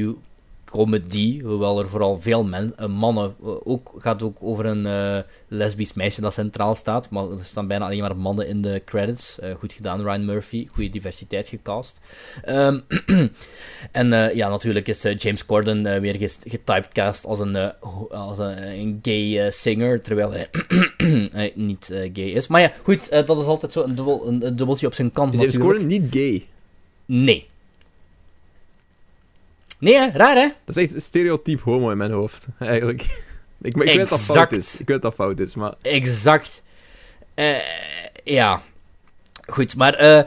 comedy, hoewel er vooral veel men, eh, mannen, eh, ook, gaat ook over een eh, lesbisch meisje dat centraal staat, maar er staan bijna alleen maar mannen in de credits. Goed gedaan, Ryan Murphy, goede diversiteit gecast. Ehm, en ja, natuurlijk is James Corden weer getypecast als een, als een, een gay singer, terwijl hij niet gay is. Maar ja, goed, dat is altijd zo een, dubbel, een, een dubbeltje op zijn kant Is James. Corden niet gay? Nee. Nee, raar hè? Dat is echt een stereotyp homo in mijn hoofd, eigenlijk. Ik, ik weet dat fout is. Ik weet dat dat fout is, maar... Exact. Eh, ja. Goed, maar... eh,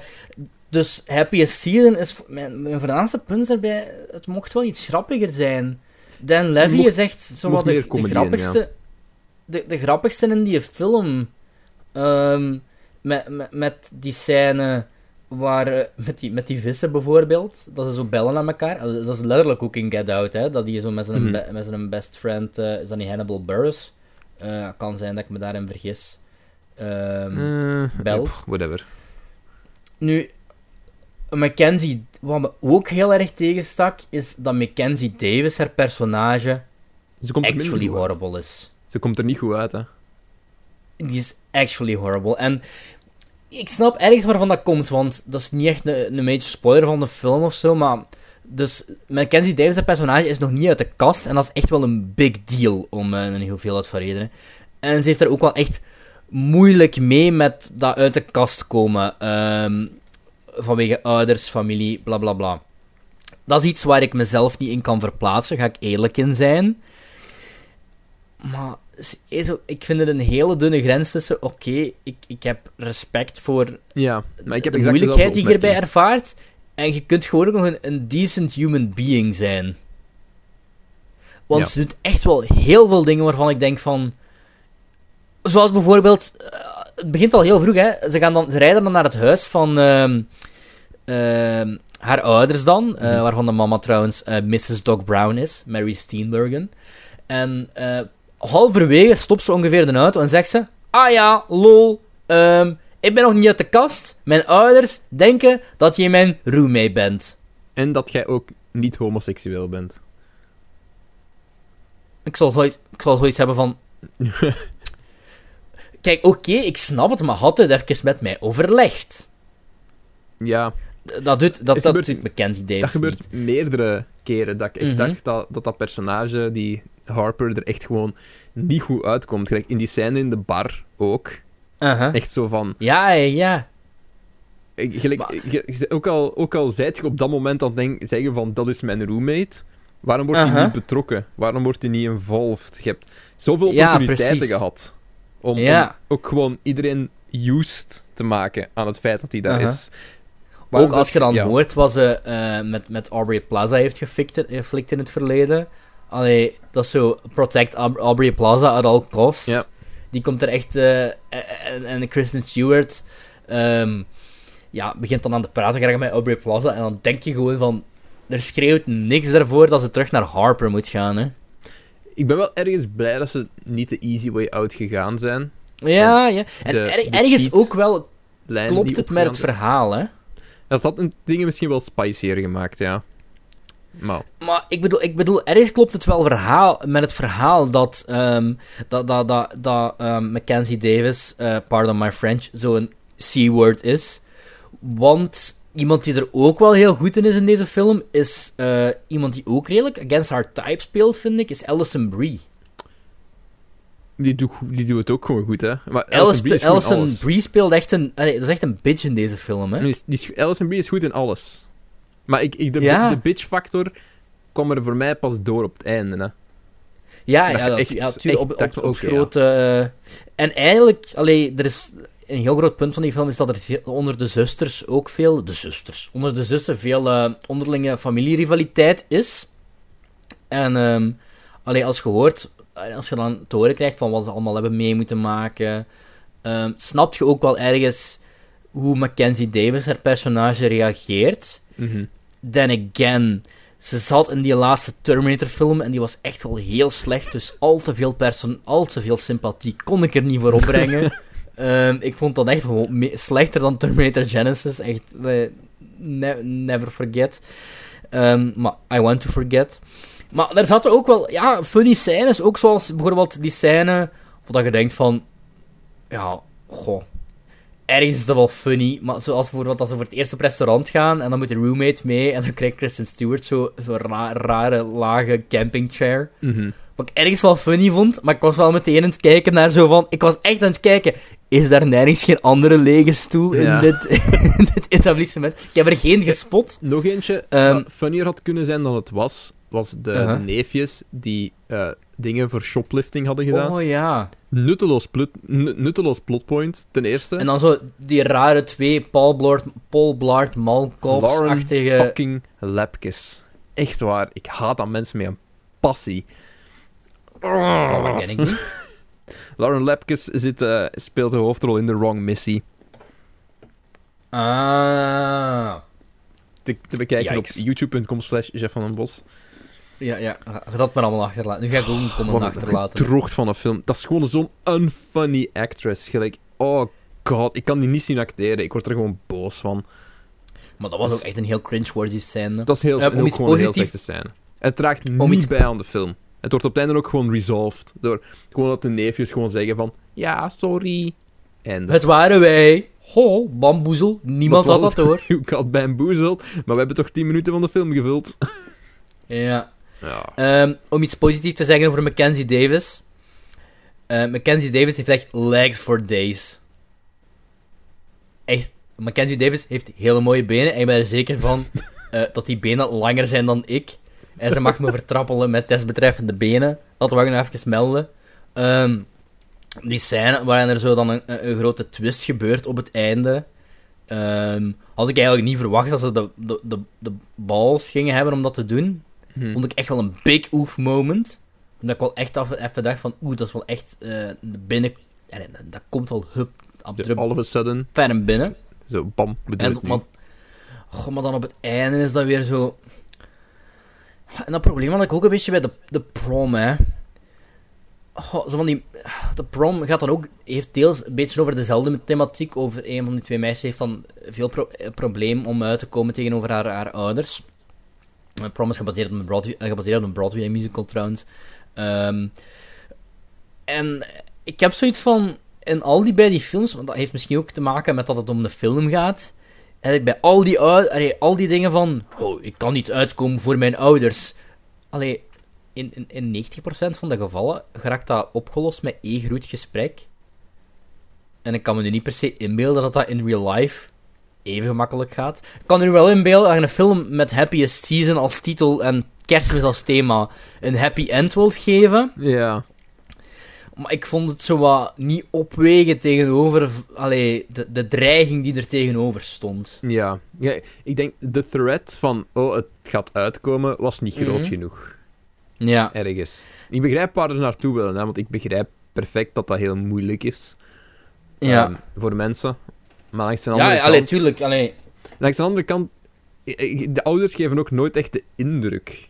dus Happy Season is... Mijn, mijn voornaamste punt daarbij... Het mocht wel iets grappiger zijn. Dan Levy mocht- is echt zo wat de, grappigste... ja. de, de grappigste in die film. Ehm, met, met, met die scène waar... eh, Met die, met die vissen bijvoorbeeld. Dat ze zo bellen aan elkaar. Eh, Dat is letterlijk ook in Get Out, hè. Dat die zo met zijn, Mhm. be- met zijn best friend... eh, is dat niet Hannibal Buress? Eh, kan zijn dat ik me daarin vergis. Eh, belt. whatever. Nu, Mackenzie, wat me ook heel erg tegenstak, is dat Mackenzie Davis, haar personage, Ze komt er minder actually uit. horrible is. Ze komt er niet goed uit, hè. Die is actually horrible. En ik snap ergens waarvan dat komt, want dat is niet echt een, een major spoiler van de film of zo, maar... Dus Mackenzie Davis, haar personage, is nog niet uit de kast, en dat is echt wel een big deal, om eh, een hoeveelheid van redenen. En ze heeft er ook wel echt moeilijk mee met dat uit de kast komen. ehm, vanwege ouders, familie, bla bla bla. Dat is iets waar ik mezelf niet in kan verplaatsen, ga ik eerlijk in zijn. Maar ik vind het een hele dunne grens tussen. Oké, ik, ik heb respect voor Ja, maar ik heb de exact moeilijkheid die je hierbij ervaart. En je kunt gewoon ook nog een, een decent human being zijn. Want Ja. ze doet echt wel heel veel dingen waarvan ik denk van. Zoals bijvoorbeeld. eh, het begint al heel vroeg, hè? Ze, gaan dan, ze rijden dan naar het huis van. ehm, ehm, haar ouders dan. eh, Mhm. Waarvan de mama trouwens eh, Mrs. Doc Brown is. Mary Steenburgen. En halverwege stopt ze ongeveer de auto en zegt ze: Ah ja, lol. ehm, ik ben nog niet uit de kast. Mijn ouders denken dat je mijn roommate bent. En dat jij ook niet homoseksueel bent. Ik zal zoiets, ik zal zoiets hebben van. Kijk, oké, ik snap het, maar had het even met mij overlegd. Ja, Dat doet, dat, dat doet Mackenzie Davis dat gebeurt niet. meerdere keren dat ik echt Mhm. dacht dat, dat dat personage, die Harper, er echt gewoon niet goed uitkomt. Gelijk in die scène in de bar ook. Echt zo van... Ja, ja, Gelijk, je- ook, al, ook al zijt je op dat moment aan het zeggen van dat is mijn roommate, waarom wordt hij niet betrokken? Waarom wordt hij niet involved? Je hebt zoveel Ja, opportuniteiten precies. gehad om, Ja. om ook gewoon iedereen used te maken aan het feit dat hij daar is. Waarom Ook als je dan ja. hoort wat ze eh, met, met Aubrey Plaza heeft geflikt in het verleden. Allee, dat is zo, protect Aub- Aubrey Plaza at all costs. Ja. Die komt er echt... eh, en, en Kristen Stewart ehm, ja, begint dan aan te praten graag met Aubrey Plaza. En dan denk je gewoon van... Er schreeuwt niks ervoor dat ze terug naar Harper moet gaan, hè. Ik ben wel ergens blij dat ze niet de easy way out gegaan zijn. Ja, ja. En de- er- de ergens ook wel klopt het met het verhaal, hè. Dat had een dingen misschien wel spicier gemaakt, ja. Maar Maar ik bedoel, ik bedoel, ergens klopt het wel verhaal, met het verhaal dat, ehm, dat, dat, dat, dat ehm, Mackenzie Davis, eh, pardon my French, zo'n C-word is. Want iemand die er ook wel heel goed in is in deze film, is uh, iemand die ook redelijk against haar type speelt, vind ik, is Alison Brie. Die doet, die doet het ook gewoon goed, hè. Maar Alison, Brie, Alison Brie speelt echt een... Allee, dat is echt een bitch in deze film, hè. Die, die, Alison Brie is goed in alles. Maar ik, ik de, ja. de bitch-factor kwam er voor mij pas door op het einde, hè. Ja, ja, dat, echt, ja op, op, op grote... Uh, en eigenlijk, allee, er is een heel groot punt van die film is dat er onder de zusters ook veel... De zusters. Onder de zussen veel uh, onderlinge familierivaliteit is. En um, allee, als je hoort... Als je dan te horen krijgt van wat ze allemaal hebben mee moeten maken... Um, snap je ook wel ergens hoe Mackenzie Davis, haar personage, reageert. Mm -hmm. Then again ze zat in die laatste Terminator-film en die was echt wel heel slecht. Dus al te veel, person al te veel sympathie kon ik er niet voor opbrengen. um, ik vond dat echt slechter dan Terminator Genesis. Echt, uh, ne never forget. Um, maar I want to forget. Maar er zaten ook wel ja, funny scènes. Ook zoals bijvoorbeeld die scène. dat je denkt van. Ja, goh ergens is dat wel funny, maar zoals bijvoorbeeld als ze voor het eerst op restaurant gaan en dan moet de roommate mee en dan krijgt Kristen Stewart zo'n zo rare, lage campingchair. Mm Wat ik ergens wel funny vond, maar ik was wel meteen aan het kijken naar zo van... Ik was echt aan het kijken, is daar nergens geen andere lege stoel in, dit, in dit etablissement? Ik heb er geen gespot. Nog eentje, um, funnier had kunnen zijn dan het was, was de, uh-huh. de neefjes die uh, dingen voor shoplifting hadden gedaan. Oh ja. Nutteloos, plot, nutteloos plotpoint, ten eerste. En dan zo die rare twee Paul Blart, Paul Blart Malkovs-achtige... fucking Lepkes. Echt waar, ik haat aan mensen met een passie. Oh. Wat ken ik niet? Lauren Lepkes zit, uh, speelt de hoofdrol in The Wrong Missy. Ah. Te, te bekijken Yikes. op youtube.com slash Jeff van den Bos. Ja, ja. Ga dat maar allemaal achterlaten. Nu ga ik ook een comment achterlaten. Droogd van een film. Dat is gewoon zo'n unfunny actress. Gelijk, oh god, ik kan die niet zien acteren. Ik word er gewoon boos van. Maar dat was ook echt een heel cringe-worthy scène. Dat is heel, uh, heel, gewoon positief... heel slechte scène. Het draagt niet iets... bij aan de film. Het wordt op het einde ook gewoon resolved. Door gewoon dat de neefjes gewoon zeggen van... Ja, sorry. En het waren wij. Ho, bamboezel. Niemand had dat hoor. Ik had bamboezel. Maar we hebben toch 10 minuten van de film gevuld. ja. Ja. Um, om iets positiefs te zeggen over Mackenzie Davis. Uh, Mackenzie Davis heeft echt legs for days. Echt, Mackenzie Davis heeft hele mooie benen. En ik ben er zeker van uh, dat die benen langer zijn dan ik. En ze mag me vertrappelen met desbetreffende benen. Dat wil ik nog even melden. Um, die scène waarin er zo dan een, een, grote twist gebeurt op het einde. Um, had ik eigenlijk niet verwacht dat ze de, de, de, de balls gingen hebben om dat te doen. Hmm. Vond ik echt wel een big oof moment. Omdat ik wel echt af, even dacht van, oeh, dat is wel echt uh, binnen... Ja, dat komt wel hup, op All of a sudden. Ferm binnen. Zo, bam, bedoel en, maar, goh, maar dan op het einde is dat weer zo... En dat probleem had ik ook een beetje bij de, de prom, hè. Oh, zo van die, de prom gaat dan ook, heeft deels een beetje over dezelfde thematiek. Over een van die twee meisjes heeft dan veel pro eh, probleem om uit te komen tegenover haar, haar ouders. Prom is gebaseerd op een Broadway, eh, gebaseerd op een Broadway musical trouwens. Um, en ik heb zoiets van, in al die bij die films, want dat heeft misschien ook te maken met dat het om de film gaat. En bij al die, al die dingen van, oh, ik kan niet uitkomen voor mijn ouders. Allee, in, in, in 90% van de gevallen geraakt dat opgelost met één groet gesprek. En ik kan me nu niet per se inbeelden dat dat in real life even gemakkelijk gaat. Ik kan er wel inbeelden dat je een film met Happiest Season als titel en kerstmis als thema een happy end wilt geven. Ja. Maar ik vond het zo wat niet opwegen tegenover allee, de, de dreiging die er tegenover stond. Ja. ja, ik denk de threat van, oh, het gaat uitkomen, was niet groot mhm. genoeg. Ja. Ergens. Ik begrijp waar ze naartoe willen, hè, want ik begrijp perfect dat dat heel moeilijk is. Ja. Um, voor mensen. Maar langs de andere ja, kant... Ja, tuurlijk. Allee. Langs de andere kant... De ouders geven ook nooit echt de indruk.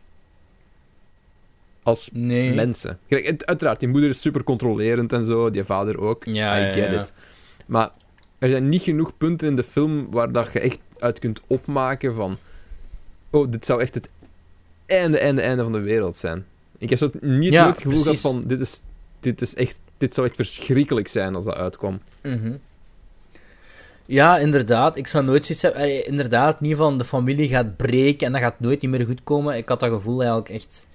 Als nee. mensen. Uiteraard, die moeder is super controlerend en zo. Die vader ook. Ja, I get it. Maar er zijn niet genoeg punten in de film waar dat je echt uit kunt opmaken van... Oh, dit zou echt het einde, einde, einde van de wereld zijn. Ik heb zo niet het gevoel gehad van... Dit is, dit is echt... Dit zou echt verschrikkelijk zijn als dat uitkwam. Mhm. Ja, inderdaad. Ik zou nooit zoiets hebben... eh, Inderdaad, niet van de familie gaat breken en dat gaat nooit niet meer goed komen. Ik had dat gevoel eigenlijk echt...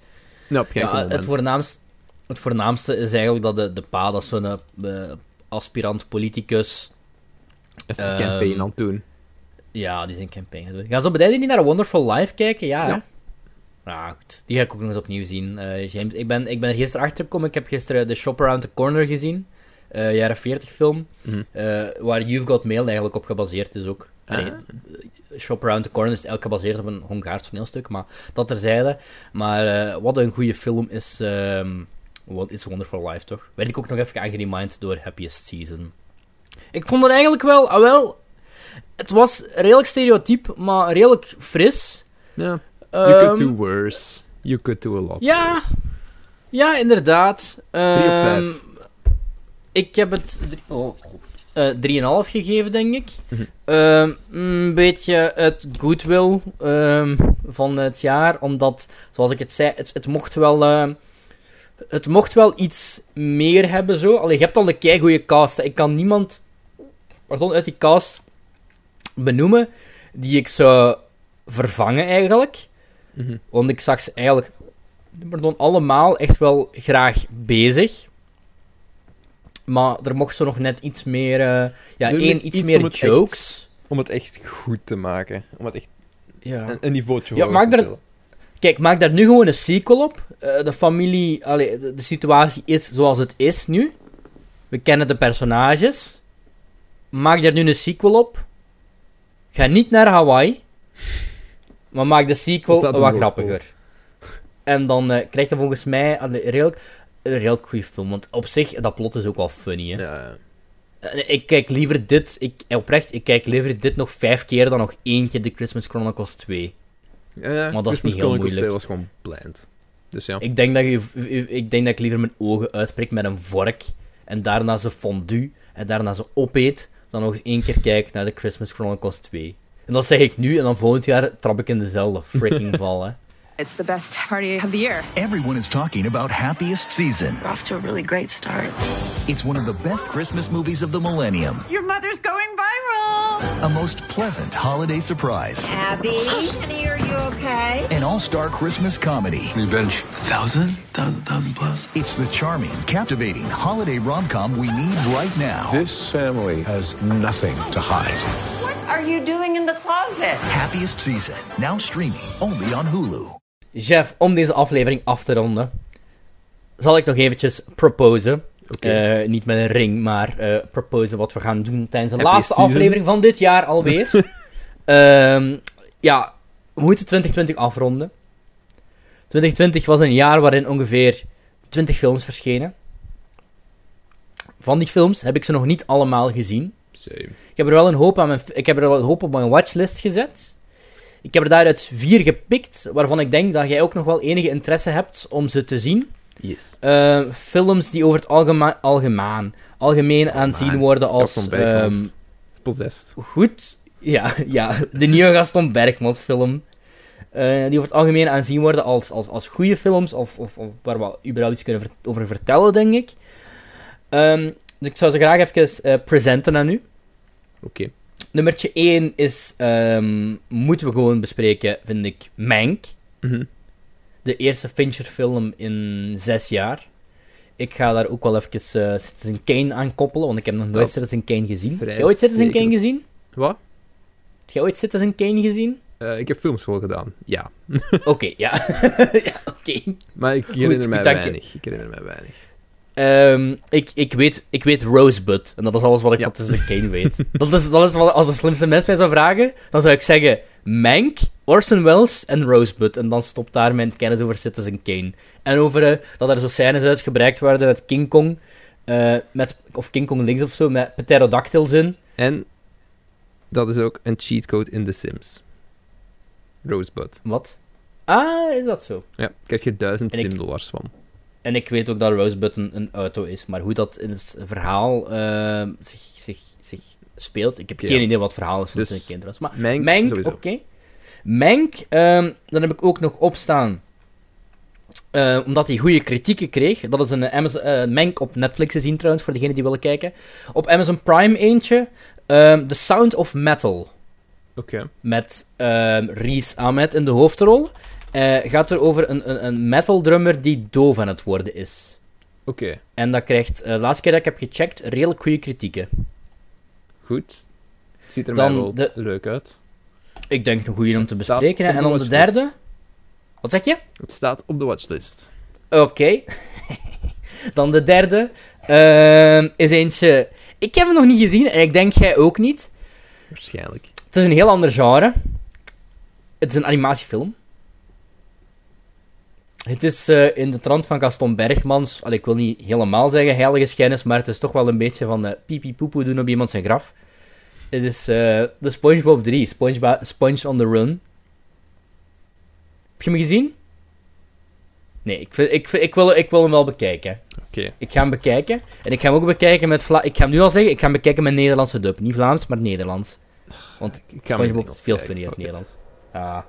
Op geen Ja, het, voornaamste, het voornaamste is eigenlijk dat de, de pa, dat is zo'n eh, aspirant politicus... is een Ehm, campaign aan het doen. Ja, die zijn campaign gaan doen. Gaan ze op de niet naar A Wonderful Life kijken? Ja, Ja. goed. Die ga ik ook nog eens opnieuw zien. Eh, James, ik ben, ik ben er gisteren achtergekomen. Ik heb gisteren The Shop Around the Corner gezien. Eh, jaren 40 film, mhm. eh, waar You've Got Mail eigenlijk op gebaseerd is ook. Ah, eh, Shop Around the Corner is eigenlijk gebaseerd op een Hongaars toneelstuk, maar dat terzijde. Maar wat een goede film is ehm, What It's Wonderful Life, toch? Werd ik ook nog even aangeremind door Happiest Season. Ik vond het eigenlijk wel, ah wel, het was redelijk stereotyp, maar redelijk fris. Ja, you could ehm, do worse. You could do a lot Ja, worse. ja inderdaad. 3 op ehm, 5. Ik heb het drie- oh, god. Eh, 3,5 gegeven, denk ik. Mhm. Ehm, een beetje het goodwill ehm, van het jaar, omdat, zoals ik het zei, het, het mocht wel... ehm, het mocht wel iets meer hebben, zo. Allee, je hebt al een keigoeie cast. hè. Ik kan niemand pardon, uit die cast benoemen die ik zou vervangen, eigenlijk. Mhm. Want ik zag ze eigenlijk pardon, allemaal echt wel graag bezig. Maar er mocht zo nog net iets meer... eh, ja, één, iets om meer echt- jokes. Om het echt goed te maken. Om het echt Ja. een, een niveautje Ja, maak te daar-. Kijk, maak daar nu gewoon een sequel op. Eh, de familie... Allee, de, de situatie is zoals het is nu. We kennen de personages. Maak daar nu een sequel op. Ga niet naar Hawaii. Maar maak de sequel de wat grappiger. En dan eh, krijg je volgens mij een redelijk, een redelijk goede film. Want op zich, dat plot is ook wel funny. Hè? Ja, ja. Eh, Ik kijk liever dit... Ik, oprecht, ik kijk liever dit nog vijf keer dan nog keer The Christmas Chronicles 2. Ja, ja, Maar dat is Christmas niet heel Chronicles moeilijk. 2 was gewoon bland. Dus ja. Ik denk, dat je, ik denk dat ik liever mijn ogen uitspreek met een vork. En daarna ze fondue. En daarna ze opeet. Dan nog eens één keer kijk naar de Christmas Chronicles 2. En dat zeg ik nu. En dan volgend jaar trap ik in dezelfde freaking val. Hè. It's the best party of the year. Everyone is talking about Happiest Season. We're off to a really great start. It's one of the best Christmas movies of the millennium. Your mother's going viral. A most pleasant holiday surprise. Abby, honey, are you okay? An all-star Christmas comedy. Revenge. Thousand? Thousand, thousand plus? It's the charming, captivating holiday rom-com we need right now. This family has nothing to hide. What are you doing in the closet? Happiest Season. Now streaming only on Hulu. Jeff, om deze aflevering af te ronden, zal ik nog eventjes proposen. Eh, niet met een ring, maar eh proposen wat we gaan doen tijdens de Happy laatste season. aflevering van dit jaar alweer. Ehm, ja, we moeten 2020 afronden. 2020 was een jaar waarin ongeveer 20 films verschenen. Van die films heb ik ze nog niet allemaal gezien. Same. Ik heb er wel een hoop, aan mijn, ik heb er wel een hoop op mijn watchlist gezet. Ik heb er daaruit vier gepikt, waarvan ik denk dat jij ook nog wel enige interesse hebt om ze te zien. Yes. Eh, films die over het algema algemeen, algemeen aanzien worden als... Gaston Bergmans. ehm, Possessed. goed, ja, ja, de nieuwe Gaston Bergmans film. Eh, die over het algemeen aanzien worden als, als, als goede films, of, of, of waar we überhaupt iets kunnen ver- over vertellen, denk ik. Ehm, dus ik zou ze graag even eh, presenten aan u. Oké. Nummertje 1 is, ehm, moeten we gewoon bespreken, vind ik, Mank. Mhm. De eerste Fincher-film in zes jaar. Ik ga daar ook wel even eh, Citizen Kane aan koppelen, want ik heb nog nooit Citizen Kane gezien. Heb jij ooit Citizen zeker. Kane gezien? Wat? Heb jij ooit Citizen Kane gezien? Eh, ik heb filmschool gedaan, ja. Oké, ja. ja, oké. Maar ik herinner goed, mij je. weinig. Ik herinner mij weinig. Ehm, ik, ik, weet, ik weet Rosebud. En dat is alles wat ik Ja. van Citizen Kane weet. dat is, dat is wat, als de slimste mens mij zou vragen, dan zou ik zeggen Mank, Orson Welles en Rosebud. En dan stopt daar mijn kennis over Citizen Kane. En over eh, dat er zo scènes uitgebreid worden uit King Kong. eh, met, of King Kong links of zo, met pterodactyls in. En dat is ook een cheatcode in The Sims. Rosebud. Wat? Ah, is dat zo? Ja, krijg je duizend simdollars van. En ik weet ook dat Rosebud een, een auto is. Maar hoe dat in het verhaal eh, zich, zich, zich speelt, ik heb Ja. geen idee wat het verhaal is van Dus Kane trouwens. Maar Mank oké. Mank, ehm, dan heb ik ook nog opstaan. Eh, omdat hij goede kritieken kreeg. Dat is een Amazon, uh, Mank op Netflix te zien trouwens, voor degenen die willen kijken. Op Amazon Prime eentje. Um, The Sound of Metal. Oké. Met um, Reese Ahmed in de hoofdrol. Uh, gaat er over een, een, een metal drummer die doof aan het worden is. Oké. Okay. En dat krijgt, de laatste keer dat ik heb gecheckt, redelijk goede kritieken. Goed. Ziet er dan wel de... leuk uit. Ik denk een goede om te bespreken. En dan de derde. Wat zeg je? Het staat op de watchlist. Oké. Okay. dan de derde. Uh, is eentje. Ik heb hem nog niet gezien en ik denk jij ook niet. Waarschijnlijk. Het is een heel ander genre. Het is een animatiefilm. Het is uh, in de trant van Gaston Bergmans. Al, ik wil niet helemaal zeggen heilige schennis, maar het is toch wel een beetje van uh, pipi poepoe doen op iemand zijn graf. Het is uh, de SpongeBob 3, Sponge, Sponge on the Run. Heb je hem gezien? Nee, ik, vind, ik, ik, wil, ik wil hem wel bekijken. Oké. Okay. Ik ga hem bekijken. En ik ga hem ook bekijken met... Vla ik ga hem nu al zeggen, ik ga hem bekijken met Nederlandse dub. Niet Vlaams, maar Nederlands. Want SpongeBob is veel funnier in het Nederlands. Ah.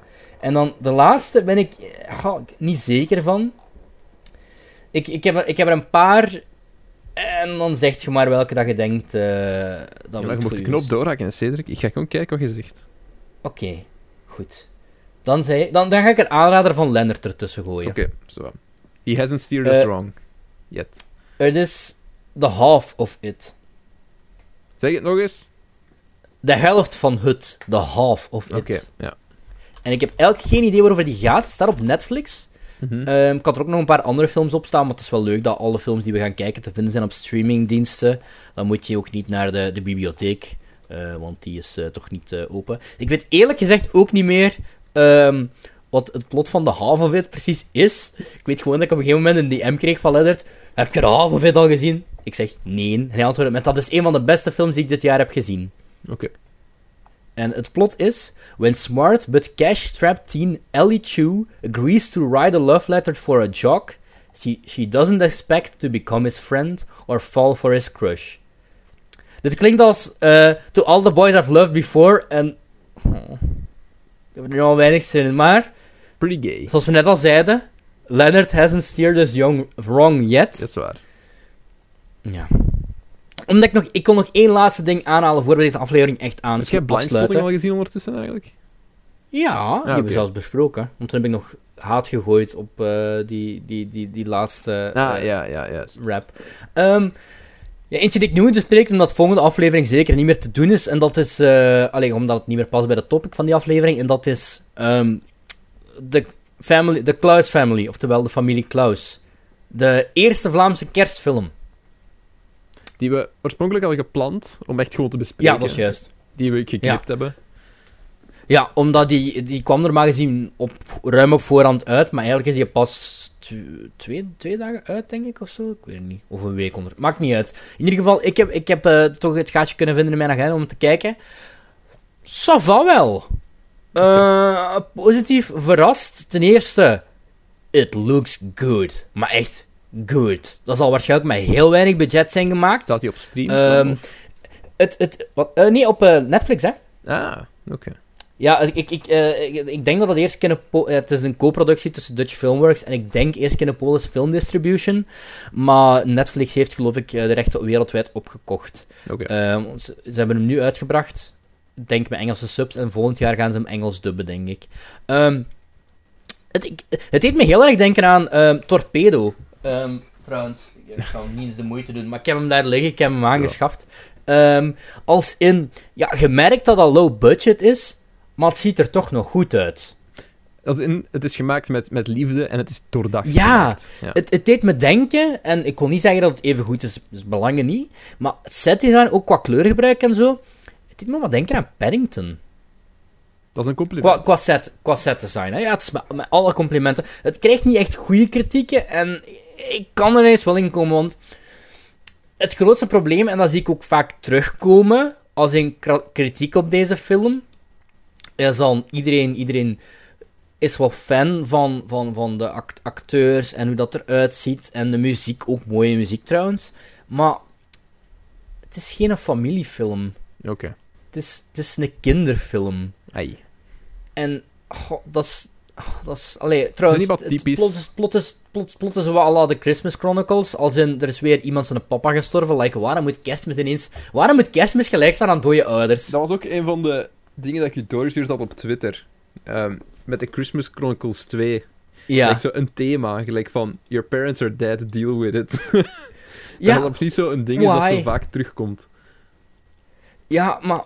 En dan de laatste ben ik oh, niet zeker van. Ik, ik, heb er, ik heb er een paar. En dan zeg je maar welke dat je denkt. Uh, dat ja, je moet de knop doorhakken, Cedric. Ik ga gewoon kijken wat je zegt. Oké, okay, goed. Dan, zei, dan, dan ga ik een aanrader van Lennart ertussen gooien. Oké, okay, zo. He hasn't steered us uh, wrong. Yet. Het is the half of it. Zeg het nog eens. De helft van het. The half of it. Oké, okay, ja. En ik heb eigenlijk geen idee waarover die gaat. Het staat op Netflix. Mm -hmm. um, ik had er ook nog een paar andere films op staan, maar het is wel leuk dat alle films die we gaan kijken te vinden zijn op streamingdiensten. Dan moet je ook niet naar de, de bibliotheek, uh, want die is uh, toch niet uh, open. Ik weet eerlijk gezegd ook niet meer um, wat het plot van de Half of It precies is. Ik weet gewoon dat ik op een gegeven moment een DM kreeg van Leonard. Heb je de Half of It al gezien? Ik zeg nee. En hij antwoordde met dat is een van de beste films die ik dit jaar heb gezien. Oké. Okay. En het plot is: When smart but cash-strapped teen Ellie Chu agrees to write a love letter for a jock, she, she doesn't expect to become his friend or fall for his crush. Dit klinkt als uh, To All the Boys I've Loved Before en. Oh, ik heb er nu al weinig zin in, maar. Pretty gay. Zoals we net al zeiden, Leonard hasn't steered us young, wrong yet. Dat is waar. Ja omdat ik nog... Ik kon nog één laatste ding aanhalen voor we deze aflevering echt aan Heb je Blindspotting al gezien ondertussen eigenlijk? Ja, die hebben we zelfs besproken. Want toen heb ik nog haat gegooid op uh, die, die, die, die laatste ah, uh, ja, ja, yes. rap. Um, ja, eentje die ik nu moet bespreken, omdat de volgende aflevering zeker niet meer te doen is. En dat is... Uh, alleen omdat het niet meer past bij de topic van die aflevering. En dat is... Um, de, family, de Klaus Family, oftewel de familie Klaus. De eerste Vlaamse kerstfilm. Die we oorspronkelijk hadden gepland om echt gewoon te bespreken. Ja, dat is juist. Die we geknipt ja. hebben. Ja, omdat die, die kwam normaal gezien op, ruim op voorhand uit, maar eigenlijk is die pas twee, twee dagen uit, denk ik, of zo. Ik weet het niet. Of een week onder. Maakt niet uit. In ieder geval, ik heb, ik heb uh, toch het gaatje kunnen vinden in mijn agenda om te kijken. Sava wel. Uh, positief verrast. Ten eerste, it looks good. Maar echt good. Dat zal waarschijnlijk met heel weinig budget zijn gemaakt. Staat hij op stream? Um, het, het, wat, uh, nee, op uh, Netflix, hè. Ah, oké. Okay. Ja, ik, ik, ik, uh, ik, ik, denk dat het eerst Kinepo het is een co-productie tussen Dutch Filmworks en ik denk eerst Kinepolis Film Distribution. Maar Netflix heeft geloof ik de rechten wereldwijd opgekocht. Okay. Uh, ze, ze, hebben hem nu uitgebracht, denk met Engelse subs, en volgend jaar gaan ze hem Engels dubben, denk ik. Um, het, het deed me heel erg denken aan um, Torpedo. Um, trouwens, ik zou niet eens de moeite doen, maar ik heb hem daar liggen, ik heb hem aangeschaft. Um, als in, ja, gemerkt dat dat low budget is, maar het ziet er toch nog goed uit. Als in, het is gemaakt met, met liefde en het is doordacht. Ja, ja. Het, het deed me denken, en ik wil niet zeggen dat het even goed is, dus belangen niet, maar het setdesign, ook qua kleurgebruik en zo, het deed me wat denken aan Paddington. Dat is een compliment. Qua, qua, set, qua set design, hè. Ja, het is met, met alle complimenten. Het krijgt niet echt goede kritieken en ik kan er eens wel in komen, want het grootste probleem, en dat zie ik ook vaak terugkomen als een kritiek op deze film, is dan iedereen, iedereen is wel fan van, van, van de acteurs en hoe dat eruit ziet. En de muziek, ook mooie muziek trouwens. Maar het is geen familiefilm. Oké. Okay. Het, is, het is een kinderfilm. Ai. En dat is Dat is, allee, trouwens, Dat is niet wat het typisch. plot is, plot is, plot, plot is wel à de Christmas Chronicles, als in, er is weer iemand zijn papa gestorven, like, waarom moet kerstmis ineens, waarom moet kerstmis gelijk staan aan dode ouders? Dat was ook een van de dingen dat ik je doorgestuurd had op Twitter. Ehm, met de Christmas Chronicles 2. Ja. Like zo een thema, gelijk van Your parents are dead, deal with it. Ja. Dat dat precies zo een ding is dat zo vaak terugkomt. Ja, maar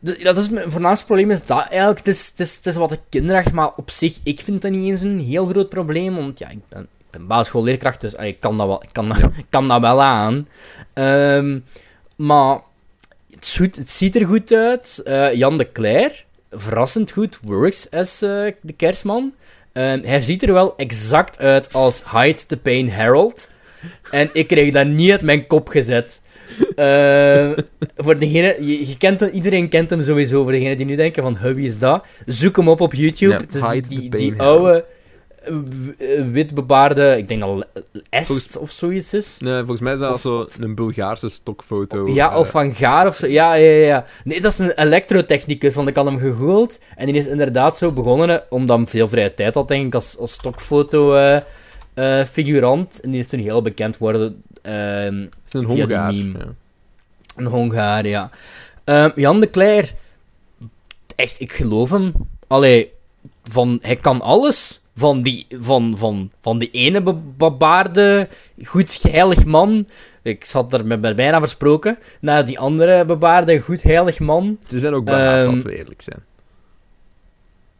de- dat is mijn voornaamste probleem is dat eigenlijk. Het is, het is, het is wat ik kinderachtig, maar op zich, ik vind dat niet eens een heel groot probleem. Want ja, ik ben, ik ben basisschoolleerkracht, dus allee, ik kan dat wel, ik kan dat, kan dat wel aan. Ehm, maar het, ziet er goed uit. Eh, Jan de Cler, verrassend goed, works als eh, de kerstman. Ehm, hij ziet er wel exact uit als Hyde the Pain Herald. En ik kreeg dat niet uit mijn kop gezet. Eh, voor degene, je, je kent hem, iedereen kent hem sowieso. Voor degenen die nu denken van, huh, wie is dat? Zoek hem op op YouTube. Ja, Het is die, die, oude, eh, eh, witbebaarde, ik denk dat Est Volgens- of zoiets is. Nee, volgens mij is dat zo een Bulgaarse stokfoto. Ja, of van Gaar of zo. Ja, ja, ja. Nee, dat is een elektrotechnicus, want ik had hem gegoogeld. En die is inderdaad zo begonnen, omdat hij veel vrije tijd had, denk ik, als, als stokfoto eh, figurant. En die is toen heel bekend geworden. Ehm is een Hongaar, ja. Een Hongaar, ja. Ehm, Jan de Cler, echt, ik geloof hem. Allee, van, hij kan alles. Van die, van, van, van die ene be- bebaarde, goed heilig man. Ik zat er met, bijna versproken. Naar die andere bebaarde, goed heilig man. Ze zijn ook behaard, Ehm, dat we eerlijk zijn.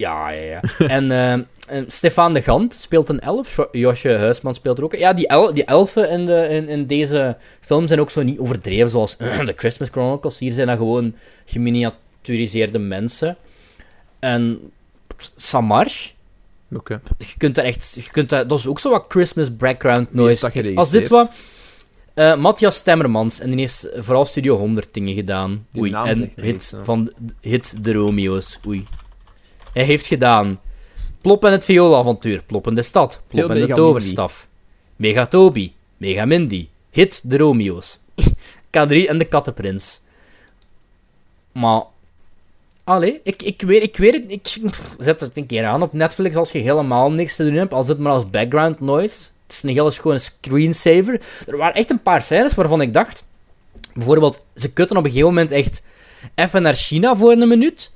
Ja, ja, ja. en ehm, en Stefan de Gant speelt een elf. Jo- Josje Huisman speelt er ook. Ja, die, el die elfen in, de, in, in deze film zijn ook zo niet overdreven zoals de Christmas Chronicles. Hier zijn dat gewoon geminiaturiseerde mensen. En Samarsh, Oké. je kunt daar echt... Je kunt daar, dat is ook zo wat Christmas background noise. dat Als dit wat... eh, Matthias Stemmermans, en die heeft vooral Studio 100 dingen gedaan. Die Oei, naam en hit niks, van hit De Romeo's. Oei. Hij heeft gedaan Plop en het Viola-avontuur, Plop in de stad, Plop Veel en de toverstaf, Megatobi, Megamindy, Hit De Romeo's, K3 en de Kattenprins. Maar... Allee, ik, ik, weet, ik weet het, ik pff, zet het een keer aan op Netflix als je helemaal niks te doen hebt, als dit maar als background noise. Het is een hele schone screensaver. Er waren echt een paar scènes waarvan ik dacht... Bijvoorbeeld, ze kutten op een gegeven moment echt even naar China voor een minuut.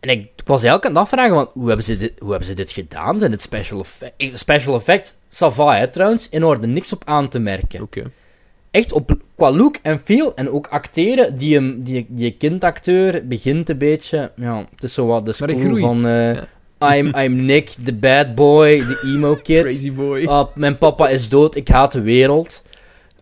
En ik, was eigenlijk aan het afvragen, van, hoe, hebben ze dit, hoe hebben ze dit gedaan? Zijn het special effect? eh, Special effect, hè, trouwens. In orde, niks op aan te merken. Oké. Echt op, qua look en feel en ook acteren, die, hem- die, die kindacteur begint een beetje... Ja, het is zo wat de school van... eh, ja. I'm, I'm Nick, the bad boy, the emo kid. Crazy boy. Ah, mijn papa is dood, ik haat de wereld.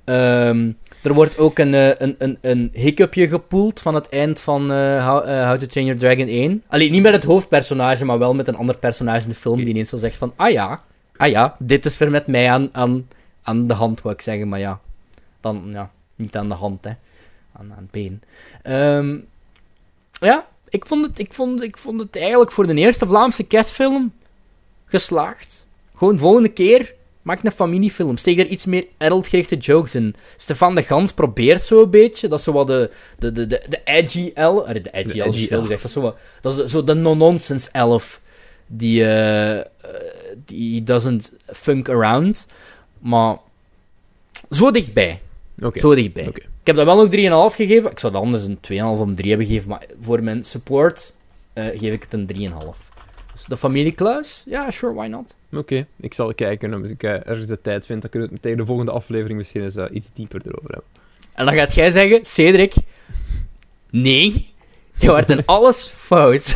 Ehm, er wordt ook een, eh, een, een, een hiccupje gepoeld van het eind van eh, How, eh, How to Train Your Dragon 1. Alleen niet met het hoofdpersonage, maar wel met een ander personage in de film die ineens zo zegt van, ah ja, ah ja, dit is weer met mij aan, aan, aan de hand, wou ik zeggen, maar ja, dan, ja, niet aan de hand, hè. Aan, aan het been. Ehm, ja, ik vond, het, ik, vond, ik vond het eigenlijk voor de eerste Vlaamse kerstfilm geslaagd. Gewoon volgende keer maak een familiefilm. Steek er iets meer adult-gerichte jokes in. Stefan de Gant probeert zo een beetje. Dat is zo wat de, de, de, de, de edgy elf. De edgy elf is gezegd. Dat is, zo, wat- dat is zo de no-nonsense elf. Die, eh, eh, die doesn't funk around. Maar zo dichtbij. Zo dichtbij. Ik heb dat wel ook 3,5 gegeven. Ik zou dat anders een 2,5 of een 3 hebben gegeven. Maar voor mijn support eh, geef ik het een 3,5. Dus de familie Kluis? Ja, sure, why not? Oké, ik zal kijken. En als ik eh, ergens de tijd vind, dan kunnen we het tegen de volgende aflevering misschien eens eh, iets dieper erover hebben. En dan gaat jij zeggen, Cedric, nee, je wordt in alles fout.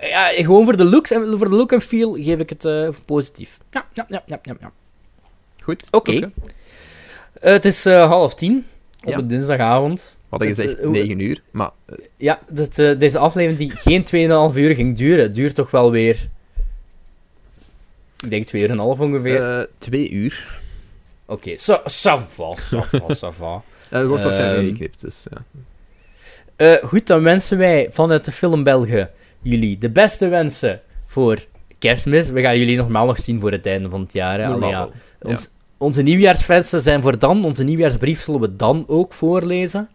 ja, gewoon voor de looks en voor de look en feel geef ik het eh, positief. Ja, ja, ja, ja, ja. ja. Goed. Oké. het is half tien op Ja. een dinsdagavond. We hadden Het, gezegd eh, hoe- 9 uur, maar eh, Ja, eh, deze aflevering die geen 2,5 uur ging duren, duurt toch wel weer... Ik denk 2,5 uur ongeveer. eh, twee uur. Oké, ça ça va, ça va, ça va. Eh, Er wordt ingeknipt, dus ja. Eh, goed, dan wensen wij vanuit de Film Belgen jullie de beste wensen voor kerstmis. We gaan jullie normaal nog zien voor het einde van het jaar. Hè? Allee, ja. Ons, Onze nieuwjaarswensen zijn voor dan. Onze nieuwjaarsbrief zullen we dan ook voorlezen.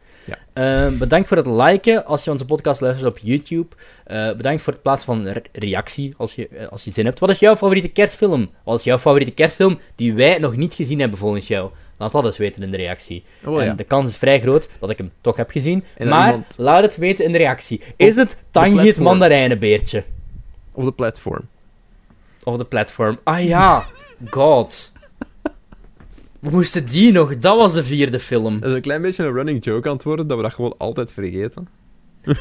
Ehm, bedankt voor het liken als je onze podcast luistert op YouTube. Uh, bedankt voor het plaatsen van een reactie als je, uh, als je zin hebt. Wat is jouw favoriete kerstfilm? Wat is jouw favoriete kerstfilm die wij nog niet gezien hebben volgens jou? Laat dat eens weten in de reactie. Oh, ja. En de kans is vrij groot dat ik hem toch heb gezien. maar iemand... laat het weten in de reactie. Is het Tangi het mandarijnenbeertje? Of de platform? Of de platform. Ah ja, god. We moesten die nog, dat was de vierde film. Dat is een klein beetje een running joke aan het worden, dat we dat gewoon altijd vergeten.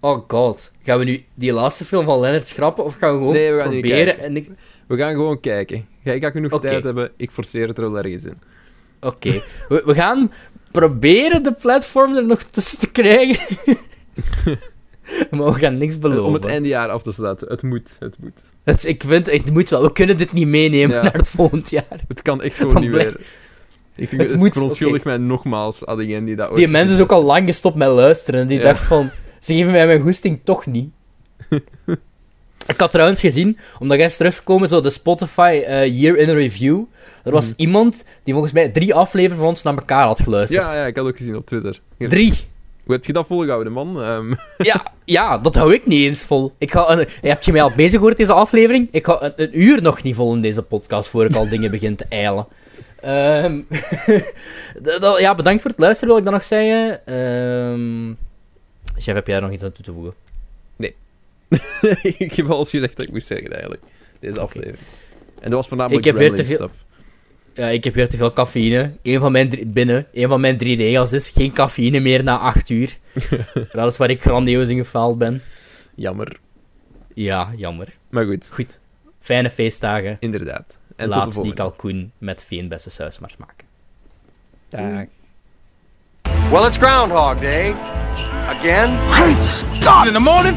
oh god. Gaan we nu die laatste film van Leonard schrappen, of gaan we gewoon nee, we gaan proberen? En ik... We gaan gewoon kijken. Jij gaat genoeg okay. tijd hebben, ik forceer het er wel ergens in. Oké. Okay. We, we, gaan proberen de platform er nog tussen te krijgen. maar we gaan niks beloven. Om het eindejaar af te sluiten. Het moet, het moet. Het, ik vind, het moet wel. We kunnen dit niet meenemen ja. naar het volgend jaar. Het kan echt gewoon niet meer. Ik denk, het, het moet, okay. mij nogmaals aan diegenen die dat Die mensen is ook al lang gestopt met luisteren. Die ja. dacht van, ze geven mij mijn goesting toch niet. ik had trouwens gezien, omdat jij is teruggekomen, zo de Spotify uh, Year in Review. Er was mm. iemand die volgens mij drie afleveringen van ons naar elkaar had geluisterd. Ja, ja ik had ook gezien op Twitter. Drie! Hoe heb je dat volgehouden, man? Um... Ja, ja, dat hou ik niet eens vol. Ik ga een, heb je mij al bezig gehoord, deze aflevering? Ik ga een, een, uur nog niet vol in deze podcast, voor ik al dingen begin te eilen. Um, ja, bedankt voor het luisteren, wil ik dan nog zeggen. Um, chef, heb jij er nog iets aan toe te voegen? Nee. ik heb al gezegd dat ik moest zeggen, eigenlijk. Deze okay. aflevering. En dat was voornamelijk ik heb weer te veel... Stuff. Ja, ik heb weer te veel cafeïne. Een van mijn drie, binnen. Een van mijn drie regels is geen cafeïne meer na acht uur. dat is waar ik grandioos in gefaald ben. Jammer. Ja, jammer. Maar goed. Goed. Fijne feestdagen. Inderdaad. En Laat tot die kalkoen met veenbessen saus maar smaken. Dag. Well, it's Groundhog Day. Again. Great Scott! In the morning,